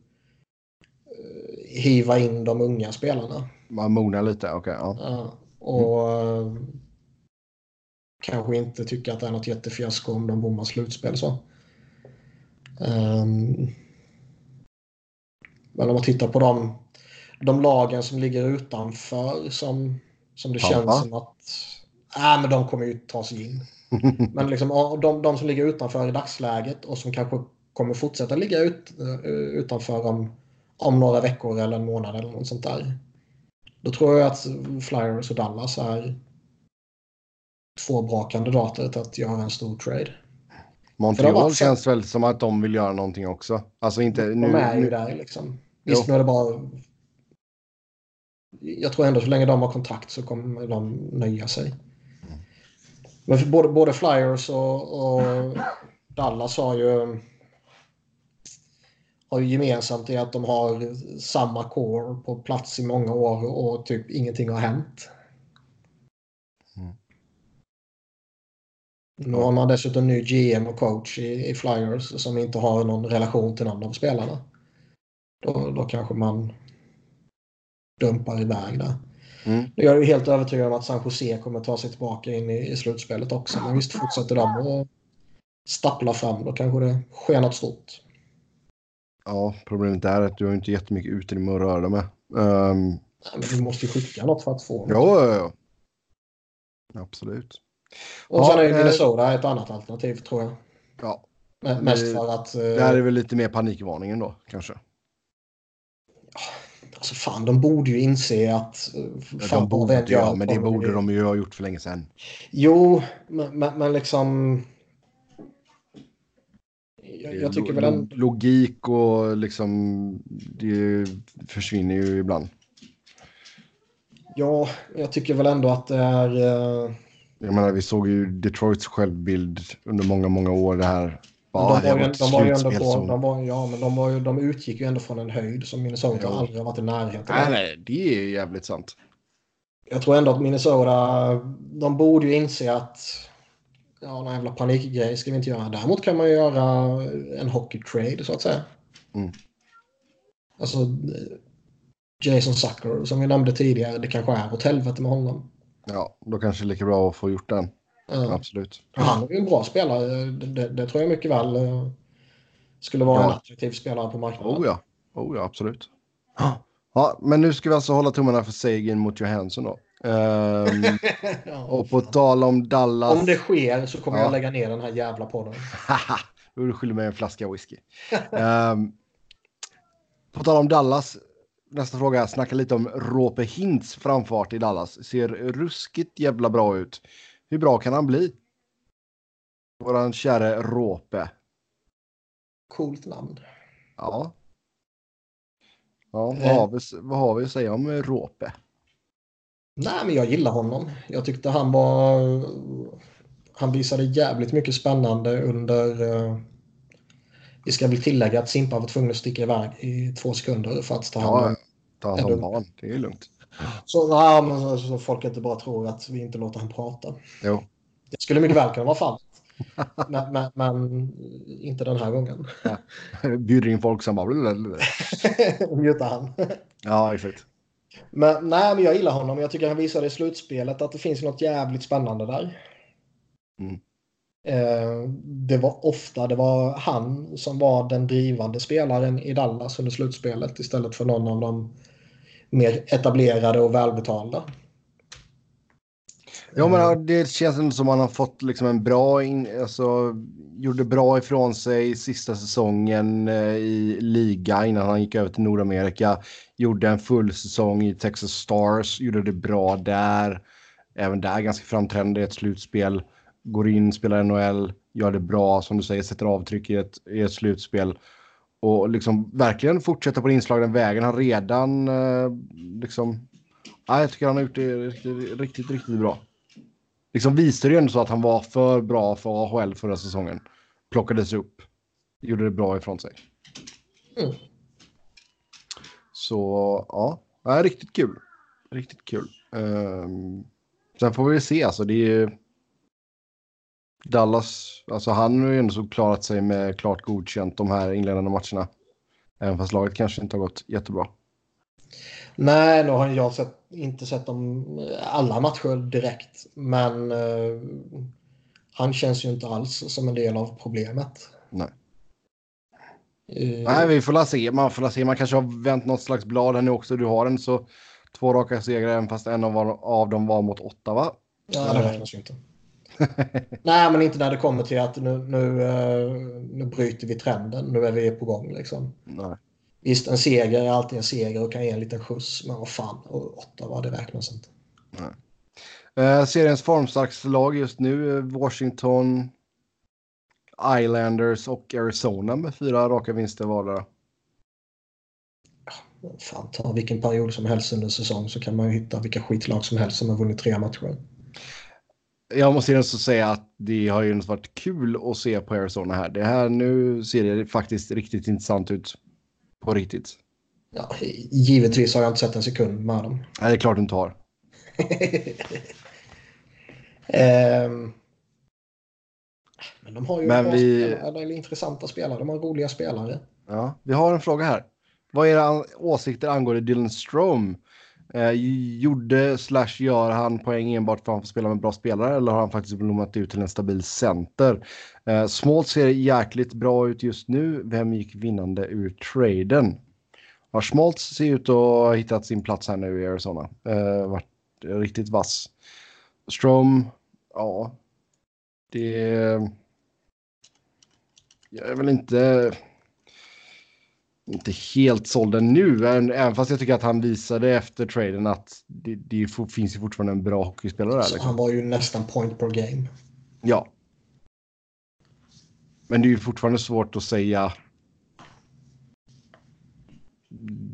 hiva in de unga spelarna. Man mognar lite, okej. ja. Ja, och eh, kanske inte tycker att det är något jättefiasko om de bommar slutspel så. Ehm, men om man tittar på de, de lagen som ligger utanför som, som det Tampa. känns som att äh, men de kommer ju ta sig in. Men liksom, de, de som ligger utanför i dagsläget och som kanske kommer fortsätta ligga ut, eh, utanför om, om några veckor eller en månad eller något sånt där. Då tror jag att Flyers och Dallas är två bra kandidater till att göra en stor trade. Montreal varit känns väl som att de vill göra någonting också. Alltså inte De nu. är ju nu där liksom. Visst, Jo. nu är det bara... Jag tror ändå så länge de har kontakt så kommer de nöja sig. Men för både, både Flyers och, och Dallas har ju, har ju gemensamt i att de har samma core på plats i många år och typ ingenting har hänt. Mm. Nu har man dessutom ny GM och coach i, i Flyers som inte har någon relation till någon av spelarna. Då, då kanske man dumpar iväg där. Mm. Jag är ju helt övertygad om att San Jose kommer ta sig tillbaka in i, i slutspelet också. Men visst, fortsätter de att stappla fram då kanske det sker något stort. Ja, problemet är att du har inte jättemycket utrymme att röra dig med. Um, Nej, men du måste ju skicka något för att få något. ja, ja, ja. Absolut. Och sen Ja, är ju eh, Minnesota ett annat alternativ tror jag. Ja, Men Mest det- för att... eh, det här är väl lite mer panikvarningen då, kanske. Alltså fan, de borde ju inse att... eh, fan, de borde, ja, gör men det borde de ju ha gjort för länge sedan. Jo, men, men, men liksom... Jag, jag tycker väl ändå... Logik och liksom, det försvinner ju ibland. Ja, jag tycker väl ändå att det är... eh, Jag menar, vi såg ju Detroits självbild under många, många år. Det här. Ja, de, var ju, ett de var ju ändå på, slutspelszon. de var, ja, men de, var ju, de utgick ju ändå från en höjd som Minnesota Jo. aldrig har varit i närheten Nej, av. nej, det är jävligt sant. Jag tror ändå att Minnesota, de borde ju inse att ja, någon jävla panikgrej ska vi inte göra. Däremot kan man ju göra en hockey-trade så att säga. Mm. Alltså Jason Zucker som vi nämnde tidigare, det kanske är åt helvete med honom. Ja, då kanske det är lika bra att få gjort den. Ja. Absolut. Han är ju en bra spelare. Det, det, tror jag mycket väl eh, skulle vara Ja. en attraktiv spelare på marknaden. Oh ja, oh ja, absolut. Ja, men nu ska vi alltså hålla tummarna för Sagan mot Johansson då. Ehm, Ja, och på tal om Dallas. Om det sker så kommer Ja. jag lägga ner den här jävla podden. Du skyldig mig en flaska whisky. Ehm, på tal om Dallas. Nästa fråga. Snacka lite om Rope Hintz framfart i Dallas. Ser ruskigt jävla bra ut. Hur bra kan han bli? Våran käre Rope. Coolt namn. Ja. Ja, vad Eh. har vi, vad har vi att säga om Rope? Nej, men jag gillar honom. Jag tyckte han var... Han visade jävligt mycket spännande under... eh, Vi ska väl tillägga att Simpa var tvungen att sticka iväg i två sekunder för att ta hand om... Ja, ta hand om barn. Det är lugnt. Så, ja, men så, så folk inte bara tror att vi inte låter han prata. Jo. Det skulle mycket väl kunna vara fallet. Men, men, men inte den här gången. Bjuder in folk som bara... blablabla. Muta han. Ja, exakt. Men, nej, men jag gillar honom. Jag tycker han visade i slutspelet att det finns något jävligt spännande där. Mm. Eh, det var ofta det var han som var den drivande spelaren i Dallas under slutspelet istället för någon av de mer etablerade och välbetalda. Ja, men det känns ändå som att han har fått liksom en bra, in, alltså gjorde bra ifrån sig sista säsongen eh, i liga innan han gick över till Nordamerika. Gjorde en full säsong i Texas Stars, gjorde det bra där. Även där ganska framträdande i ett slutspel. Går in, spelar NHL, gör det bra, som du säger, sätter avtryck i ett, i ett slutspel. Och liksom verkligen fortsätta på den inslagna vägen. Han redan eh, liksom... Ja, jag tycker han har gjort det riktigt, riktigt, riktigt bra liksom visade ju ändå så att han var för bra för AHL förra säsongen. Plockades upp. Gjorde det bra ifrån sig. Mm. Så ja, ja riktigt kul. Riktigt kul. Um, sen får vi se, alltså det är ju... Dallas, alltså han har ju ändå så klarat sig med klart godkänt de här inledande matcherna. Även fast laget kanske inte har gått jättebra. Nej, nu har jag sett, inte sett dem alla matcher direkt. Men uh, han känns ju inte alls som en del av problemet. Nej. Uh, Nej, vi får la se. Man får la se. Man kanske har vänt något slags blad här nu också. Du har en så två raka segrar, även fast en av, av dem var mot åtta, va? Ja, det räknas ju inte. Nej, men inte när det kommer till att nu, nu, uh, nu bryter vi trenden. Nu är vi på gång liksom. Nej. Visst, en seger är alltid en seger och kan ge en liten skjuts, men vad fan, och åtta var det räknas inte. Nej. Uh, seriens formstarkaste lag just nu, Washington, Islanders och Arizona med fyra raka vinster vardera. Fan, ta vilken period som helst under säsong så kan man ju hitta vilka skitlag som helst som har vunnit tre matcher. Jag måste ju säga att det har ju varit kul att se på Arizona här. Det här nu ser det faktiskt riktigt intressant ut. På riktigt. Ja, givetvis har jag inte sett en sekund med dem. Nej, det är klart du inte har. um, men de har ju men vi... spelare, eller intressanta spelare. De har roliga spelare. Ja, vi har en fråga här. Vad är era åsikter angående Dylan Strome? Eh, gjorde slash gör han poäng enbart för att han får spela med bra spelare eller har han faktiskt blommat ut till en stabil center? Eh, Small ser jäkligt bra ut just nu. Vem gick vinnande ur traden? Ja, Smalt ser ut att ha hittat sin plats här nu i Arizona. Eh, varit riktigt vass. Strom, ja. Det... Jag är väl inte inte helt såld nu, även fast jag tycker att han visade efter traden att det, det finns ju fortfarande en bra hockeyspelare där. Liksom. Han var ju nästan point per game. Ja. Men det är ju fortfarande svårt att säga.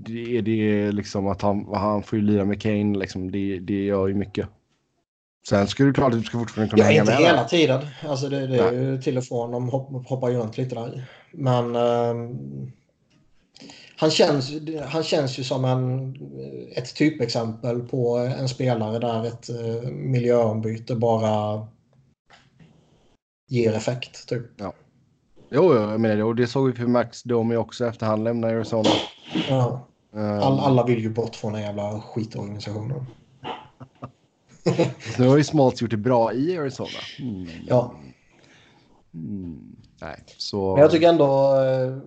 Det är det liksom att han, han får ju lira med Kane liksom. Det, det gör ju mycket. Sen ska du klart att du ska fortfarande kunna ja, hänga med. Inte hela tiden. Alltså det, det är ju till och från. De hoppar ju runt lite där. Men... Um han känns, han känns ju som en, ett typexempel på en spelare där ett uh, miljöombyte bara ger effekt. Typ. Ja. Jo, jag menar det. Och det såg vi för Max Domi också efter han lämnade Arizona. Ja. Um... All, alla vill ju bort från den jävla skitorganisationen. nu har ju Smalts gjort det bra i Arizona. Mm. Ja. Mm. Nej, så... Men jag tycker ändå eh,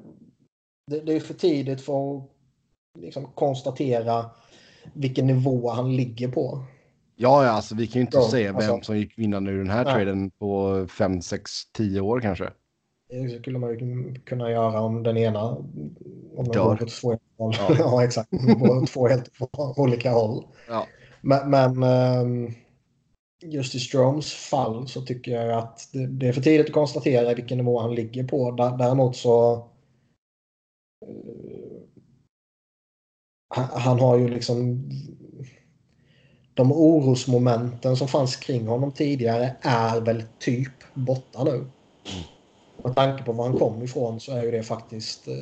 det, det är för tidigt för att liksom konstatera vilken nivå han ligger på. Ja, ja alltså, vi kan ju inte ja, säga vem alltså, som gick vinnande ur den här nej. traden på 5, 6, 10 år kanske. Det skulle man ju kunna göra om den ena om den går åt två, ja. ja, exakt. två helt olika håll. Ja. Men, men um, just i Stroms fall så tycker jag att det, det, är för tidigt att konstatera vilken nivå han ligger på. Däremot så han har ju liksom de orosmomenten som fanns kring honom tidigare är väl typ borta nu. Mm. Med tanke på var han kom ifrån så är ju det faktiskt eh,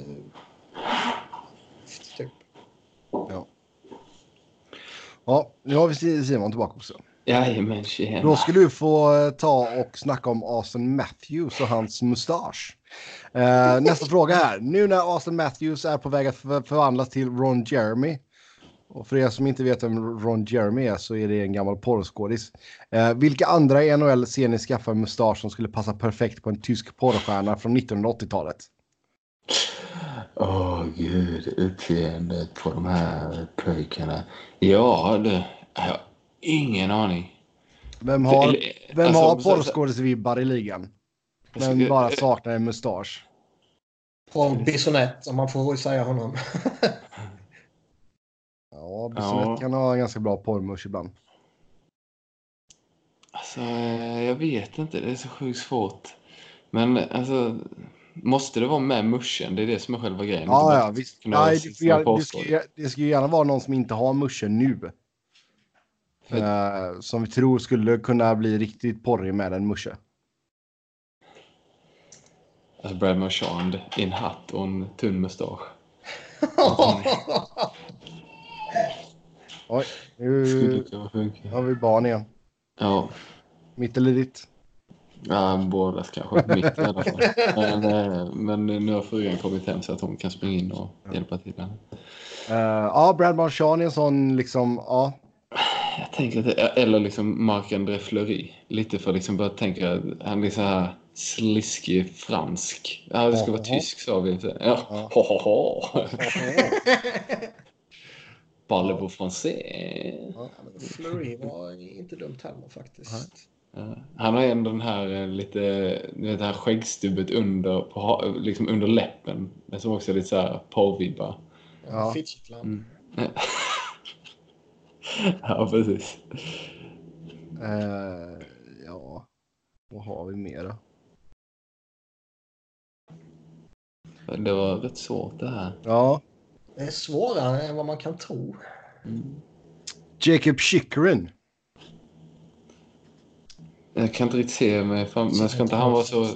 typ. Ja. Ja, nu har vi Simon tillbaka också. Jajamän, tjena. Då ska du få eh, ta och snacka om Austin Matthews och hans mustasch. Uh, nästa fråga här. Nu när Austin Matthews är på väg att förvandlas till Ron Jeremy. Och för er som inte vet vem Ron Jeremy är så är det en gammal porrskådis. Uh, vilka andra i NHL ser ni skaffa en mustasch som skulle passa perfekt på en tysk porrstjärna från 1980-talet? Åh oh, gud, utseendet på de här pojkarna. Ja, det... Har ingen aning. Vem har, vem alltså, har porrskådisvibbar i ligan? Men bara saknar en mustasch. Paul Bissonette, om man får säga honom. ja, Bissonette ja. kan ha en ganska bra porrmusch ibland. Alltså, jag vet inte. Det är så sjukt svårt. Men alltså, måste det vara med muschen? Det är det som är själva grejen. Ja, ja, visst. Nej, det, ska, det, ska, det ska ju gärna vara någon som inte har muschen nu. Uh, som vi tror skulle kunna bli riktigt porrig med en musche. Alltså Brad Marchand i en hatt och en tunn mustasch. Oj, nu har vi barn igen. Ja. Mitt eller ditt? Ja, bådas kanske. Mitt i alla fall. Men, eh, men nu har frugan kommit hem så att hon kan springa in och hjälpa till. henne. Uh, ja, Brad Marchand är en sån liksom, ja. Jag tänker att det, eller liksom Marc-André Fleury. Lite för liksom bara tänka att han är så här sliskig fransk. Ja, det ska vara tysk sa vi. Ja. Ja. Ho, ho, ho. Parlez-vous français? Fleury var inte dumt heller faktiskt. Han har ändå den här eh, lite, det här skäggstubbet under, på, liksom under läppen. Men som också är lite så här porrvibbar. Ja. Fidgetland. Mm. ja, precis. Eh, ja, vad har vi mer då? Det var rätt svårt det här. Ja, Det är svårare än vad man kan tro. Jacob Chikrin. Jag kan inte riktigt se mig fram, men ska inte han vara så...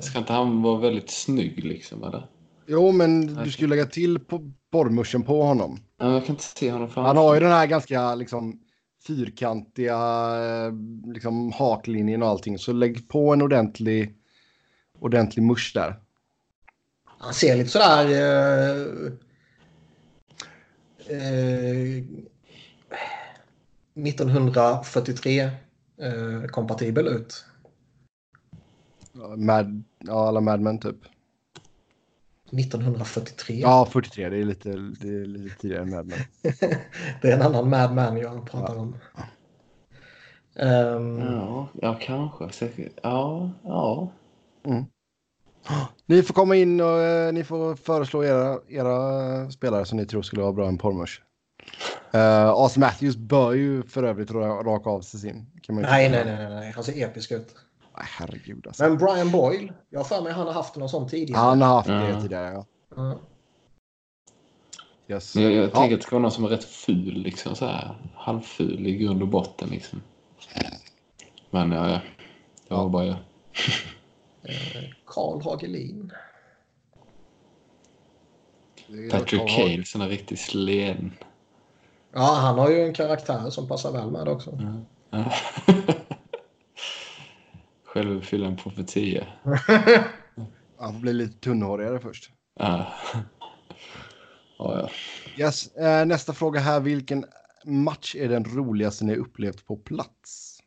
Ska inte han vara väldigt snygg liksom eller? Jo, men du skulle lägga till på borrmuschen på honom. Ja, jag kan inte se honom framför Han har ju den här ganska liksom fyrkantiga eh, liksom haklinjen och allting. Så lägg på en ordentlig, ordentlig musch där. Han ser lite sådär... Eh, eh, 1943 eh, kompatibel ut. Mad, ja, alla Mad Men typ. 1943. Ja, 43. Det är lite, det är lite tidigare än Mad Men. Det är en annan Mad Man jag pratar om. Ehm, Ja, ja kanske. Säkert. Ja, ja. Ni får komma in och eh, ni får föreslå era, era spelare som ni tror skulle vara bra i en porrmusch. Uh, As Matthews bör ju för övrigt ra- raka av sig sin. Nej, nej, nej, nej. Han ser episk ut. Herregud alltså. Men Brian Boyle, jag har för mig han har haft någon sån tidigare. Han har haft det Ja. tidigare, ja. Ja. Yes. Jag, jag Ja. tänker att det ska vara någon som är rätt ful liksom så här. Halvful i grund och botten liksom. Men ja, ja. Det var bara jag. Eh, Carl Hagelin. Det är- Patrick. Cale, sån här riktigt sleden. Ja, han har ju en karaktär som passar väl med också. Ja. Självuppfyllande profetia. Han får bli lite tunnhårigare först. Ja. Ja, ja. Yes. Eh, nästa fråga här. Vilken match är den roligaste ni upplevt på plats?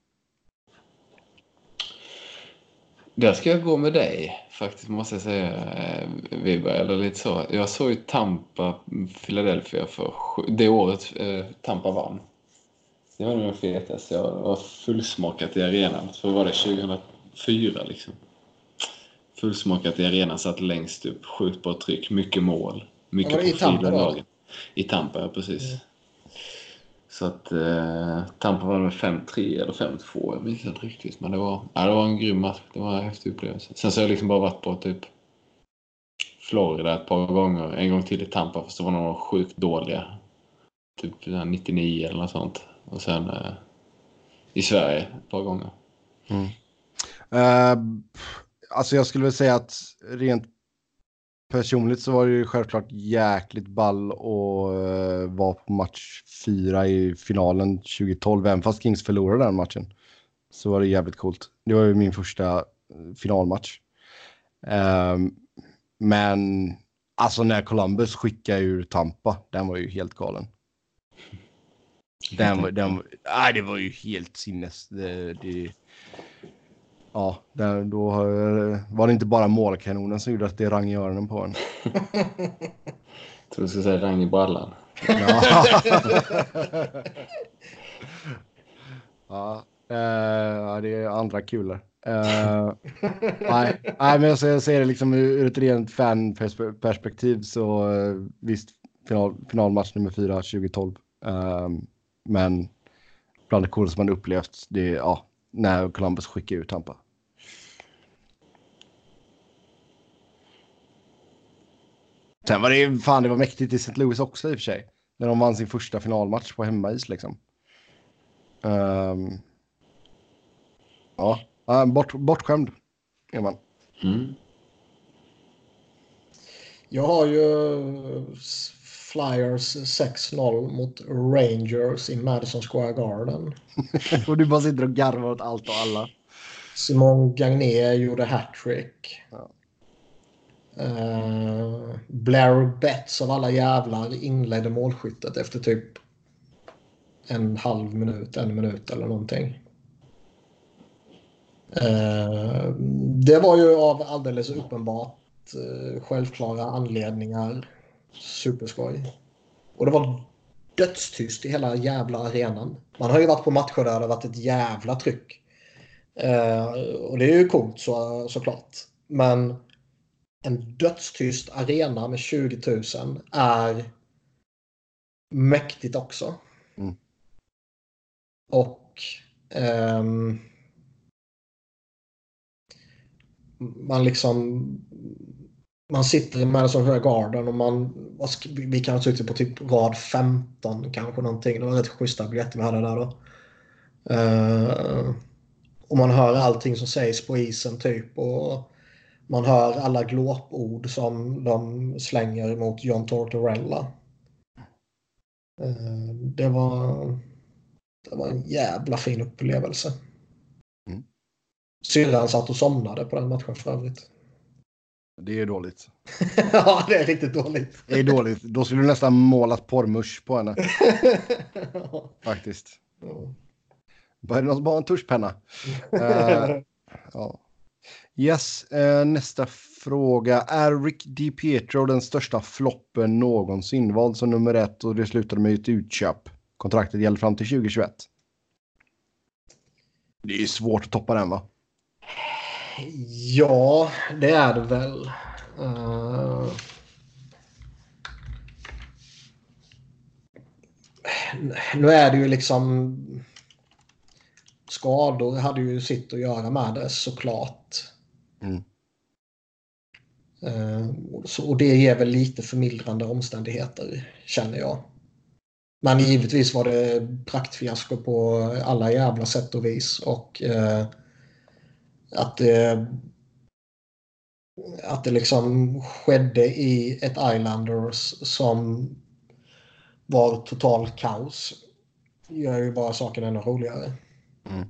Där ska jag gå med dig faktiskt måste jag säga eh, Wiberg, eller lite så. Jag såg ju Tampa, Philadelphia för det året eh, Tampa vann. Det var nog den fetaste. Jag var fullsmakat i arenan. Så var det 2004 liksom. Fullsmakat i arenan, satt längst upp, sjukt bra tryck, mycket mål. Mycket Ja, i profil Tampa av då? lagen. I Tampa, ja precis. Så att eh, Tampa var med 5-3 eller 5-2, jag minns inte riktigt. Men det var, ja, det var en grym match. Det var en häftig upplevelse. Sen så har jag liksom bara varit på typ Florida ett par gånger. En gång till i Tampa fast det var några sjukt dåliga. Typ 99 eller något sånt. Och sen eh, i Sverige ett par gånger. Uh, alltså jag skulle väl säga att rent personligt så var det ju självklart jäkligt ball och uh, vara på match fyra i finalen 2012. Även fast Kings förlorade den matchen så var det jävligt coolt. Det var ju min första eh, finalmatch. Uh, men alltså när Columbus skickade ur Tampa, den var ju helt galen. Den, var- den, nej, det var ju helt sinnes. Det, det, ja, där, då var det inte bara målkanonen som gjorde att det rang i öronen på en. Jag tror du skulle säga rang i brallan. Ja. ja, eh, det är andra kulor. Eh, nej, nej, men jag ser, jag ser det liksom ur ett rent fanperspektiv så eh, visst, final, finalmatch nummer fyra 2012. Eh, men bland det coolaste man upplevt, det ja, när Columbus skickade ut Tampa. Sen var det fan, det var mäktigt i St. Louis också i och för sig. När de vann sin första finalmatch på hemmais liksom. Um, ja, bort, bortskämd är man. Mm. Jag har ju Flyers 6-0 mot Rangers i Madison Square Garden. och du bara sitter och garvar åt allt och alla. Simon Gagné gjorde hattrick. Ja. Uh, Blair Betts av alla jävlar inledde målskyttet efter typ en halv minut, en minut eller någonting. Uh, det var ju av alldeles uppenbart uh, självklara anledningar superskoj. Och det var dödstyst i hela jävla arenan. Man har ju varit på matcher där det har varit ett jävla tryck. Uh, och det är ju coolt så, såklart. Men en dödstyst arena med 20 000 är mäktigt också. Mm. Och um, man liksom man sitter i Madison Square Garden och man vi kan ha suttit på typ rad 15 kanske någonting. Det var rätt schyssta biljetter vi hade där då. Uh, och man hör allting som sägs på isen typ. Och man hör alla glåpord som de slänger mot John Tortorella. Uh, det var, det var en jävla fin upplevelse. Mm. Syrran satt och somnade på den matchen för övrigt. Det är dåligt. ja, det är riktigt dåligt. Det är dåligt. Då skulle du nästan målat porrmusch på henne. Faktiskt. Ja. Bara någon som har en tuschpenna? Eh, ja. Yes, eh, nästa fråga. Är Rick DiPietro den största floppen någonsin? Vald som nummer ett och det slutade med ett utköp. Kontraktet gäller fram till 2021. Det är svårt att toppa den va? Ja, det är det väl. Uh... Nu är det ju liksom... Skador hade ju sitt att göra med det såklart. Mm. Uh, så, och det ger väl lite förmildrande omständigheter, känner jag. Men givetvis var det praktfiasko på alla jävla sätt och vis. Och uh, att det, att det liksom skedde i ett Islanders som var total kaos gör ju bara saken ännu roligare. Mm.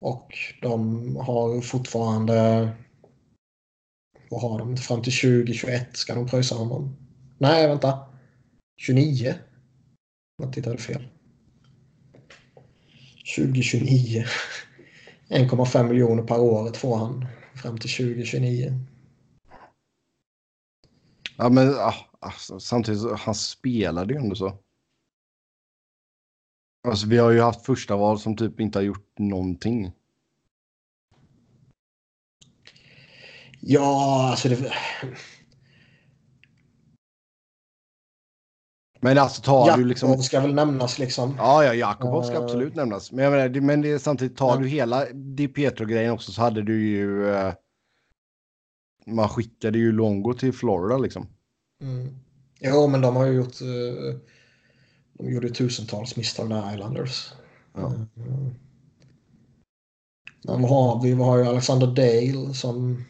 Och de har fortfarande vad har de? Fram till 2021 ska de pröjsa honom. Nej, vänta. 29. Jag tittade fel. 2029. 1,5 miljoner per år får han fram till 2029. Ja, men alltså, samtidigt, han spelade ju ändå så. Alltså, vi har ju haft första val som typ inte har gjort någonting. Ja, alltså det... Men alltså tar Jakobov du liksom... ska väl nämnas liksom. Ja, ja, Jakobov ska Eh. absolut nämnas. Men, jag menar, men det, är samtidigt tar Ja. du hela Di Pietro-grejen också så hade du ju... Eh, man skickade ju Longo till Florida liksom. Mm. Jo, men de har ju gjort... eh, De gjorde tusentals misstag där, Islanders. Ja. Mm. Men vad har vi? Vi har ju Alexander Dale som...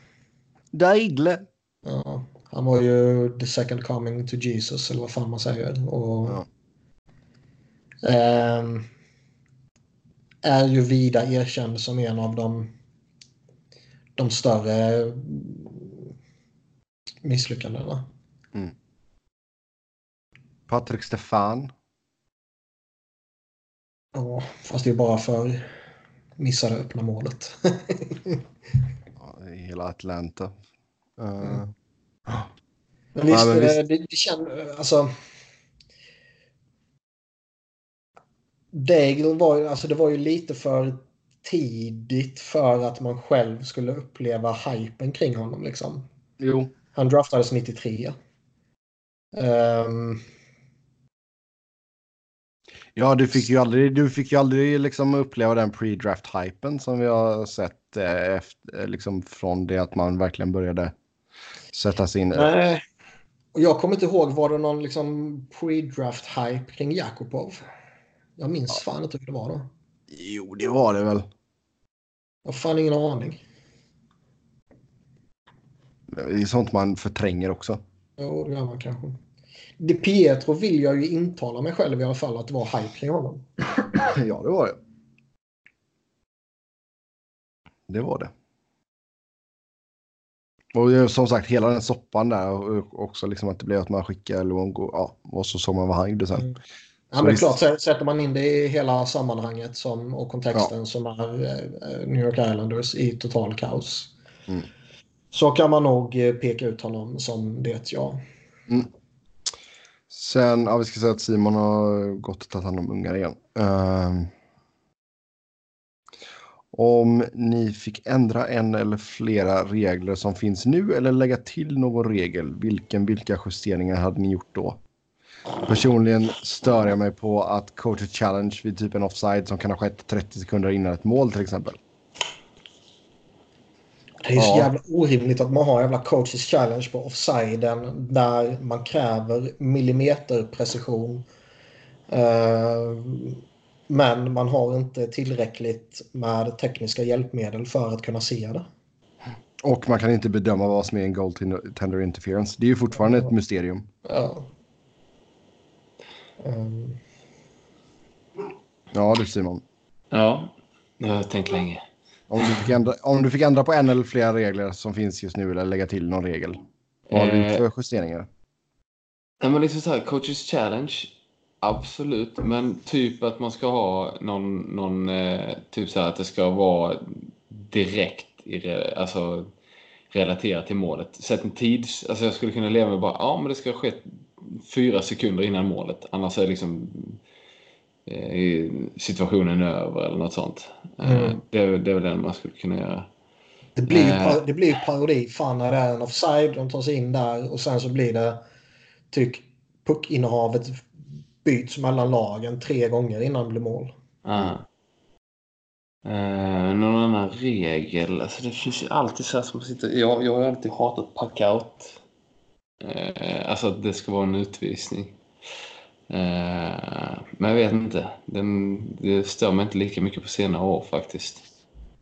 Daigle. Ja, han var ju the second coming to Jesus, eller vad fan man säger. Och, Ja. ehm, är ju vida erkänd som en av de, de större misslyckandena. Patrik Stefan. Ja, fast det är bara för missade öppna målet. Ja, hela Atlanta. Eh, Mm. Ja. Men visst, men visst. Det, det känns... Alltså... Daigle var ju, alltså det var ju lite för tidigt för att man själv skulle uppleva hypen kring honom liksom. Jo, Han draftades 93. Ehm, ja, du fick ju aldrig, du fick ju aldrig liksom uppleva den pre-draft-hypen som vi har sett eh, efter, liksom från det att man verkligen började sätta sig in. nej. Och jag kommer inte ihåg, var det någon liksom pre-draft-hype kring Jakubov? Jag minns fan inte hur det var då. Jo, det var det väl. Jag har fan ingen aning. Det är sånt man förtränger också. Jo, det gör man kanske. Di Pietro vill jag ju intala mig själv i alla fall att det var hype kring honom. ja, det var det. Det var det. Och som sagt, hela den soppan där och också liksom att det blev att man skickade Luongo, ja, och så såg man vad han gjorde sen. Mm. Ja, men klart, sätter man in det i hela sammanhanget som, och kontexten ja. som är eh, New York Islanders i total kaos. Mm. Så kan man nog eh, peka ut honom som det, ja. Mm. Sen, ja, vi ska säga att Simon har gått och tagit hand om ungar igen. Uh, om ni fick ändra en eller flera regler som finns nu eller lägga till någon regel, vilken, vilka justeringar hade ni gjort då? Personligen stör jag mig på att coach challenge vid typ en offside som kan ha skett 30 sekunder innan ett mål till exempel. Det är så jävla orimligt att man har jävla coaches challenge på offsiden där man kräver millimeterprecision. Uh, men man har inte tillräckligt med tekniska hjälpmedel för att kunna se det. Och man kan inte bedöma vad som är en goal tender interference. Det är ju fortfarande ett mysterium. Ja. Um. Ja du Simon. Ja, det har jag tänkt länge. Om du, fick ändra, om du fick ändra på en eller flera regler som finns just nu eller lägga till någon regel. Vad har du gjort för justeringar? Ja, men liksom så här, coaches challenge. Absolut, men typ att man ska ha någon, någon eh, typ så här att det ska vara direkt i, alltså, relaterat till målet. Sätt en tid, alltså jag skulle kunna leva med bara, ja men det ska ha skett fyra sekunder innan målet. Annars är liksom eh, situationen över eller något sånt. Eh, mm. det, det är väl den man skulle kunna göra. Det blir, eh. det blir parodi. Fan när det är en offside, de tar sig in där och sen så blir det typ puckinnehavet byts mellan lagen tre gånger innan det blir mål. Ah. Eh, någon annan regel? Alltså det finns ju alltid så här som sitter... Jag, jag har alltid hatat packout. Eh, alltså att det ska vara en utvisning. Eh, men jag vet inte. Den, det stör mig inte lika mycket på senare år faktiskt.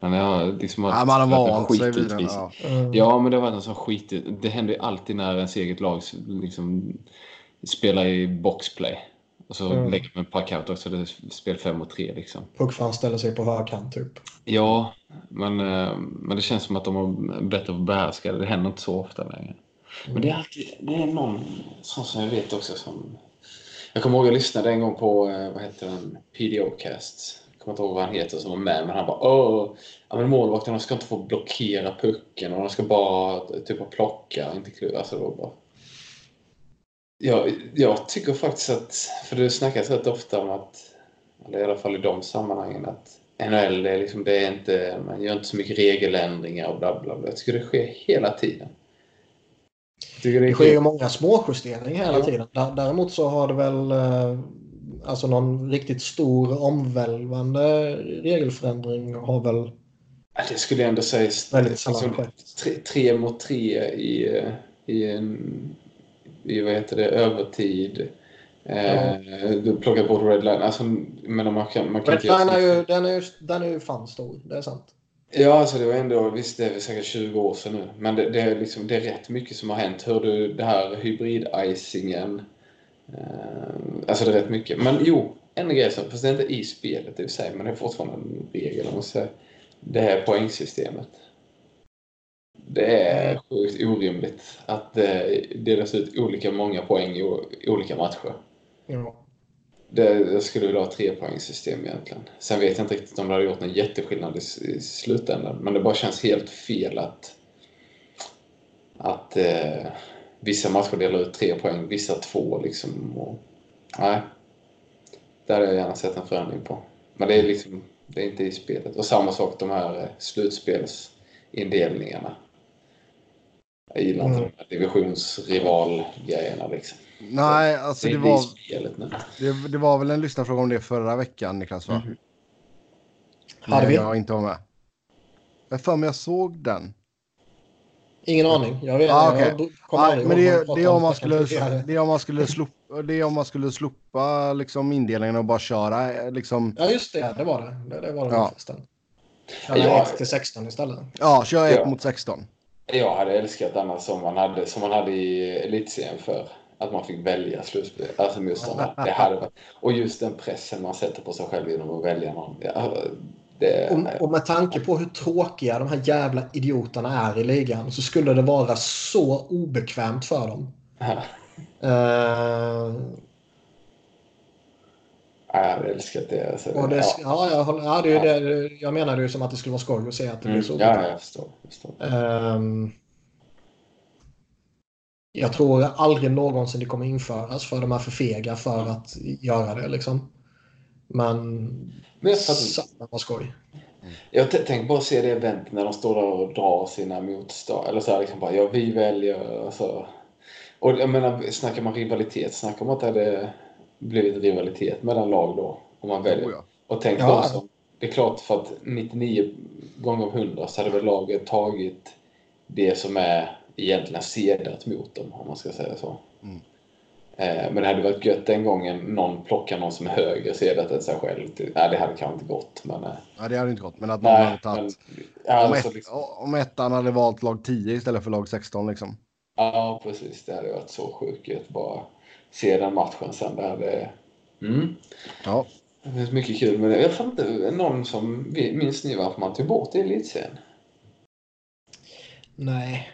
Men jag har liksom ja, man har vant sig vid den. Ja. Mm. ja, men det har varit en sån skit. Det händer ju alltid när ens eget lag liksom spelar i boxplay. Och så mm. lägger man packout också. Det är spel 5 mot 3 liksom. Puckfan ställer sig på högkant typ. Ja, men, eh, men det känns som att de har bättre att behärska det. Det händer inte så ofta längre. Mm. Men det är alltid det är någon sån som jag vet också som... Jag kommer ihåg att jag lyssnade en gång på, eh, vad heter den, PDO-cast. Jag kommer inte ihåg vad han heter som var med, men han bara åh, ja, men målvakterna ska inte få blockera pucken och de ska bara typ plocka, inte kluva. Alltså då bara jag, jag tycker faktiskt att, för det snackas rätt ofta om att, eller i alla fall i de sammanhangen, att NHL, det är liksom, det är inte, man gör inte så mycket regeländringar och bla bla bla. Jag tycker det sker hela tiden. Det, det sker ju många små justeringar hela ja. tiden. Däremot så har det väl eh, alltså någon riktigt stor omvälvande regelförändring har väl det skulle jag ändå säga väldigt liksom, tre, tre mot tre i, eh, i en i vad heter det, övertid. Eh, Du plockar bort redline. Alltså, men man kan, man kan redline är ju, den är ju, den är ju fan stor, det är sant. Ja, alltså det var ändå, visst det är säkert 20 år sedan nu, men det, det, är, liksom, det är rätt mycket som har hänt. Hör du det här hybrid-icingen? Eh, alltså det är rätt mycket. Men jo, en grej som, fast det är inte i spelet i sig, men det är fortfarande en regel om att säga. Det här poängsystemet. Det är sjukt orimligt att det delas ut olika många poäng i olika matcher. Ja. Det, jag skulle vilja ha tre poängsystem egentligen. Sen vet jag inte riktigt om det hade gjort någon jätteskillnad i, i slutändan. Men det bara känns helt fel att, att eh, vissa matcher delar ut tre poäng, vissa två liksom. Och, nej. Där hade jag gärna sett en förändring på. Men det är liksom, det är inte i spelet. Och samma sak de här eh, slutspelsindelningarna. Jag gillar inte mm. de här divisionsrivalgrejerna liksom. Nej, alltså det, det var... Det, det, var väl en lyssnarfråga om det förra veckan, Niklas, va? Mm. Hade vi? Jag inte var med. Jag för mig jag såg den. Ingen aning. Jag vet ah, okay. men det, det, är om man skulle, det är om man skulle slopa, det är om man skulle slopa liksom indelningen och bara köra liksom. Ja, just det. Det var det. Det, det var det ja. förresten. Köra 1 till 16 istället. Ja, köra 1 ja. mot 16. Jag hade älskat annars som man hade, som man hade i elitserien för. Att man fick välja slutspel, alltså motståndare. Det hade varit, och just den pressen man sätter på sig själv genom att välja någon. Ja, det, Och, och med tanke på hur tråkiga de här jävla idioterna är i ligan så skulle det vara så obekvämt för dem. Eh, jag hade älskat det. Alltså, och det, ja. ja, jag, håller, ja, det är det, jag menar ju som att det skulle vara skoj att se att det blir Mm, så ja, obekvämt. jag förstår. Jag förstår. Ehm, jag tror aldrig någonsin det kommer införas för de är för fega för att göra det. Liksom. Men Men satan vad skoj. jag tänker bara se det eventet när de står där och drar sina motstånd. Eller så här liksom bara, ja vi väljer. Alltså. Och jag menar, snackar man rivalitet, snackar man att det blivit rivalitet mellan lag då? Om man väljer. Oh, ja. Och tänk Ja. som, det är klart för att 99 gånger av 100 så hade väl laget tagit det som är egentligen sedat mot dem, om man ska säga så. Mm. Eh, men det hade varit gött den gången någon plockar någon som är högre sedat än sig själv. Nej, det hade kanske inte gått, men... Eh, Ja, det hade inte gått. Men att någon nej, hade tagit... men, ja, om, alltså, ett, liksom, om ettan hade valt lag 10 istället för lag 16 liksom. ja, precis. Det hade varit så sjukt bara se den matchen sen. Det hade... Mm. Ja. Det finns mycket kul med det. Jag fattar inte, någon som minns ni varför man tog bort det i elitserien? Nej.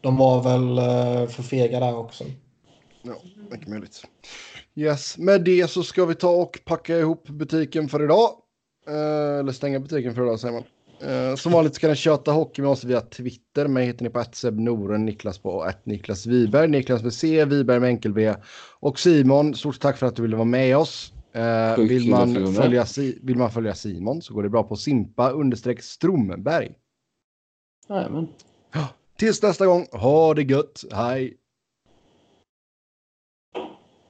De var väl eh, för fega där också. Ja, mycket möjligt. Yes, med det så ska vi ta och packa ihop butiken för idag. Eh, eller stänga butiken för idag säger man. Eh, som vanligt ska ni köta hockey med oss via Twitter. Mig hittar ni på Noren, Niklas på att Niklas Wiberg, Niklas med C, Wiberg med enkel V. Och Simon, stort tack för att du ville vara med oss. Eh, vill, att man följa, vill man följa Simon så går det bra på Simpa understreck Stromberg. Jajamän. Tills nästa gång, ha det gött, hej!